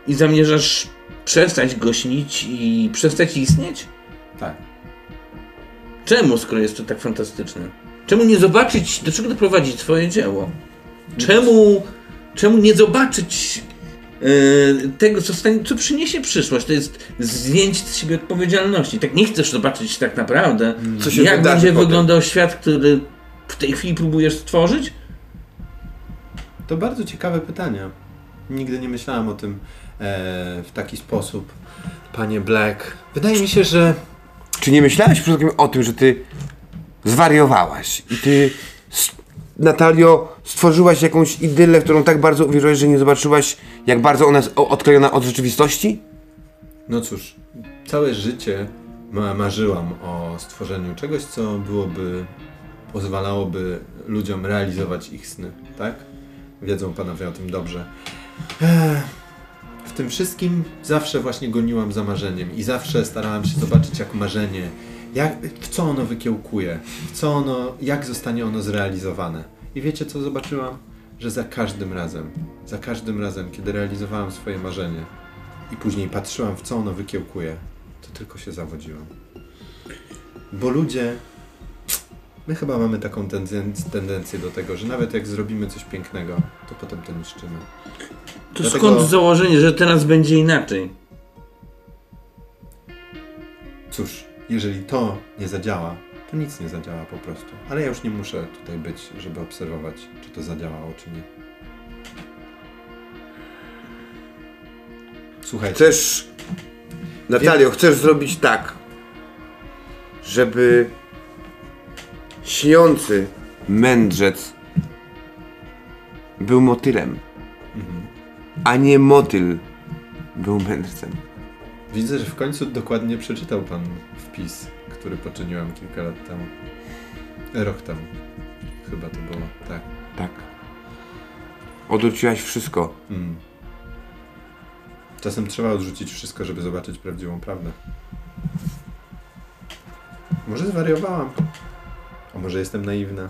I zamierzasz przestać go śnić i przestać istnieć? Tak. Czemu, skoro jest to tak fantastyczne? Czemu nie zobaczyć, do czego doprowadzi twoje dzieło? Czemu, czemu nie zobaczyć tego, co, stanie, co przyniesie przyszłość? To jest zdjęcie z siebie odpowiedzialności. Tak nie chcesz zobaczyć tak naprawdę, Co się jak będzie potem. wyglądał świat, który w tej chwili próbujesz stworzyć? To bardzo ciekawe pytania. Nigdy nie myślałem o tym e, w taki sposób. Panie Black. Wydaje mi się, że Czy nie myślałeś przypadkiem o tym, że ty zwariowałaś i ty, Natalio, stworzyłaś jakąś idylę, którą tak bardzo uwierzyłaś, że nie zobaczyłaś, jak bardzo ona jest odklejona od rzeczywistości? No cóż, całe życie ma, marzyłam o stworzeniu czegoś, co byłoby, pozwalałoby ludziom realizować ich sny, tak? Wiedzą panowie o tym dobrze. W tym wszystkim zawsze właśnie goniłam za marzeniem i zawsze starałam się zobaczyć, jak marzenie, jak, w co ono wykiełkuje, w co ono, jak zostanie ono zrealizowane. I wiecie, co zobaczyłam? Że za każdym razem, za każdym razem, kiedy realizowałam swoje marzenie, i później patrzyłam, w co ono wykiełkuje, to tylko się zawodziłam. Bo ludzie, my chyba mamy taką tendenc- tendencję do tego, że nawet jak zrobimy coś pięknego, to potem to niszczymy. To Dlatego- skąd założenie, że teraz będzie inaczej? Cóż, jeżeli to nie zadziała, to nic nie zadziała po prostu. Ale ja już nie muszę tutaj być, żeby obserwować, czy to zadziałało, czy nie. Słuchajcie, Chcesz, Natalio, chcesz zrobić tak, żeby śniący mędrzec był motylem, a nie motyl był mędrcem. widzę, że w końcu dokładnie przeczytał pan wpis, który poczyniłem kilka lat temu. Rok temu. Chyba to było, tak. Tak. Odwróciłaś wszystko. Mm. Czasem trzeba odrzucić wszystko, żeby zobaczyć prawdziwą prawdę. Może zwariowałam. A może jestem naiwna.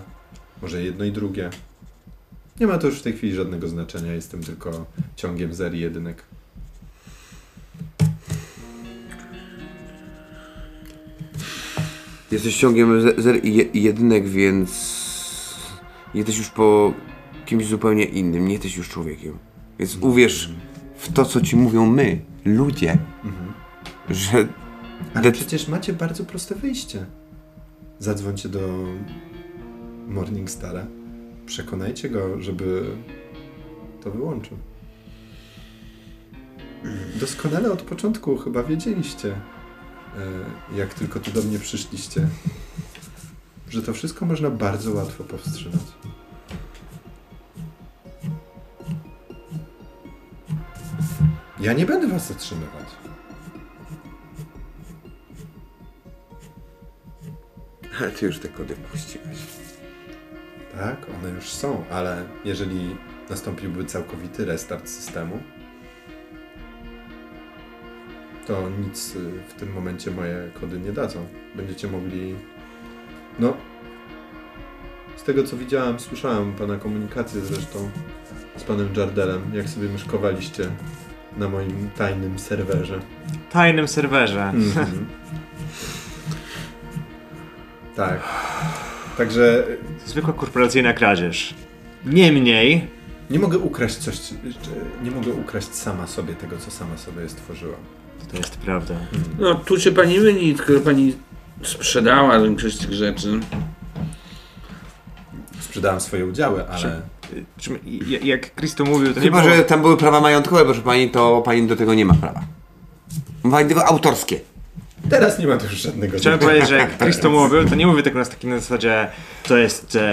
Może jedno i drugie. Nie ma to już w tej chwili żadnego znaczenia. Jestem tylko ciągiem zer i jedynek. Jesteś ciągiem ze- zer i je- i jedynek, więc jesteś już po kimś zupełnie innym. Nie jesteś już człowiekiem. Więc uwierz w to, co ci mówią my, ludzie, że Ale przecież macie bardzo proste wyjście. Zadzwońcie do Morningstara. Przekonajcie go, żeby to wyłączył. Doskonale od początku chyba wiedzieliście, jak tylko tu do mnie przyszliście, że to wszystko można bardzo łatwo powstrzymać. Ja nie będę was zatrzymywać. Ale ty już te kody puściłeś. Tak, one już są, ale jeżeli nastąpiłby całkowity restart systemu, to nic y, w tym momencie moje kody nie dadzą. Będziecie mogli. No. Z tego co widziałem, słyszałem pana komunikację zresztą z panem Jardelem, jak sobie myszkowaliście na moim tajnym serwerze. Tajnym serwerze. Mhm. tak. Także Zwykła korporacyjna kradzież. Niemniej, Nie mogę ukraść coś, czy- nie mogę ukraść sama sobie tego, co sama sobie stworzyła. To jest prawda. No tu się pani myli, tylko pani sprzedała większość tych rzeczy. Sprzedałem swoje udziały, ale Y, i- Jak Christo mówił, to nie Chyba, było... że tam były prawa majątkowe, proszę pani, to pani do tego nie ma prawa. Ma pani tylko autorskie. teraz nie ma tu już żadnego Chciałem powiedzieć, że jak Christo mówił, to nie mówię tak na takim na zasadzie to jest, e,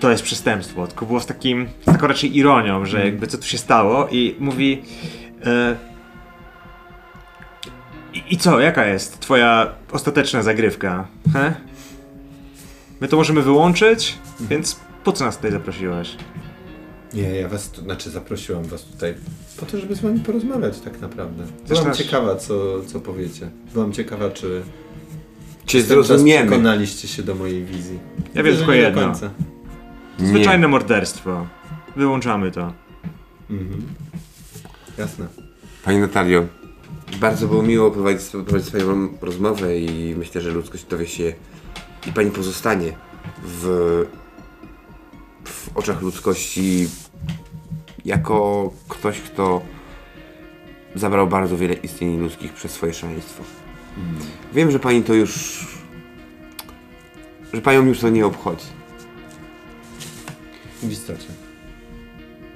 to jest przestępstwo, tylko było z takim, z taką raczej ironią, że jakby co tu się stało i mówi e, i, i co, jaka jest twoja ostateczna zagrywka? He? My to możemy wyłączyć, więc po co nas tutaj zaprosiłeś? Nie, ja was, tu, znaczy zaprosiłam was tutaj po to, żeby z wami porozmawiać tak naprawdę. Zresztą- Byłam ciekawa, co, co powiecie. Byłam ciekawa, czy Czy teraz zrozumiemy? przekonaliście się do mojej wizji. Ja wiem tylko jedno. końca. Zwyczajne morderstwo. Wyłączamy to. Mhm. Jasne. Pani Natalio, bardzo było miło prowadzić, prowadzić swoją rozmowę i myślę, że ludzkość dowie się i pani pozostanie w, w oczach ludzkości jako ktoś, kto zabrał bardzo wiele istnień ludzkich przez swoje szaleństwo. Wiem, że pani to już. że panią już to nie obchodzi. W istocie.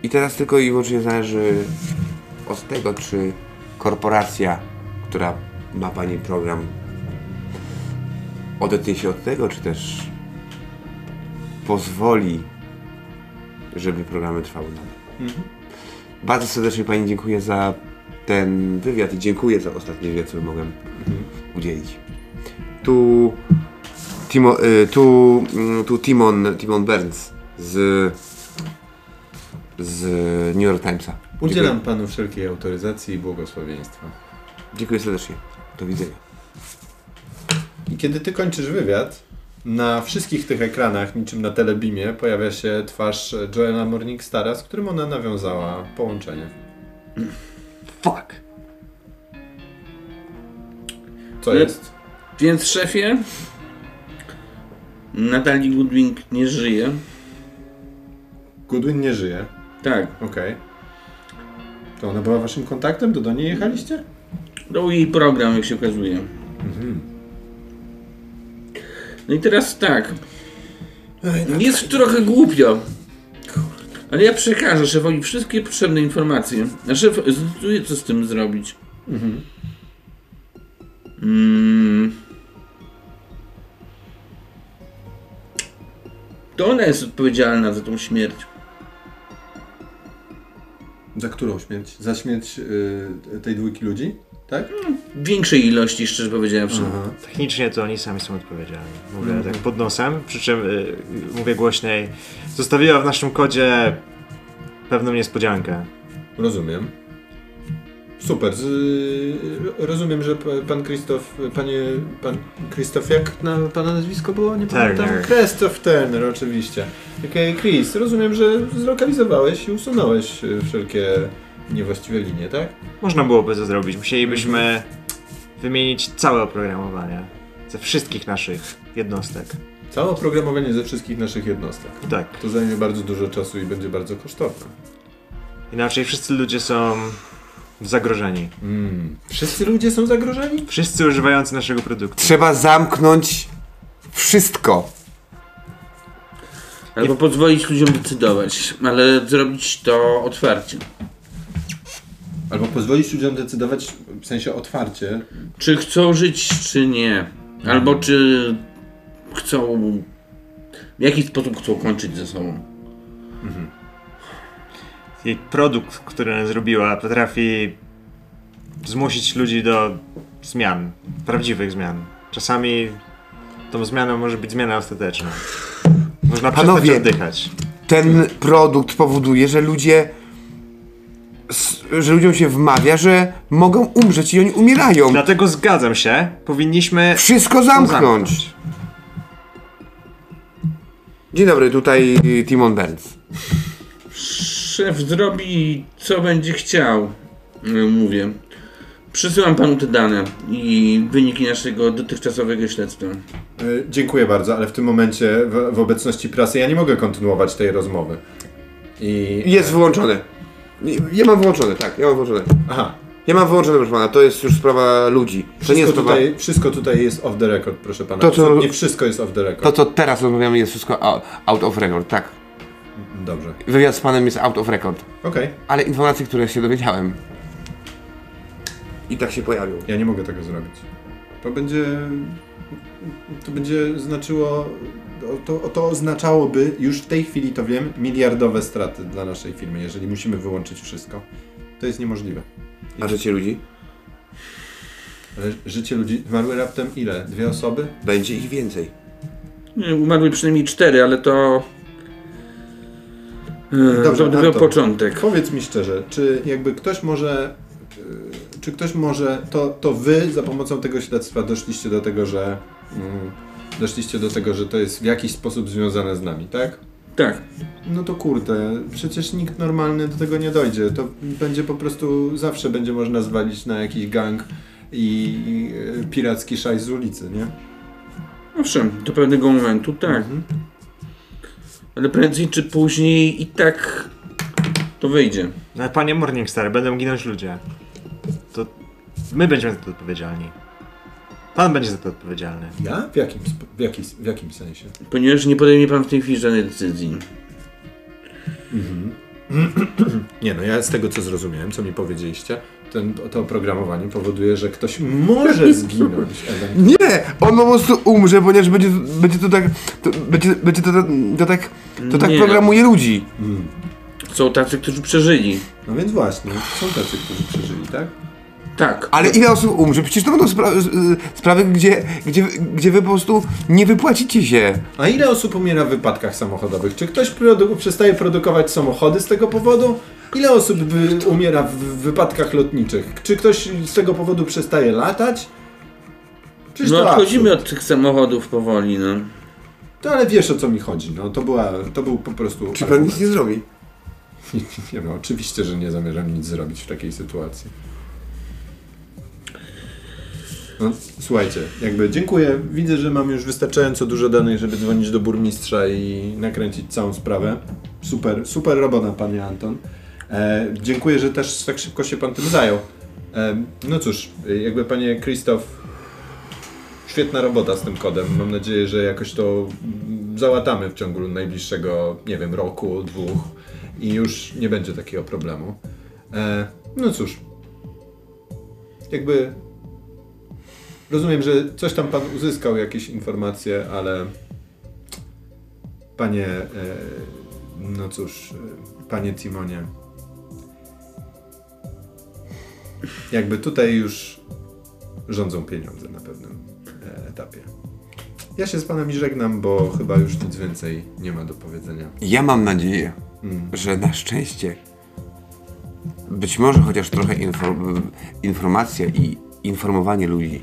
I teraz tylko i wyłącznie zależy od tego, czy korporacja, która ma Pani program, odetnie się od tego, czy też pozwoli, żeby programy trwały nadal. Bardzo serdecznie Pani dziękuję za ten wywiad i dziękuję za ostatni wywiad, który mogłem udzielić. Tu, Timo, y, tu, mm, tu Timon, Timon Burns z z New York Timesa. Udzielam panu wszelkiej autoryzacji i błogosławieństwa. Dziękuję, dziękuję serdecznie. Do widzenia. I kiedy ty kończysz wywiad, na wszystkich tych ekranach, niczym na telebimie, pojawia się twarz Joela Morningstara, z którym ona nawiązała połączenie. Fuck. Co Ale- jest? Więc szefie, Natalie Goodwin nie żyje. Goodwin nie żyje. Tak, Okej. To ona była waszym kontaktem? To do niej jechaliście? dał jej program, jak się okazuje. No i teraz tak. Jest trochę głupio. Ale ja przekażę szefowi wszystkie potrzebne informacje. A szef zdecyduje, co z tym zrobić. Mm. To ona jest odpowiedzialna za tą śmierć. Za którą śmierć? Za śmierć y, tej dwójki ludzi? Tak? W większej ilości, szczerze powiedziawszy. Aha. Technicznie to oni sami są odpowiedzialni. Mówię tak pod nosem, przy czym y, mówię głośniej. Zostawiła w naszym kodzie pewną niespodziankę. Rozumiem. Super. Z, y, rozumiem, że pan Krzysztof, panie, pan Krzysztof, jak na pana nazwisko było? Nie pamiętam. Krzysztof Turner, oczywiście. Okej, Chris, rozumiem, że zlokalizowałeś i usunąłeś y, wszelkie niewłaściwe linie, tak? Można byłoby to zrobić. Musielibyśmy wymienić całe oprogramowanie ze wszystkich naszych jednostek. Całe oprogramowanie ze wszystkich naszych jednostek. Tak. To zajmie bardzo dużo czasu i będzie bardzo kosztowne. Inaczej wszyscy ludzie są zagrożeni. Wszyscy ludzie są zagrożeni? Wszyscy używający naszego produktu. Trzeba zamknąć wszystko. Albo pozwolić ludziom decydować, ale zrobić to otwarcie. Albo pozwolić ludziom decydować w sensie otwarcie. Czy chcą żyć, czy nie. Albo czy chcą. W jaki sposób chcą kończyć ze sobą. Jej produkt, który ona zrobiła, potrafi zmusić ludzi do zmian, prawdziwych zmian. Czasami tą zmianą może być zmiana ostateczna. Można Panowie. przestać oddychać. Ten produkt powoduje, że ludzie. że ludziom się wmawia, że mogą umrzeć i oni umierają. Dlatego zgadzam się, powinniśmy Wszystko zamknąć. Dzień dobry, tutaj Timon Burns. Szef zrobi co będzie chciał. y, Mówię. Przysyłam panu te dane i wyniki naszego dotychczasowego śledztwa. E, dziękuję bardzo, ale w tym momencie w, w obecności prasy ja nie mogę kontynuować tej rozmowy. I... Jest wyłączone. Nie- Ja mam wyłączone, tak, ja mam wyłączone. Aha. Ja mam wyłączone, proszę pana, to jest już sprawa ludzi. To nie Wszystko jest sprawa. tutaj, wszystko tutaj jest off the record, proszę pana. To, co- Absolutnie wszystko jest off the record. To, co teraz rozmawiamy, jest wszystko out of record, tak. Dobrze. Wywiad z panem jest out of record. Okej. Ale informacje, które się dowiedziałem. I tak się pojawią. Ja nie mogę tego zrobić. To będzie. To będzie znaczyło. To, to oznaczałoby, już w tej chwili to wiem, miliardowe straty dla naszej firmy, jeżeli musimy wyłączyć wszystko. To jest niemożliwe. A życie ludzi? Ale życie ludzi. Zmarły raptem ile? Dwie osoby? Będzie ich więcej. Nie, Umarły przynajmniej cztery, ale to. E, Dobrze, Anton. początek. Powiedz mi szczerze, czy jakby ktoś może. y, Czy ktoś może. To, to wy za pomocą tego śledztwa doszliście do tego, że. mm, Doszliście do tego, że to jest w jakiś sposób związane z nami, tak? Tak. No to kurde, przecież nikt normalny do tego nie dojdzie. To będzie po prostu zawsze będzie można zwalić na jakiś gang i, i e, piracki szajs z ulicy, nie? Owszem, do pewnego momentu tak. Mhm. Ale prędzej czy później i tak to wyjdzie. No, ale panie Morningstar, będą ginąć ludzie. To my będziemy za to odpowiedzialni. Pan będzie za to odpowiedzialny. Ja? W jakim, w, jaki, w jakim sensie? Ponieważ nie podejmie pan w tej chwili żadnej decyzji. Nie no, ja z tego co zrozumiałem, co mi powiedzieliście, ten, to oprogramowanie powoduje, że ktoś może zginąć. Nie! On po prostu umrze, ponieważ będzie, będzie to tak. To, będzie, będzie to, to, to tak. To tak Nie. programuje ludzi. Są tacy, którzy przeżyli. No więc właśnie, są tacy, którzy przeżyli, tak? Tak. Ale ile osób umrze? Przecież to będą spra y, sprawy, gdzie, gdzie, gdzie wy po prostu nie wypłacicie się. A ile osób umiera w wypadkach samochodowych? Czy ktoś produ- przestaje produkować samochody z tego powodu? Ile osób wy- umiera w wypadkach lotniczych? Czy ktoś z tego powodu przestaje latać? Przecież No to odchodzimy absurd. od tych samochodów powoli, no. To ale wiesz o co mi chodzi, no to była, to był po prostu... Czy pan nic nie zrobi? Nie no, oczywiście, że nie zamierzam nic zrobić w takiej sytuacji. No, słuchajcie, jakby dziękuję. Widzę, że mam już wystarczająco dużo danych, żeby dzwonić do burmistrza i nakręcić całą sprawę. Super, super robota, panie Anton. E, dziękuję, że też tak szybko się pan tym zajął. E, no cóż, jakby panie Krzysztof, świetna robota z tym kodem. Mam nadzieję, że jakoś to załatamy w ciągu najbliższego, nie wiem, roku, dwóch i już nie będzie takiego problemu. E, no cóż, jakby rozumiem, że coś tam pan uzyskał, jakieś informacje, ale panie, e, no cóż, e, panie Timonie, jakby tutaj już rządzą pieniądze na pewnym e, etapie. Ja się z panem żegnam, bo chyba już nic więcej nie ma do powiedzenia. Ja mam nadzieję, że na szczęście być może chociaż trochę inform- informacja i informowanie ludzi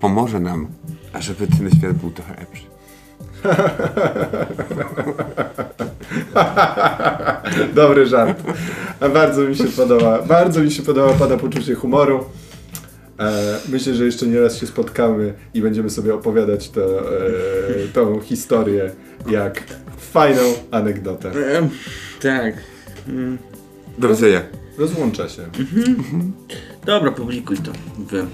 pomoże nam, ażeby ten świat był trochę lepszy. Dobry żart. Bardzo mi się podoba. Bardzo mi się podoba Pana poczucie humoru. E, myślę, że jeszcze nie raz się spotkamy i będziemy sobie opowiadać to, e, tą historię jak fajną anegdotę. E, tak. Do widzenia. Rozłącza się. Dobra, publikuj to. Wy.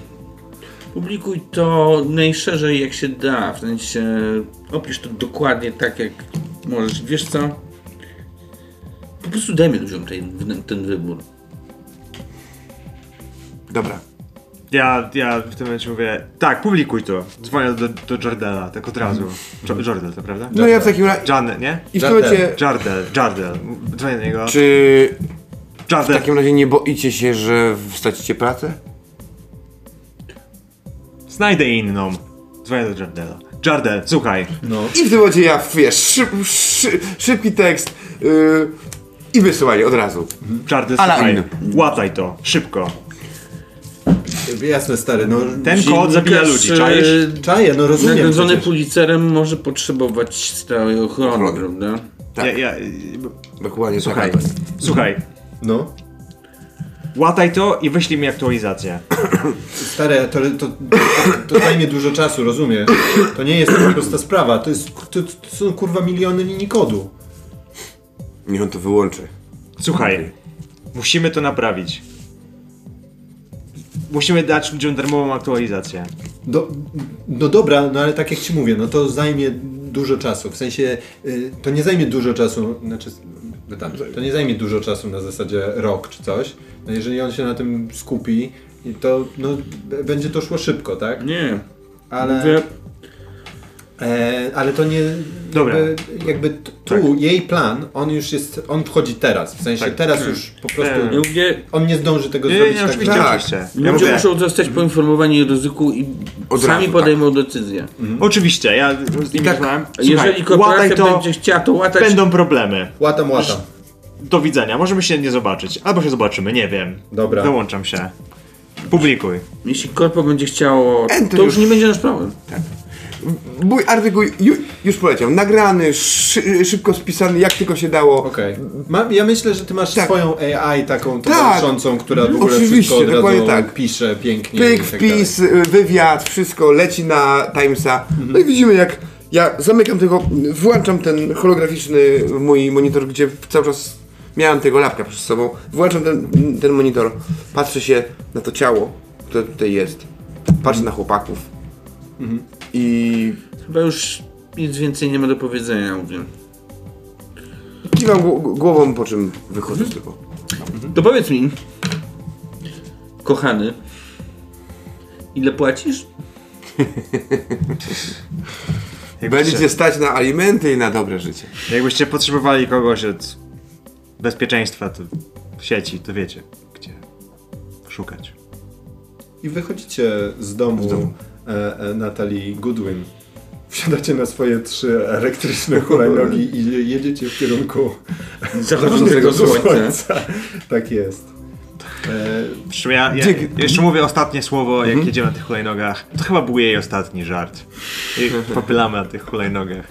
Publikuj to najszerzej jak się da, w sensie opisz to dokładnie tak jak możesz. Wiesz co? Po prostu dajmy ludziom ten, ten wybór. Dobra. Ja, ja w tym momencie mówię, tak, publikuj to. Dzwonię do, do Jordela, tak od razu. Jo- Jordel, to prawda? No ja w takim razie... Jan, nie? I w tym Jardel. momencie... Jardel, Jardel. Dzwonię do niego. Czy w Jardel. takim razie nie boicie się, że stracicie pracę? Znajdę inną. Dzwonię do Jardela. Jardel, słuchaj. No. I w tym momencie ja, wiesz, szyb, szy, szybki tekst yy, i wysyłanie od razu. Jardel, Ale słuchaj. Łataj to, szybko. Jasne, stary, no... Ten kod zabija ludzi, czaisz? e, Czaję, no rozumiem Nagrodzony. Pulitzerem może potrzebować stałej ochrony, Ochrony. prawda? Tak. Ja, ja, Dokładnie słuchaj, tak. słuchaj. No. Łataj to i wyślij mi aktualizację. Stare, to, to, to zajmie dużo czasu, rozumiesz? To nie jest taka prosta sprawa, to, jest, to, to są kurwa miliony linii kodu. Niech on to wyłączy. Słuchaj, musimy to naprawić. Musimy dać ludziom darmową aktualizację. Do, no dobra, no ale tak jak ci mówię, no to zajmie dużo czasu. W sensie, y, to nie zajmie dużo czasu, znaczy, to nie zajmie dużo czasu na zasadzie rok czy coś. No jeżeli on się na tym skupi, to no, będzie to szło szybko, tak? Nie. Ale, e, ale to nie, Dobra. jakby, jakby tu Tak. jej plan, on już jest, on wchodzi teraz. W sensie Tak. teraz już po prostu, Nie. on nie zdąży tego Nie, zrobić nie tak oczywiście, tak. oczywiście. Ja ludzie muszą zostać poinformowani o ryzyku i Od sami razu, podejmą decyzję. Oczywiście, ja z nimi tak, rozmawiam. Jeżeli korporacja to, będzie chciała to łatać, będą problemy. Łatam, łatam. Do widzenia, możemy się nie zobaczyć. Albo się zobaczymy, nie wiem. Dobra. Dołączam się. Publikuj. jeśli korpo będzie chciało, to już już- nie będzie nasz problem. Mój artykuł ju, już poleciał. Nagrany, szy, szybko spisany, jak tylko się dało. Okej. Ma- Ja myślę, że ty masz Tak. swoją AI taką Tak. towarzyszącą, która w ogóle Oczywiście, wszystko od tak. pisze pięknie. Pyk, tak wpis, wywiad, wszystko leci na Timesa. Mhm. No i widzimy jak ja zamykam tego, włączam ten holograficzny mój monitor, gdzie cały czas miałem tego lapka przed sobą. Włączam ten, ten monitor, patrzę się na to ciało, które tutaj jest. Patrzę na chłopaków. Mhm. I Chyba już nic więcej nie ma do powiedzenia, mówię. kiwam gł- głową, po czym wychodzę z tego. To powiedz mi, kochany, ile płacisz? Będziecie stać na alimenty i na dobre życie. jakbyście potrzebowali kogoś od bezpieczeństwa to w sieci, to wiecie, gdzie szukać. I wychodzicie z domu, Natalii Goodwin. Wsiadacie na swoje trzy elektryczne hulajnogi i jedziecie w kierunku Zachodzącego słońca. Tak jest. E, ja, ja jeszcze mówię ostatnie słowo, jak jedziemy na tych hulajnogach. To chyba był jej ostatni żart. I popylamy na tych hulajnogach.